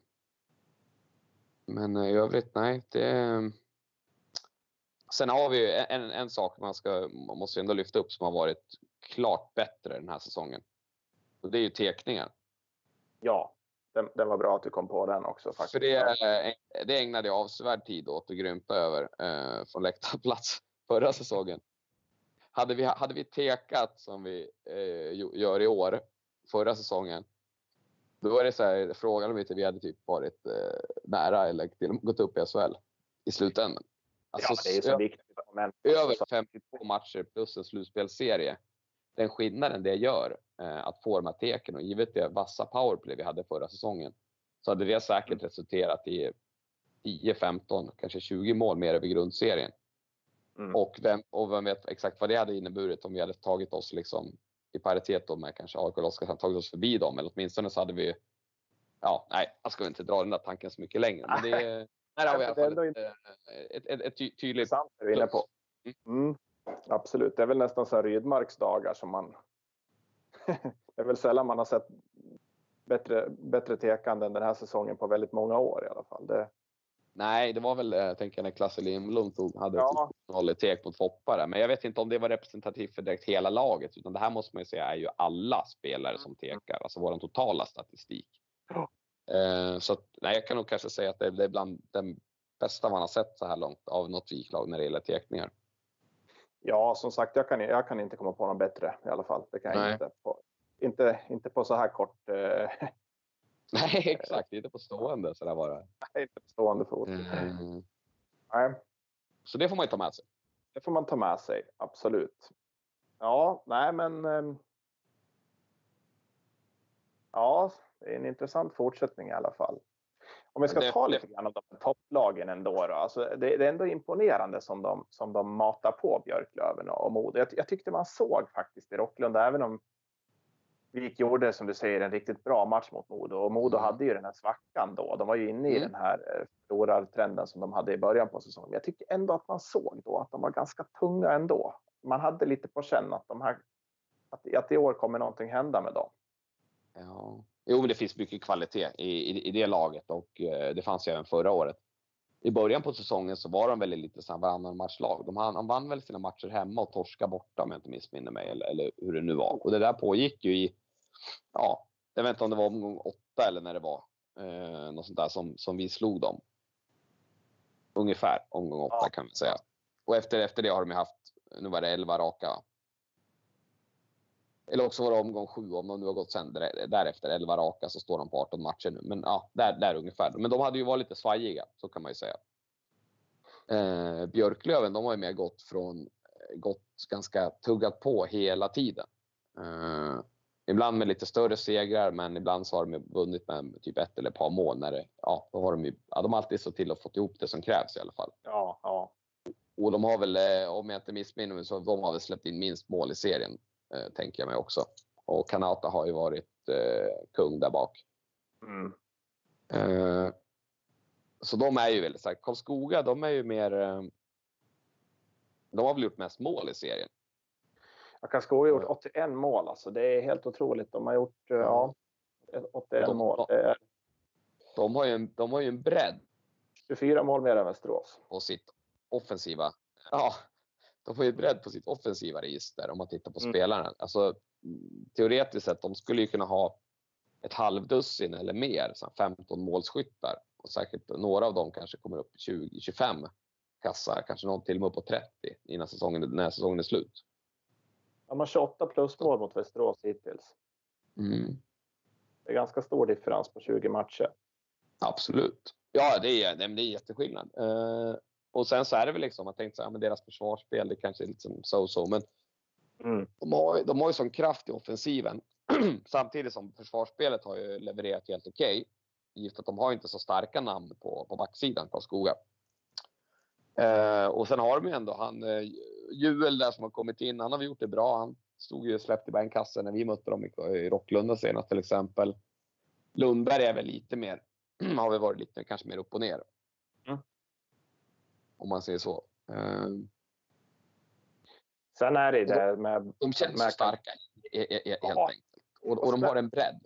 men i övrigt, nej. Det, sen har vi ju en, en sak man, ska, man måste ändå lyfta upp som har varit klart bättre den här säsongen. Och det är ju tekningen. Ja, den, den var bra att du kom på den också. Faktiskt. För det, det ägnade jag avsevärd tid åt att grymta över eh, från läktarplats förra säsongen. Hade vi, hade vi tekat som vi eh, gör i år, förra säsongen, då är det så här, frågan om inte vi hade typ varit eh, nära eller till gått upp i SHL i slutändan. Alltså, ja, det är så viktigt. Men, över 52 matcher plus en slutspelsserie. Den skillnaden det gör att få de här teken och givet det vassa powerplay vi hade förra säsongen så hade det säkert resulterat i 10, 15, kanske 20 mål mer över grundserien. Mm. Och vem, och vem vet exakt vad det hade inneburit om vi hade tagit oss liksom i paritet då med kanske AIK och Oskarshamn, tagit oss förbi dem eller åtminstone så hade vi Ja, nej, jag ska inte dra den där tanken så mycket längre. Men det, där har vi i alla Det är fall ett, eh, ett, ett, ett ty- tydligt intressant det du är inne på. Mm. Absolut, det är väl nästan så här Rydmarks dagar som man... det är väl sällan man har sett bättre, bättre tekande än den här säsongen på väldigt många år i alla fall. Det, Nej, det var väl, eh, jag tänker när Klasse Lindblom tog, hade Ja. ett tek mot Foppa. Men jag vet inte om det var representativt för direkt hela laget. Utan det här måste man ju säga är ju alla spelare som tekar. Alltså vår totala statistik. Ja. Eh, så att, nej, jag kan nog kanske säga att det, det är bland den bästa man har sett så här långt av något viklag när det gäller tekningar. Ja, som sagt, jag kan, jag kan inte komma på något bättre i alla fall. Det kan jag Nej. inte på, inte, inte på så här kort, eh, Nej, exakt. Inte på stående så där bara. inte på stående fot. Mm. Nej, Så det får man ju ta med sig. det får man ta med sig, absolut. Ja, nej men. ehm, Ja, det är en intressant fortsättning i alla fall. Om vi ska Det- ta lite grann om de här topplagen ändå. Då. Alltså det, det är ändå imponerande som de, som de matar på Björklöven och Modo. Jag, jag tyckte man såg faktiskt i Rocklunda, även om Vik gjorde som du säger en riktigt bra match mot Modo och Modo Mm. hade ju den här svackan då. De var ju inne i Mm. den här eh, förlorartrenden som de hade i början på säsongen. Men jag tycker ändå att man såg då att de var ganska tunga ändå. Man hade lite på känn att de här att, att i år kommer någonting hända med dem. Ja. Jo, men det finns mycket kvalitet i, i, i det laget och eh, det fanns ju även förra året. I början på säsongen så var de väl lite så varannan matchlag. De, han, vann väl sina matcher hemma och torska borta om jag inte missminner mig eller, eller hur det nu var. Och det där pågick ju i, ja, jag vet inte om det var omgång åtta eller när det var. Eh, något sånt där som, som vi slog dem. Ungefär omgång åtta Ja. kan vi säga. Och efter, efter det har de ju haft, nu var det elva raka eller också var det omgång sju om de nu har gått sen där- därefter 11 raka så står de på 18 matcher nu. Men ja, där, där ungefär. Men de hade ju varit lite svajiga, så kan man ju säga. Eh, Björklöven, de har ju mer gått från, gått ganska tuggat på hela tiden. Eh, ibland med lite större segrar, men ibland så har de vunnit med typ ett eller ett par mål. När det, ja, då har de ju, ja, de har alltid så till och fått ihop det som krävs i alla fall. Ja, ja. Och de har väl, eh, om jag inte missminner mig, så de har väl släppt in minst mål i serien, eh, tänker jag mig också. Och Kanata har ju varit eh, kung där bak. Mm. Eh, så de är ju väldigt starka. Karlskoga, de är ju mer... Eh, de har väl gjort mest mål i serien. Ja, Karlskoga har gjort 81 mål alltså. Det är helt otroligt. De har gjort eh, ja, 81 De- mål. Är De har ju en, de har ju en bredd 24 mål mer än Västerås. på sitt offensiva... Ja, de har ju bredd på sitt offensiva register om man tittar på Mm. spelarna. Alltså, teoretiskt sett, de skulle ju kunna ha ett halvdussin eller mer, så här 15 målskyttar. Och säkert några av dem kanske kommer upp i 20-25 kassar, kanske någon till och med upp på 30 innan säsongen, när säsongen är slut. De har 28 plusmål mot Västerås hittills. Mm. Det är ganska stor differens på 20 matcher. Absolut. Ja, det är, det är jätteskillnad. Och sen så är det väl liksom, man tänkte så här, men deras försvarsspel, det kanske är lite som so-so, men Mm. de har, de har ju sån kraft i offensiven. Samtidigt som försvarsspelet har ju levererat helt okej. Givet att de har inte så starka namn på, på backsidan, Karlskoga. Eh, och sen har de ju ändå han, eh, Juel där som har kommit in, han har gjort det bra. Han stod ju och släppte bara en kasse när vi mötte dem i, i Rocklunda senast till exempel. Lundberg är väl lite mer, har väl varit lite kanske mer upp och ner. Mm. Om man säger så. Eh, Sen är det det med, de känns med, starka e- e- e- helt Ja. enkelt. Och, och de har en bredd.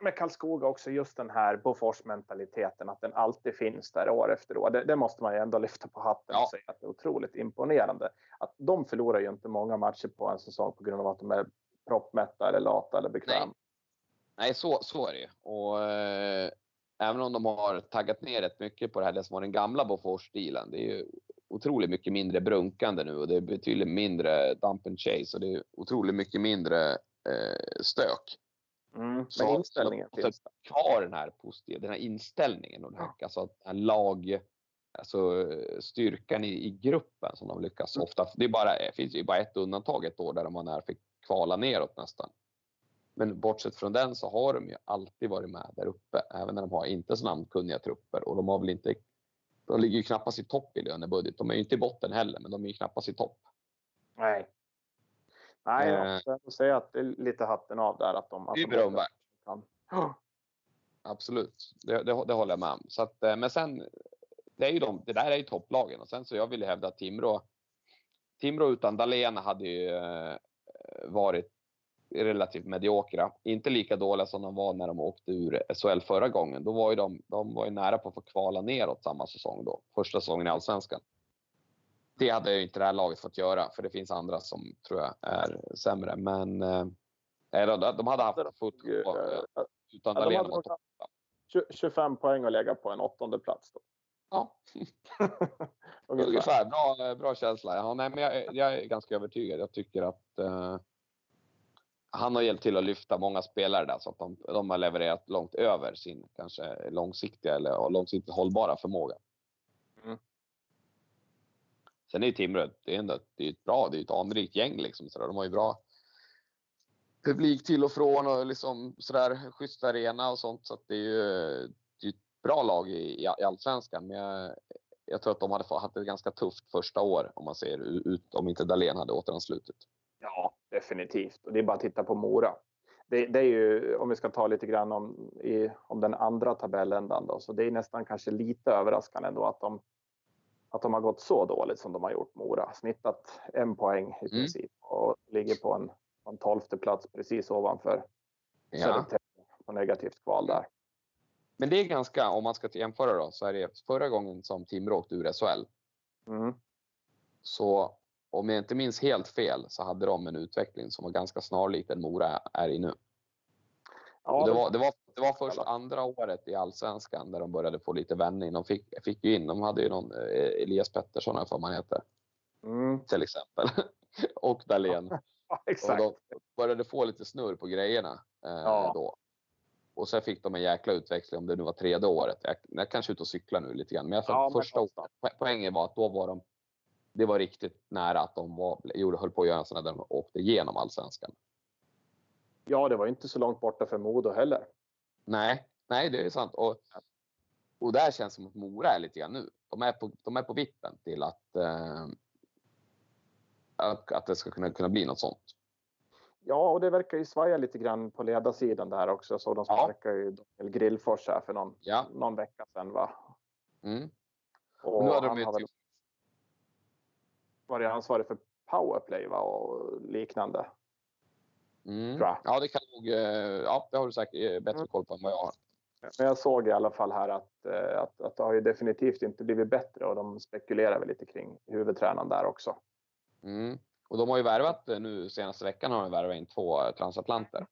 med Karlskoga också, just den här Bofors-mentaliteten, att den alltid finns där år efter år. Det, det måste man ju ändå lyfta på hatten Ja. och säga att det är otroligt imponerande. Att de förlorar ju inte många matcher på en säsong på grund av att de är proppmätta eller lata eller bekväma. Nej, så, så är det ju. Och eh, även om de har taggat ner rätt mycket på det här, det som var den gamla Bofors-stilen. Det är ju otroligt mycket mindre brunkande nu och det är betydligt mindre dump and chase och det är otroligt mycket mindre eh, stök. Mm. Så- Men inställningen där. Kvar den här positiva, den här inställningen och den här, alltså att den här lag, alltså styrkan i, i gruppen som de lyckas Mm. ofta. Det är bara, det finns ju bara ett undantag ett år där de var nära fick kvala neråt nästan. Men bortsett från den så har de ju alltid varit med där uppe, även när de har inte så namnkunniga trupper och de har väl inte. De ligger ju knappast i topp i lönebudget. De är ju inte i botten heller, men de är ju knappast i topp. Nej. Nej, jag Eh. måste säga att det är lite hatten av där att de... Att Det är berömvärt. Ja. Absolut, det, det, det håller jag med om. Så att, eh, men sen, det, är ju de, det där är ju topplagen och sen så jag vill hävda att Timrå, Timrå utan Dahlén hade ju eh, varit relativt mediokra. Inte lika dåliga som de var när de åkte ur SHL förra gången. Då var ju de, de var ju nära på att få kvala neråt samma säsong då, första säsongen i Allsvenskan. Det hade ju inte det här laget fått göra, för det finns andra som tror jag är sämre. Men eh, de, de hade haft fullt Eh, utan Dahlén. hade var nog topp. tju- 25 poäng att lägga på en åttonde plats. Då. Ja, Ungefär. Ungefär. Bra, bra känsla. Ja, nej, men jag, jag är ganska övertygad. Jag tycker att eh, han har hjälpt till att lyfta många spelare där så att de, de har levererat långt över sin kanske långsiktiga eller långsiktigt hållbara förmåga. Mm. Sen är ju Timrå det är ändå det är ett bra, det är ett anrikt gäng liksom. Så där. De har ju bra publik till och från och liksom sådär schysst arena och sånt. Så att det är ju det är ett bra lag i, i allsvenskan. Men jag, jag tror att de hade haft ett ganska tufft första år om man ser ut om inte Dahlén hade återanslutit. Ja, definitivt. Och det är bara att titta på Mora. Det, det är ju, om vi ska ta lite grann om, i, om den andra tabelländan då, så det är nästan kanske lite överraskande ändå att de, att de har gått så dåligt som de har gjort Mora. Snittat en poäng i princip och ligger på en, på en tolfte plats precis ovanför Ja. Södertälje på negativt kval där. Men det är ganska, om man ska jämföra då, så är det förra gången som Timrå åkte ur SHL. Mm. Så om jag inte minns helt fel så hade de en utveckling som var ganska snarlik den Mora är i nu. Ja, det, var, det, var, det var först andra året i allsvenskan där de började få lite vändning. De fick, fick ju in, de hade ju någon eh, Elias Pettersson, här för man heter, mm, till exempel. och Dahlén. ja, Och de började få lite snurr på grejerna eh, Ja. då. Och sen fick de en jäkla utväxling om det nu var tredje året. Jag, jag kanske är ute och cyklar nu lite grann. Men jag Ja, men första konstant. året, po- poängen var att då var de det var riktigt nära att de var, gjorde, höll på att göra en sån där de åkte igenom allsvenskan. Ja, det var inte så långt borta för Modo heller. Nej, nej, det är sant. Och, och där känns det som att Mora är lite grann nu. De är på, de är på vippen till att, eh, att, det ska kunna, kunna bli något sånt. Ja, och det verkar ju svaja lite grann på ledarsidan där också. Så de Ja. sparkar ju Daniel Grillfors här för någon, Ja. någon vecka sedan. Va? Mm. Och nu hade de ju väl varit ansvarig för powerplay va? och liknande. mm. Ja, det kan nog, eh, ja, det har du säkert eh, bättre Mm. koll på än vad jag har. Men jag såg i alla fall här att, eh, att, att det har ju definitivt inte blivit bättre och de spekulerar väl lite kring huvudtränaren där också. Mm. Och de har ju värvat nu senaste veckan har de värvat in två transatlanter.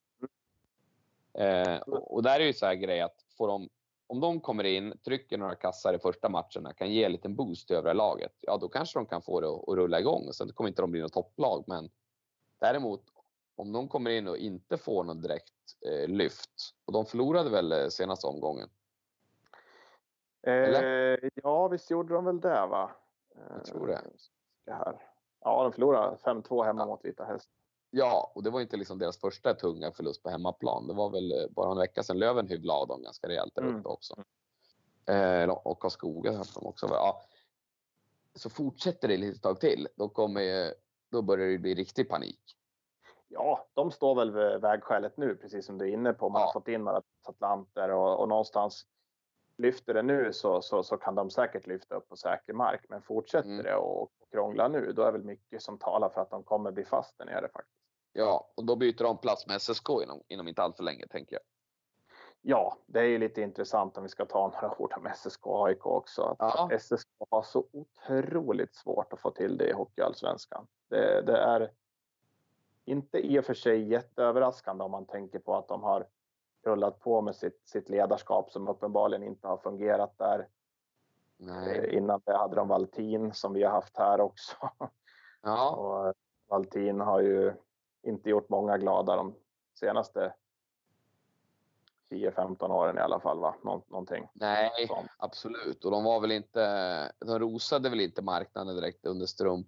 Eh, och, och där är ju så här grej att får de, om de kommer in, trycker några kassar i första matcherna, kan ge en liten boost till övriga laget. Ja, då kanske de kan få det att, rulla igång. Sen kommer inte de bli något topplag, men däremot om de kommer in och inte får något direkt eh, lyft och de förlorade väl eh, senaste omgången. Eh, ja, visst gjorde de väl det va? Eh, Jag tror det. det här. Ja, de förlorade 5-2 hemma Ja. mot Vita Häst. Ja, och det var inte liksom deras första tunga förlust på hemmaplan. Det var väl eh, bara en vecka sedan Löven hyvlade av dem ganska rejält där Mm. uppe också. Eh, och Karlskoga har de också. Ja. Så fortsätter det lite tag till, då kommer då börjar det bli riktig panik. Ja, de står väl vid vägskälet nu, precis som du är inne på. Man Ja. har fått in några atlanter och, och någonstans lyfter det nu så, så, så kan de säkert lyfta upp på säker mark. Men fortsätter Mm. det och, och krångla nu, då är väl mycket som talar för att de kommer bli fast där nere faktiskt. Ja, och då byter de plats med SSK inom, inom inte allt för länge, tänker jag. Ja, det är ju lite intressant om vi ska ta några ord om SSK och AIK också. Att Ja. SSK har så otroligt svårt att få till det i Hockeyallsvenskan. Det, det är inte i och för sig jätteöverraskande om man tänker på att de har rullat på med sitt, sitt ledarskap som uppenbarligen inte har fungerat där. Nej. Eh, Innan det hade de Valtin som vi har haft här också. Ja, Och Valtin har ju inte gjort många glada de senaste 10-15 åren i alla fall. Va? Nå, någonting nej, sånt. absolut. Och de var väl inte, de rosade väl inte marknaden direkt under strumpan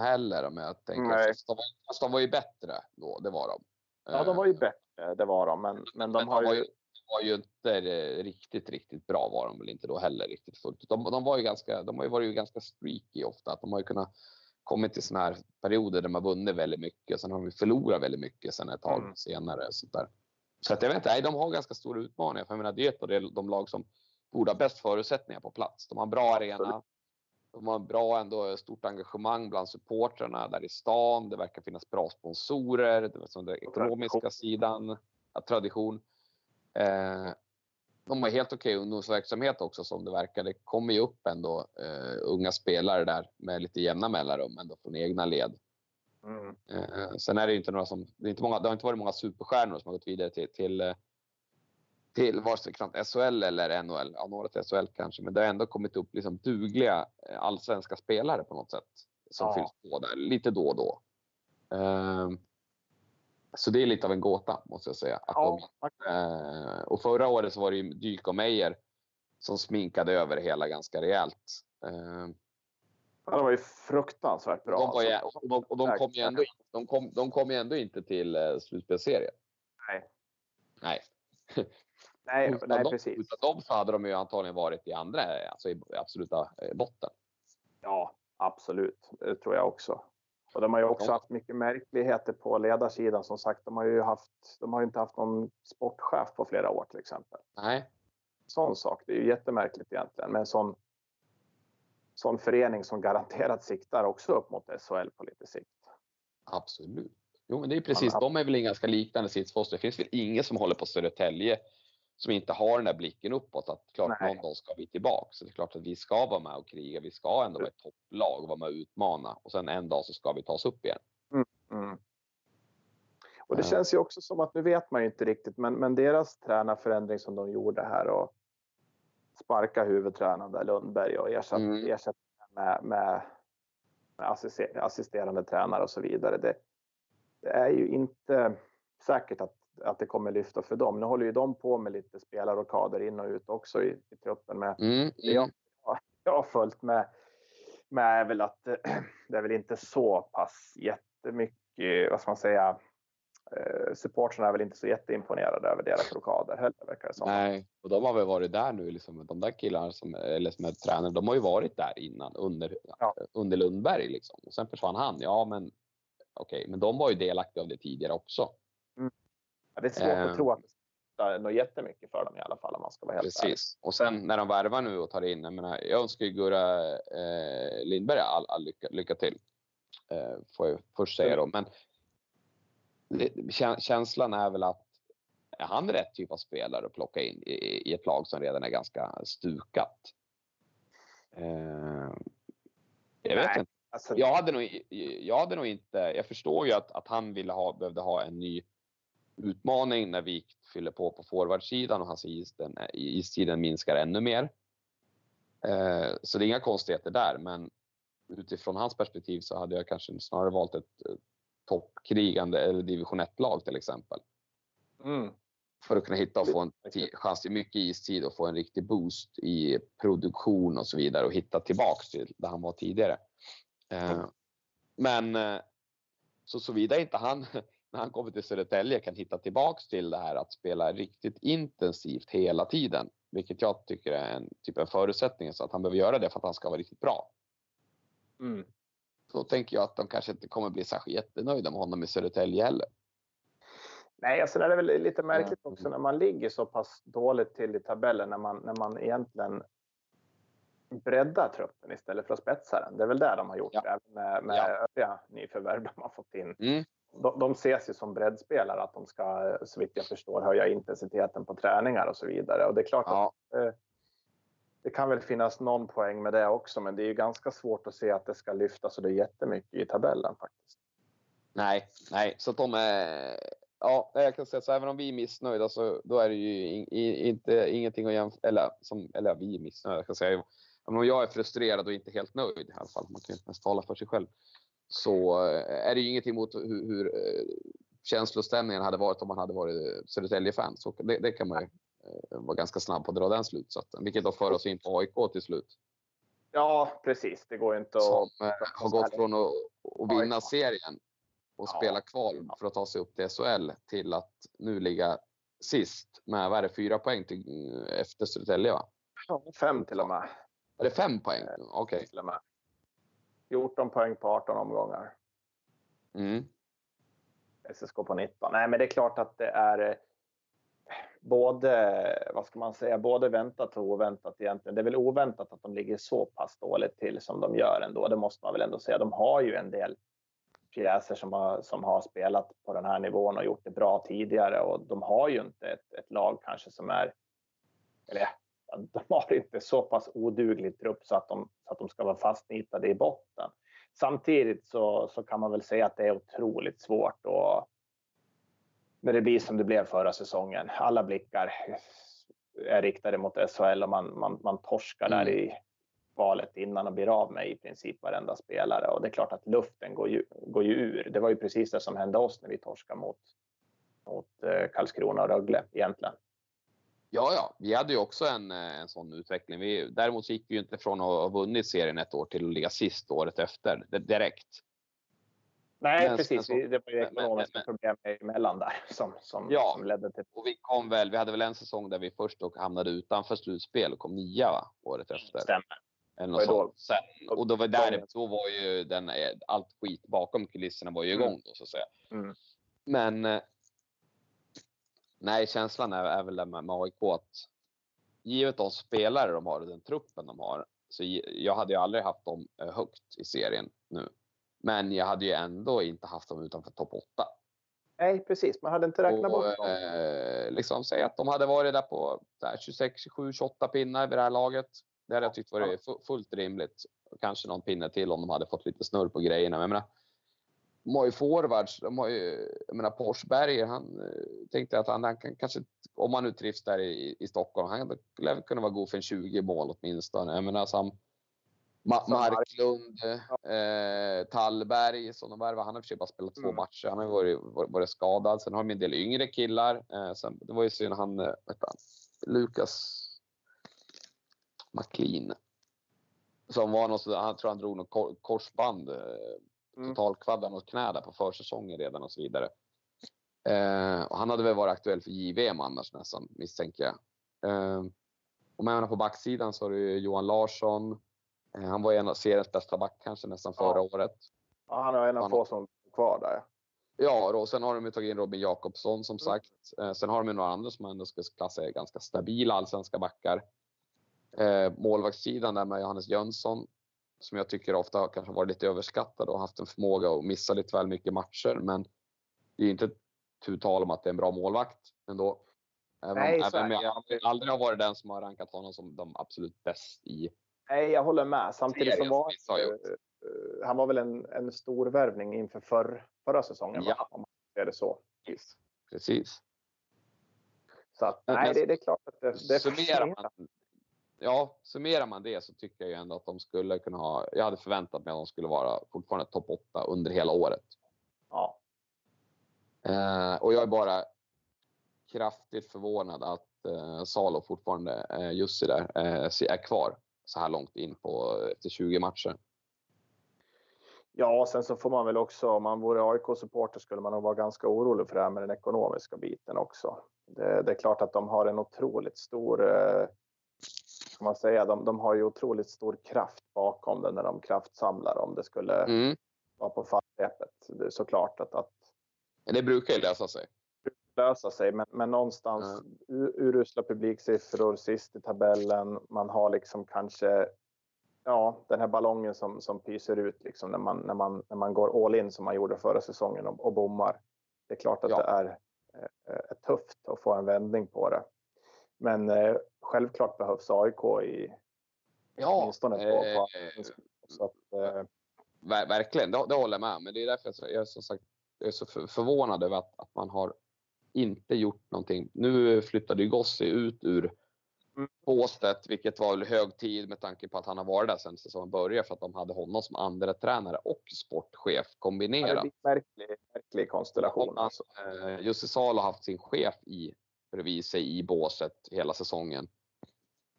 heller om jag tänker. Nej. Fast de, fast de var ju bättre då, det var de. Ja, de var ju Eh, bättre, det var de. Men, men de men har var ju... de var ju inte eh, riktigt, riktigt bra var de väl inte då heller riktigt fullt. De, de var ju ganska, de har ju varit ju ganska streaky ofta. Att de har ju kunnat kommit till såna här perioder där man vunnit väldigt mycket. Sen har de förlorat väldigt mycket sen ett tag Mm. senare. Så, där. så att jag vet inte, nej, de har ganska stora utmaningar. För jag menar, det är ett av de- lag som borde ha bäst förutsättningar på plats. De har en bra arena. De har en bra ändå stort engagemang bland supportrarna där i stan. Det verkar finnas bra sponsorer. Det är som den ekonomiska sidan. Tradition. Eh, de har helt okej ungdomsverksamhet också som det verkar. Det kommer ju upp ändå eh, unga spelare där med lite jämna mellanrum ändå från egna led. Mm. Eh, sen är det ju inte några som, det, är inte många, det har inte varit många superstjärnor som har gått vidare till, till, eh, till vare sig knappt SHL eller NHL. Ja, några till SHL kanske, men det har ändå kommit upp liksom dugliga eh, allsvenska spelare på något sätt som Ja. fylls på där lite då och då. Eh, så det är lite av en gåta måste jag säga. Ja, de, eh, och förra året så var det ju Dyk och Meijer som sminkade över det hela ganska rejält. Eh, ja, det var ju fruktansvärt bra. de, var ju, alltså. och de, och de, kom ju ändå, in- de, kom, de kom ju ändå inte till eh, slutspelsserien. Nej. Nej. Nej, Utan, nej precis. utan dem så hade de ju antagligen varit i andra, alltså i absoluta eh, botten. Ja, absolut. Det tror jag också. Och de har ju också haft mycket märkligheter på ledarsidan. Som sagt, de har ju haft, de har inte haft någon sportchef på flera år till exempel. Nej. Sån sak. Det är ju jättemärkligt egentligen. Men en sån, sån förening som garanterat siktar också upp mot SHL på lite sikt. Absolut. Jo, men det är precis. Ja, De är väl i en ganska liknande sits för oss. Det finns väl ingen som håller på Södertälje som inte har den där blicken uppåt att klart Nej. någon dag ska vi tillbaka. Så det är klart att vi ska vara med och kriga. Vi ska ändå vara ett topplag och vara med och utmana och sen en dag så ska vi ta oss upp igen. Mm. Och det Ja. känns ju också som att, nu vet man ju inte riktigt, men, men deras tränarförändring som de gjorde här och sparka huvudtränaren där Lundberg och ersätta, Mm. ersätta med, med, med assister, assisterande tränare och så vidare. Det, det är ju inte säkert att, att det kommer lyfta för dem. Nu håller ju de på med lite spelarrockader in och ut också i, i truppen med Mm, det jag, jag har följt med, med är väl att det är väl inte så pass jättemycket, vad ska man säga, eh, supportrarna är väl inte så jätteimponerade över deras rockader heller verkar det som. Nej, och de har väl varit där nu. Liksom, de där killarna som, eller som är tränare, de har ju varit där innan under, Ja. under Lundberg. Liksom. Och sen försvann han. Ja, men okej, men de var ju delaktiga av det tidigare också. Ja, Det är svårt Eh. att tro att det spelar något jättemycket för dem i alla fall om man ska vara helt. Precis. Och sen när de värvar nu och tar in, jag menar, jag önskar ju Gurra eh, Lindberg all, all lycka, lycka till. Eh, får jag först säga då. Men det, känslan är väl att är han rätt typ av spelare att plocka in i, i ett lag som redan är ganska stukat? Eh, jag vet Nej. inte. Alltså, Jag hade nog, jag hade nog inte, jag förstår ju att, att han ville ha, behövde ha en ny utmaning när Wik fyller på på forwardsidan och hans is, den, istiden minskar ännu mer. Eh, så det är inga konstigheter där, men utifrån hans perspektiv så hade jag kanske snarare valt ett eh, toppkrigande eller division 1-lag till exempel. mm, För att kunna hitta och få en chans till mycket istid och få en riktig boost i produktion och så vidare och hitta tillbaks till där han var tidigare. Eh, men så såvida inte han när han kommer till Södertälje kan hitta tillbaks till det här att spela riktigt intensivt hela tiden, vilket jag tycker är en typ en förutsättning så att han behöver göra det för att han ska vara riktigt bra. mm. så tänker jag att de kanske inte kommer bli särskilt jättenöjda med honom i Södertälje heller. Nej, alltså det är väl lite märkligt också när man ligger så pass dåligt till i tabellen när man, när man egentligen breddar truppen istället för att spetsa den. Det är väl där de har gjort Ja. det, även med, med Ja. övriga nyförvärv de har fått in. Mm. De, de ses ju som breddspelare, att de ska, så vitt jag förstår, höja intensiteten på träningar och så vidare. Och det är klart att Ja, eh, det kan väl finnas någon poäng med det också, men det är ju ganska svårt att se att det ska lyfta så det är jättemycket i tabellen faktiskt. nej, nej, så att de är. Ja, jag kan säga så även om vi är missnöjda så då är det ju in, inte ingenting att jämföra. Eller som eller vi är missnöjda. Jag kan säga. Även om jag är frustrerad och inte helt nöjd i alla fall. Man kan ju inte mest tala för sig själv. Så eh, är det ju ingenting mot hur, hur eh, känslostämningen hade varit om man hade varit Södertälje-fan. Så det, det kan man ju eh, vara ganska snabb på att dra den slutsatsen. Vilket då för oss in på AIK till slut. Ja, precis. Det går inte att... Som eh, har gått från att, att vinna serien och Ja. spela kval för att ta sig upp till SHL till att nu ligga sist med vad är det, fyra poäng till, eh, efter Södertälje va? Fem till och med. Är det fem poäng? Okej. Med. 14 poäng på 18 omgångar. Mm. SSK på 19. Nej, men det är klart att det är eh, både, vad ska man säga, både väntat och oväntat egentligen. Det är väl oväntat att de ligger så pass dåligt till som de gör ändå. Det måste man väl ändå säga. De har ju en del pjäser som har, som har spelat på den här nivån och gjort det bra tidigare och de har ju inte ett, ett lag kanske som är, eller de har inte så pass oduglig trupp så att de, så att de ska vara fastnitade i botten. Samtidigt så, så kan man väl säga att det är otroligt svårt och när det blir som det blev förra säsongen. Alla blickar är riktade mot SHL och man, man, man torskar där Mm. i valet innan och blir av med i princip varenda spelare. Och det är klart att luften går ju, går ju ur. Det var ju precis det som hände oss när vi torskade mot, mot eh, Karlskrona och Rögle egentligen. Ja, ja, vi hade ju också en, eh, en sån utveckling. Vi, däremot så gick vi ju inte från att ha vunnit serien ett år till att ligga sist året efter direkt. Nej, Men- precis. så- det var ju men- men- ekonomiska men- problem emellan där som, som, Ja. som ledde till... Och vi kom väl, vi hade väl en säsong där vi först och hamnade utanför slutspel och kom nia va? året efter. Stämmer. Eller något då-. Sen, och då var, där, då var ju den, eh, allt skit bakom kulisserna var ju Mm. igång då så att säga. Mm. Men eh, nej, känslan är, är väl med, med AIK att givet de spelare de har och den truppen de har så jag hade ju aldrig haft dem eh, högt i serien nu. Men jag hade ju ändå inte haft dem utanför topp 8. Nej, precis. Man hade inte räknat bort Och dem. eh, liksom säga att de hade varit där på där, 26, 27, 28 pinnar vid det här laget. Det hade jag tyckt varit fu- fullt rimligt. Kanske någon pinne till om de hade fått lite snurr på grejerna. Men jag menar, de har ju forwards. De har ju, jag menar Forsberger, han eh, tänkte att han, han kan kanske, om han nu trivs där i, i Stockholm, han lär kunna vara god för en 20 mål åtminstone. Jag menar som Ma- Marklund, eh, Tallberg som de värvade. Han har i och för sig bara spelat två Mm. matcher. Han har varit, varit, skadad. Sen har de en del yngre killar. Eh, sen, det var ju synd han, eh, han, Lukas McLean. Som var något, han tror han drog något kor- korsband. Mm. totalkvaddade något knä där på försäsongen redan och så vidare. Eh, och han hade väl varit aktuell för JVM annars nästan misstänker jag. Eh, och med menar på backsidan så har du Johan Larsson. Eh, han var en av seriens bästa back kanske nästan Ja. förra året. Ja, han har en av få som är kvar där. Ja, och sen har de ju tagit in Robin Jakobsson som Mm. sagt. Eh, sen har de ju några andra som man ändå ska klassa är ganska stabila allsvenska backar. Eh, målvaktssidan där med Johannes Jönsson som jag tycker ofta kanske varit lite överskattad och haft en förmåga att missa lite väl mycket matcher. Men det är inte tu tal om att det är en bra målvakt ändå. Även, Nej, även om jag aldrig, aldrig har varit den som har rankat honom som de absolut bäst i. Nej, jag håller med. Samtidigt så var som har gjort. eh, han var väl en, en stor värvning inför förr, förra säsongen? Ja. om man säger det så. Precis. Så att, nej, men- det, det är klart att det, det summerar man, ja, summerar man det så tycker jag ju ändå att de skulle kunna ha. Jag hade förväntat mig att de skulle vara fortfarande topp 8 under hela året. Ja, Eh, och jag är bara kraftigt förvånad att eh, Salo fortfarande, eh, Jussi där, eh, är kvar så här långt in på efter 20 matcher. Ja, sen så får man väl också, om man vore AIK-supporter skulle man nog vara ganska orolig för det här med den ekonomiska biten också. Det, det är klart att de har en otroligt stor eh, ska man säga, de, de har ju otroligt stor kraft bakom det när de kraftsamlar om det skulle Mm. vara på fallrepet. Det är såklart att, att Det brukar ju lösa sig. lösa sig, men, men någonstans u- urusla publiksiffror, sist i tabellen. Man har liksom kanske ja, den här ballongen som, som pyser ut liksom när, man, när, man, när man går all in som man gjorde förra säsongen och, och bommar. Det är klart att Ja. det är, eh, är tufft att få en vändning på det. Men eh, självklart behövs AIK i Ja, åtminstone på, på eh, så att, eh, Ver, verkligen, det, det håller jag med Men det är därför jag, så- jag är, som sagt, jag är så för, förvånad över att, att man har inte gjort någonting. Nu flyttade ju Gossi ut ur Mm. båset, vilket var väl hög tid med tanke på att han har varit där sedan säsongen började för att de hade honom som andra tränare och sportchef det kombinerat. blir en märklig, märklig konstellation. Alltså. eh, Jussi Salo har haft sin chef i, bredvid sig i båset hela säsongen.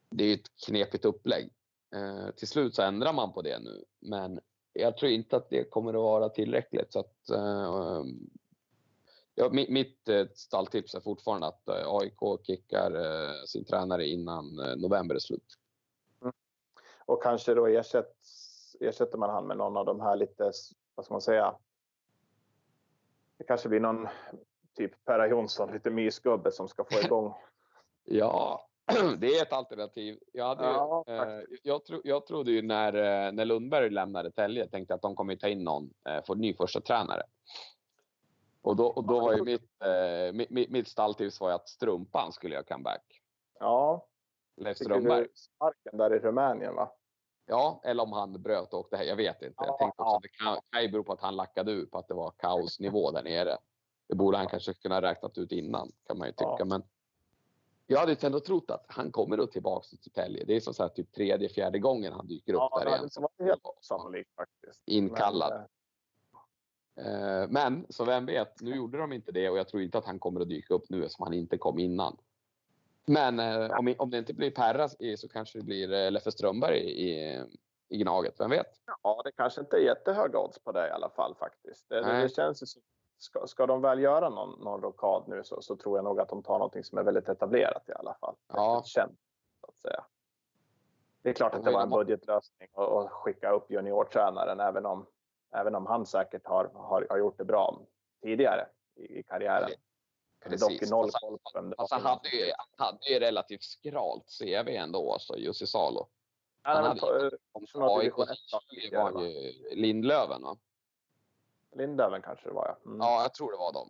Det är ju ett knepigt upplägg. Eh, till slut så ändrar man på det nu, men jag tror inte att det kommer att vara tillräckligt. Så att, eh, ehm, ja, mitt mitt eh, stalltips är fortfarande att eh, AIK kickar eh, sin tränare innan eh, november är slut. Mm. Och kanske då ersätts, ersätter man han med någon av de här lite, vad ska man säga? Det kanske blir någon typ Perra Jonsson, lite mysgubbe som ska få igång. Ja, det är ett alternativ. Jag, hade Ja, eh, jag, tro, jag trodde ju när, eh, när Lundberg lämnade Tälje tänkte att de kommer ta in någon, eh, en ny första tränare. Och då, och då var ju mitt, eh, mitt, mitt, mitt stalltips var att Strumpan skulle göra comeback. Ja, Leif Strömberg. sparken där i Rumänien va? Ja, eller om han bröt och åkte hem. Jag vet inte. Jag Ja, tänkte också att det kan, kan ju bero på att han lackade ur på att det var kaosnivå där nere. Det borde han kanske kunna räknat ut innan kan man ju tycka. Ja. Men jag hade ändå trott att han kommer då tillbaka till Tälje. Det är som så här typ tredje, fjärde gången han dyker upp Ja, där det igen. inte varit helt osannolikt faktiskt. Inkallad. Men, eh, Men så vem vet, nu gjorde de inte det och jag tror inte att han kommer att dyka upp nu eftersom han inte kom innan. Men eh, om, om det inte blir Perra så kanske det blir eh, Leffe Strömberg i, i Gnaget. Vem vet? Ja, det kanske inte är jättehöga odds på det i alla fall faktiskt. Det, det, det känns ju som, ska, ska de väl göra någon, någon rockad nu så, så tror jag nog att de tar någonting som är väldigt etablerat i alla fall. Ja. Känt, så att säga. Det är klart att det var en budgetlösning att skicka upp juniortränaren även om, även om han säkert har, har, har gjort det bra tidigare i, i karriären. Dock i noll Alltså, koll på vem det alltså, var. han hade ju, hade ju relativt skralt CV ändå, alltså, Jussi Salo. Han han hade, Från något AIK var ju Lindlöven va? Lindöven kanske det var ja. Mm. Ja, jag tror det var dem.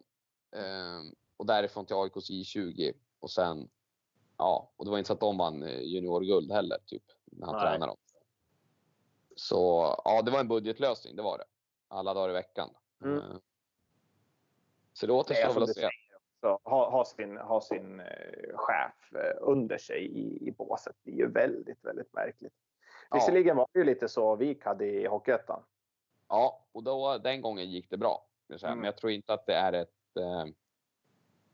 Ehm, och därifrån till AIKs J20 och sen, ja, och det var inte så att de vann eh, juniorguld heller, typ, när han Nej. tränade dem. Så ja, det var en budgetlösning, det var det. Alla dagar i veckan. Mm. Ehm, så det återstår väl att se. också, ha, ha sin, ha sin eh, chef eh, under sig i, i båset. Det är ju väldigt, väldigt märkligt. Ja. Visserligen var det ju lite så Vik hade i Hockeyettan. Ja, och då, den gången gick det bra. säga. Mm. Men jag tror inte att det är ett... Eh,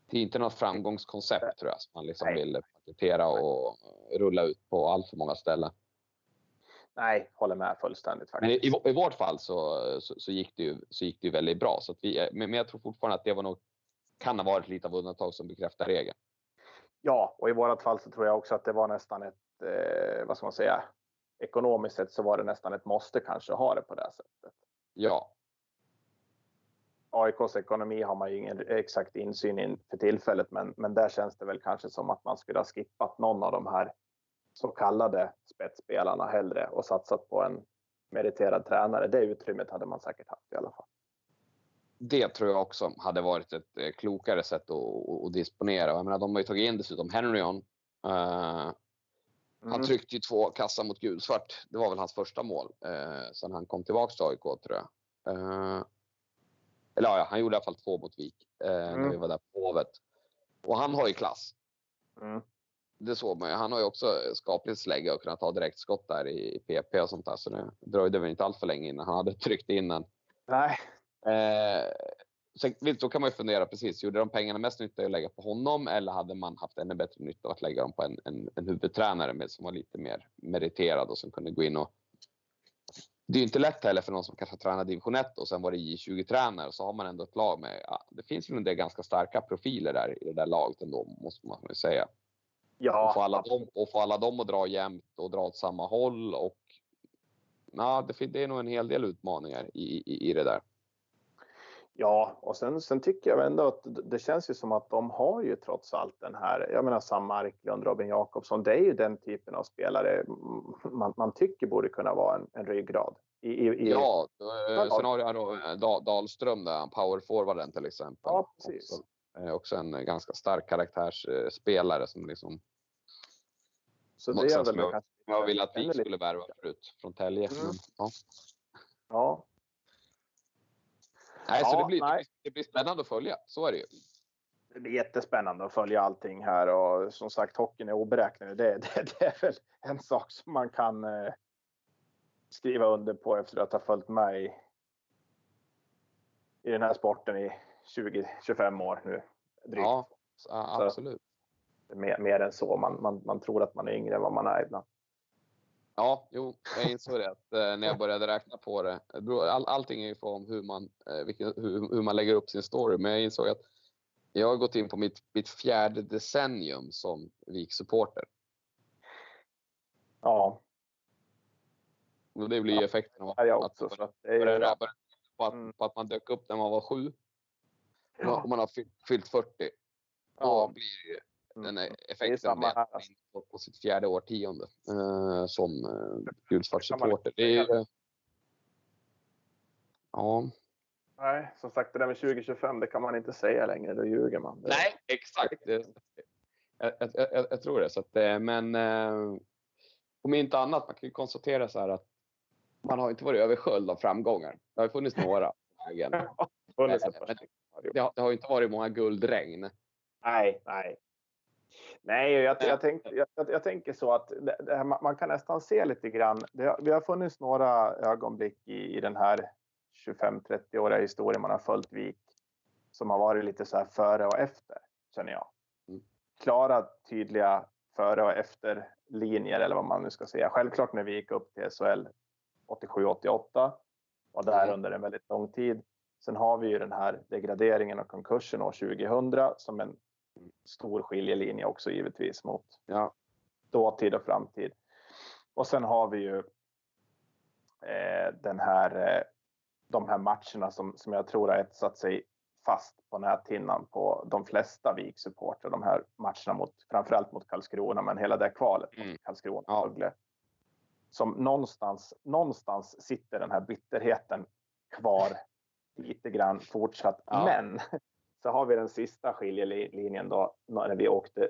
det är inte något framgångskoncept tror jag som man liksom Nej. vill paketera och rulla ut på allt för många ställen. Nej, håller med fullständigt Men faktiskt. i, i, i vårt fall så, så, så, gick det ju, så gick det ju väldigt bra. Så att vi, men, men jag tror fortfarande att det var nog, kan ha varit lite av undantag som bekräftar regeln. Ja, och i vårat fall så tror jag också att det var nästan ett, eh, vad ska man säga, ekonomiskt sett så var det nästan ett måste kanske ha det på det sättet. Ja, AIKs ekonomi har man ju ingen exakt insyn i för tillfället, men, men där känns det väl kanske som att man skulle ha skippat någon av de här så kallade spetsspelarna hellre och satsat på en meriterad tränare. Det utrymmet hade man säkert haft i alla fall. det tror jag också hade varit ett eh, klokare sätt att, att, att disponera. Jag menar, de har ju tagit in dessutom Henryon. Uh, Han Mm. tryckte ju två kassar mot gulsvart. Det var väl hans första mål eh, sen han kom tillbaka till AIK tror jag. Eh, eller ja, han gjorde i alla fall två mot Vik eh, när Mm. vi var där på Hovet. Och han har ju klass. Mm. Det såg man ju. Han har ju också skapligt slägga och kunnat ta direktskott där i, i PP och sånt där. Så det dröjde väl inte allt för länge innan han hade tryckt in den. Nej, Eh, sen, då kan man ju fundera precis. Gjorde de pengarna mest nytta att lägga på honom eller hade man haft ännu bättre nytta av att lägga dem på en, en, en huvudtränare med, som var lite mer meriterad och som kunde gå in och det är ju inte lätt heller för någon som kanske tränar division 1 och sen var det J20-tränare så har man ändå ett lag med, ja, det finns ju en del ganska starka profiler där i det där laget ändå måste man ju säga. Ja, och, få alla dem, och få alla dem att dra jämnt och dra åt samma håll. Och, ja, det, det är nog en hel del utmaningar i, i, i det där. Ja, och sen, sen tycker jag ändå att det känns ju som att de har ju trots allt den här, jag menar Sam Marklund, Robin Jakobsson, det är ju den typen av spelare man, man tycker borde kunna vara en, en ryggrad. I, i, i... Ja, sen har jag då Dahlström där, powerforwarden till exempel. Ja, precis. Också, också en ganska stark karaktärsspelare som liksom så det är väl jag, jag vill att vi skulle värva förut från Tälje. Mm. Ja. ja. Nej, ja, så det blir, nej. det blir spännande att följa. Så är det ju. Det blir jättespännande att följa allting här och som sagt hockeyn är oberäknelig. Det, det, det är väl en sak som man kan eh, skriva under på efter att ha följt med i, i den här sporten i 20-25 år nu. Drygt. Ja, absolut. Så, mer, mer än så. Man, man, man tror att man är yngre än vad man är ibland. Ja, jo, jag insåg det att, eh, när jag började räkna på det. All, allting är ju om hur man, eh, vilken, hur, hur, man lägger upp sin story. Men jag insåg att jag har gått in på mitt, mitt fjärde decennium som VIK-supporter. Ja. Och det blir ju effekten av jag också, att, att, är, på, att, mm. på att man dök upp när man var sju. Ja. Och man har fyllt 40. Då ja. blir det den mm. effekten med att man på, på sitt fjärde årtionde eh, som eh, gulsvartssupporter. Det är eh, Ja. Nej, som sagt det där med 2025 det kan man inte säga längre, då ljuger man. Nej, exakt. Jag, jag, jag, jag tror det. Så att, eh, men eh, om inte annat, man kan ju konstatera så här att man har inte varit översköljd av framgångar. Det har funnits några. det, har, det har inte varit många guldregn. Nej, nej. Nej, jag, jag, tänk, jag, jag, tänker så att det, här, man kan nästan se lite grann. Det, det har funnits några ögonblick i, i den här 25-30-åriga historien man har följt VIK som har varit lite så här före och efter, känner jag. Mm. Klara, tydliga före och efter linjer eller vad man nu ska säga. Självklart när vi gick upp till SHL 87-88 var där mm. under en väldigt lång tid. Sen har vi ju den här degraderingen och konkursen år 2000 som en stor skiljelinje också givetvis mot ja, dåtid och framtid. Och sen har vi ju eh, den här, eh, de här matcherna som, som jag tror har etsat sig fast på näthinnan på de flesta VIK-supportrar. De här matcherna mot, framförallt mot Karlskrona, men hela det kvalet mot mm. Karlskrona. Ja. Som någonstans, någonstans sitter den här bitterheten kvar lite grann fortsatt. Ja. Men så har vi den sista skiljelinjen då när vi åkte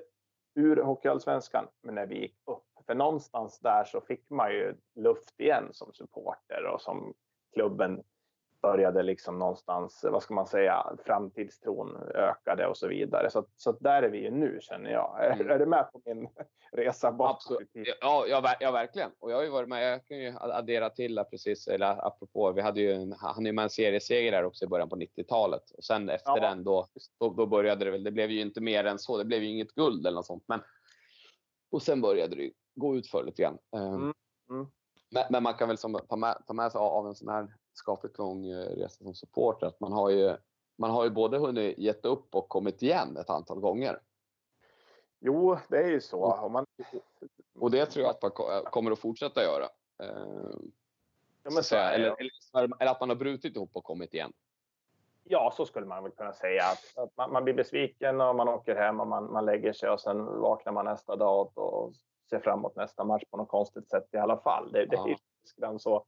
ur Hockeyallsvenskan, men när vi gick upp. För någonstans där så fick man ju luft igen som supporter och som klubben började liksom någonstans, vad ska man säga, framtidstron ökade och så vidare. Så, så där är vi ju nu känner jag. Mm. Är, du med på min resa bakåt? Ja, ja, ja, verkligen. Och jag har ju varit med, jag kan ju addera till där precis, eller apropå, vi hade ju en, han är med en serieseger där också i början på 90-talet. Och sen efter ja. den då, då, då, började det väl, det blev ju inte mer än så, det blev ju inget guld eller något sånt. Men, och sen började det gå ut för lite grann. Ehm, mm. Mm. Men, men, man kan väl som, ta, med, ta med sig av en sån här skapligt lång eh, resa som supporter. Att man har ju, man har ju både hunnit gett upp och kommit igen ett antal gånger. Jo, det är ju så. Och, man... och det tror jag att man kommer att fortsätta göra. Eh, ja, men så, eller, eller, eller, att man har brutit ihop och kommit igen. Ja, så skulle man väl kunna säga. Att, man, man, blir besviken och man åker hem och man, man lägger sig och sen vaknar man nästa dag och ser fram emot nästa match på något konstigt sätt i alla fall. Det, det är grann så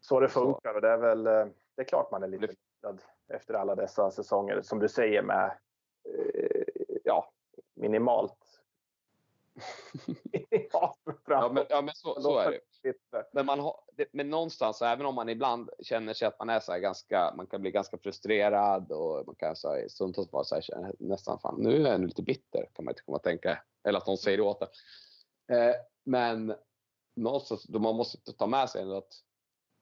så det funkar. Och det är väl eh, det är klart man är lite glad efter alla dessa säsonger. Som du säger med eh, ja, minimalt. ja, men, ja, men så, så är det. Men, man har, men någonstans, även om man ibland känner sig att man är så ganska, man kan bli ganska frustrerad och man kan så här, stundtals vara så här, nästan fan, nu är jag lite bitter kan man inte komma att tänka. Eller att någon säger det åt eh, Men någonstans, då man måste ta med sig att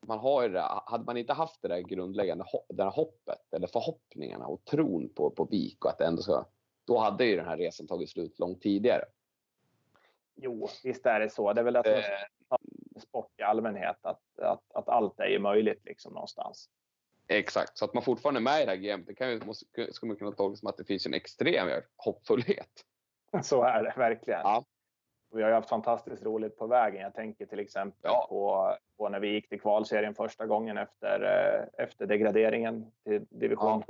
man har ju det, hade man inte haft det där grundläggande det där hoppet eller förhoppningarna och tron på, på VIK och att det ändå ska, då hade ju den här resan tagit slut långt tidigare. Jo, visst är det så. Det är väl att eh, sport i allmänhet, att, att, att allt är ju möjligt liksom någonstans. Exakt, så att man fortfarande är med i det här gamet, det kan ju, måste, ska man kunna tolka som att det finns en extrem hoppfullhet. Så är det verkligen. Ja. Vi har ju haft fantastiskt roligt på vägen. Jag tänker till exempel Ja. på, på när vi gick till kvalserien första gången efter, eh, efter degraderingen till division.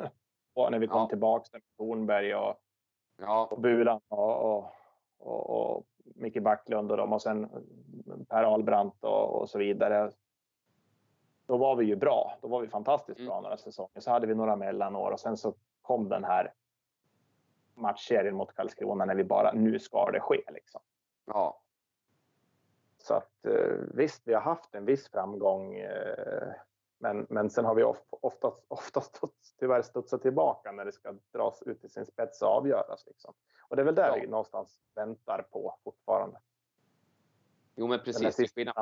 Och när vi kom Ja. tillbaka med Tornberg och, Ja, och Bulan och, och, och, och Micke Backlund och dem och sen Per Ahlbrandt och, och så vidare. Då var vi ju bra. Då var vi fantastiskt bra Mm. några säsonger. Så hade vi några mellanår och sen så kom den här matchserien mot Karlskrona när vi bara nu ska det ske liksom. Ja, Så att eh, visst, vi har haft en viss framgång. eh, Men, men sen har vi of- oftast, oftast tyvärr studsat tillbaka när det ska dras ut i sin spets och avgöras. Liksom. Och det är väl där Ja. vi någonstans väntar på fortfarande. jo men precis. Till vi har,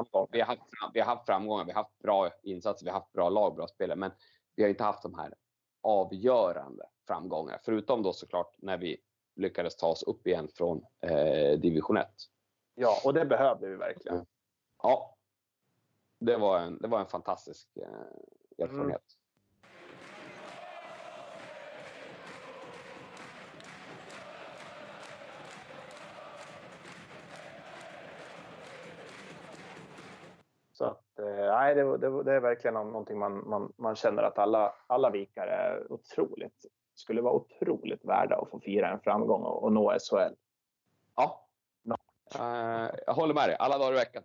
haft, vi har haft framgångar, vi har haft bra insatser, vi har haft bra lag, bra spelare. Men vi har inte haft de här avgörande framgångarna. Förutom då såklart när vi lyckades ta oss upp igen från eh, division 1. Ja, och det behövde vi verkligen. Ja. Det var en, det var en fantastisk eh, erfarenhet. Så att, eh, nej, det, det, det är verkligen nå- någonting man, man, man känner att alla, alla vikare är otroligt, skulle vara otroligt värda att få fira en framgång och, och nå SHL. Ja. Eh, jag håller med dig. Alla dagar i veckan.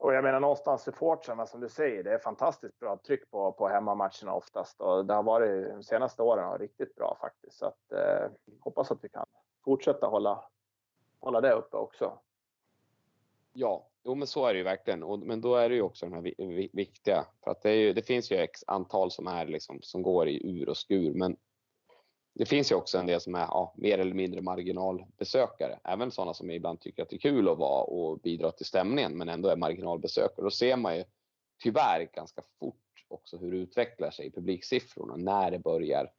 Och jag menar någonstans supportrarna som du säger, det är fantastiskt bra tryck på, på hemmamatcherna oftast och det har varit de senaste åren har riktigt bra faktiskt. Så att, eh, hoppas att vi kan fortsätta hålla, hålla det uppe också. Ja, jo, men så är det ju verkligen. Och, men då är det ju också de här vi, vi, viktiga. För att det, ju, det finns ju x antal som är liksom, som går i ur och skur. Men det finns ju också en del som är ja, mer eller mindre marginalbesökare. Även sådana som ibland tycker att det är kul att vara och bidra till stämningen men ändå är marginalbesökare. Då ser man ju tyvärr ganska fort också hur det utvecklar sig i publiksiffrorna när det börjar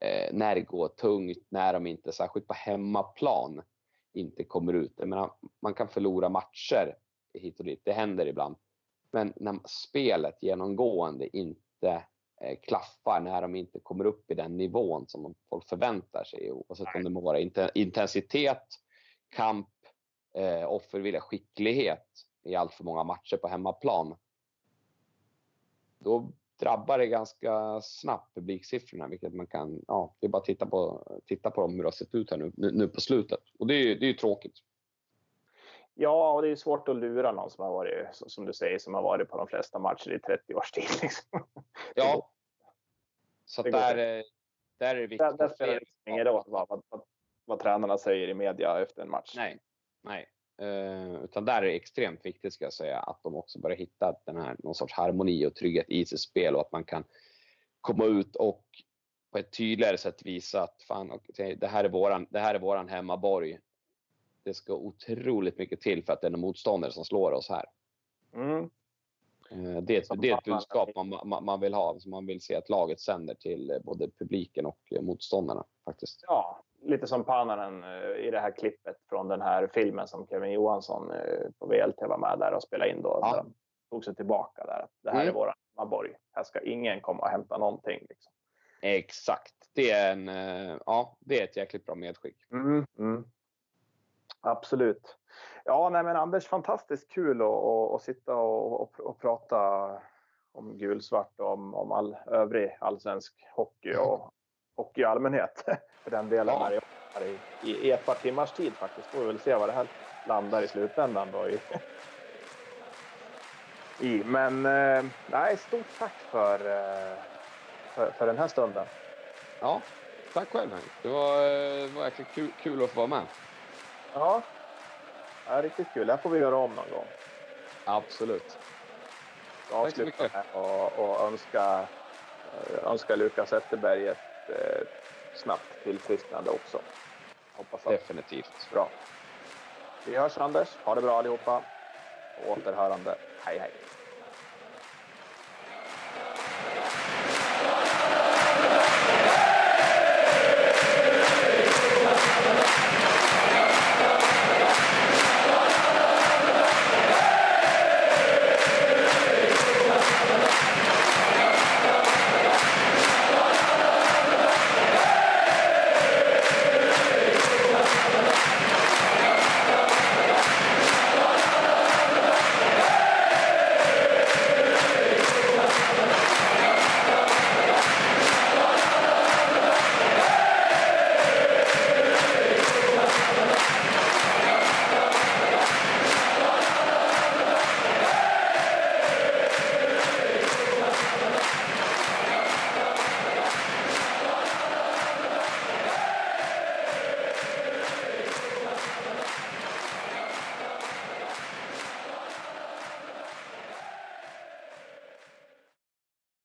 eh, när det går tungt, när de inte, särskilt på hemmaplan, inte kommer ut. Jag menar, man kan förlora matcher hit och dit, det händer ibland. Men när spelet genomgående inte klaffar, när de inte kommer upp i den nivån som folk förväntar sig, oavsett om det må vara inte- intensitet, kamp, eh, offervilja, skicklighet i allt för många matcher på hemmaplan. Då drabbar det ganska snabbt publiksiffrorna, vilket man kan, ja, det är bara att titta på, titta på dem hur det har sett ut här nu, nu, nu på slutet. Och det är ju det är tråkigt. Ja, och det är svårt att lura någon som har varit, som du säger, som har varit på de flesta matcher i 30 års tid. Liksom. Ja. Så Det där, eh, där är det viktigt Där, spelar det ingen roll vad, vad, vad, vad tränarna säger i media efter en match. Nej, nej. Eh, utan där är det extremt viktigt ska jag säga att de också börjar hitta den här, någon sorts harmoni och trygghet i sitt spel och att man kan komma ut och på ett tydligare sätt visa att fan, okej, det, här är våran, det här är våran hemmaborg. Det ska otroligt mycket till för att det är en motståndare som slår oss här. Mm. Eh, Det är ett, Som det är ett budskap man, man, vill ha, som man vill se att laget sänder till eh, både publiken och eh, motståndarna faktiskt. Ja, lite som Pananen eh, i det här klippet från den här filmen som Kevin Johansson eh, på VLT var med där och spelade in då. Ja. Där tog sig tillbaka där. Det här Mm. är våran hemmaborg. Här ska ingen komma och hämta någonting. Liksom. Exakt. Det är, en, eh, ja, det är ett jäkligt bra medskick. Mm. Mm. Absolut. Ja, nej men Anders, fantastiskt kul att, att, att sitta och, och, och prata om gulsvart och om, om all övrig allsvensk hockey och hockey i allmänhet. För den delen Ja. här i, i, i ett par timmars tid faktiskt. Får vi väl se vad det här landar i slutändan då. I, i. Men eh, nej, stort tack för, eh, för, för den här stunden. Ja, tack själv. Det var, eh, var verkligen kul, kul att få vara med. Ja, ja riktigt kul. Det här får vi göra om någon gång. Absolut. avsluta Tack så mycket. med och, och önska, önska Lukas Zetterberg ett eh, snabbt tillfrisknande också. Hoppas att Definitivt. det är bra. Vi hörs Anders. Ha det bra allihopa. På återhörande. Hej hej.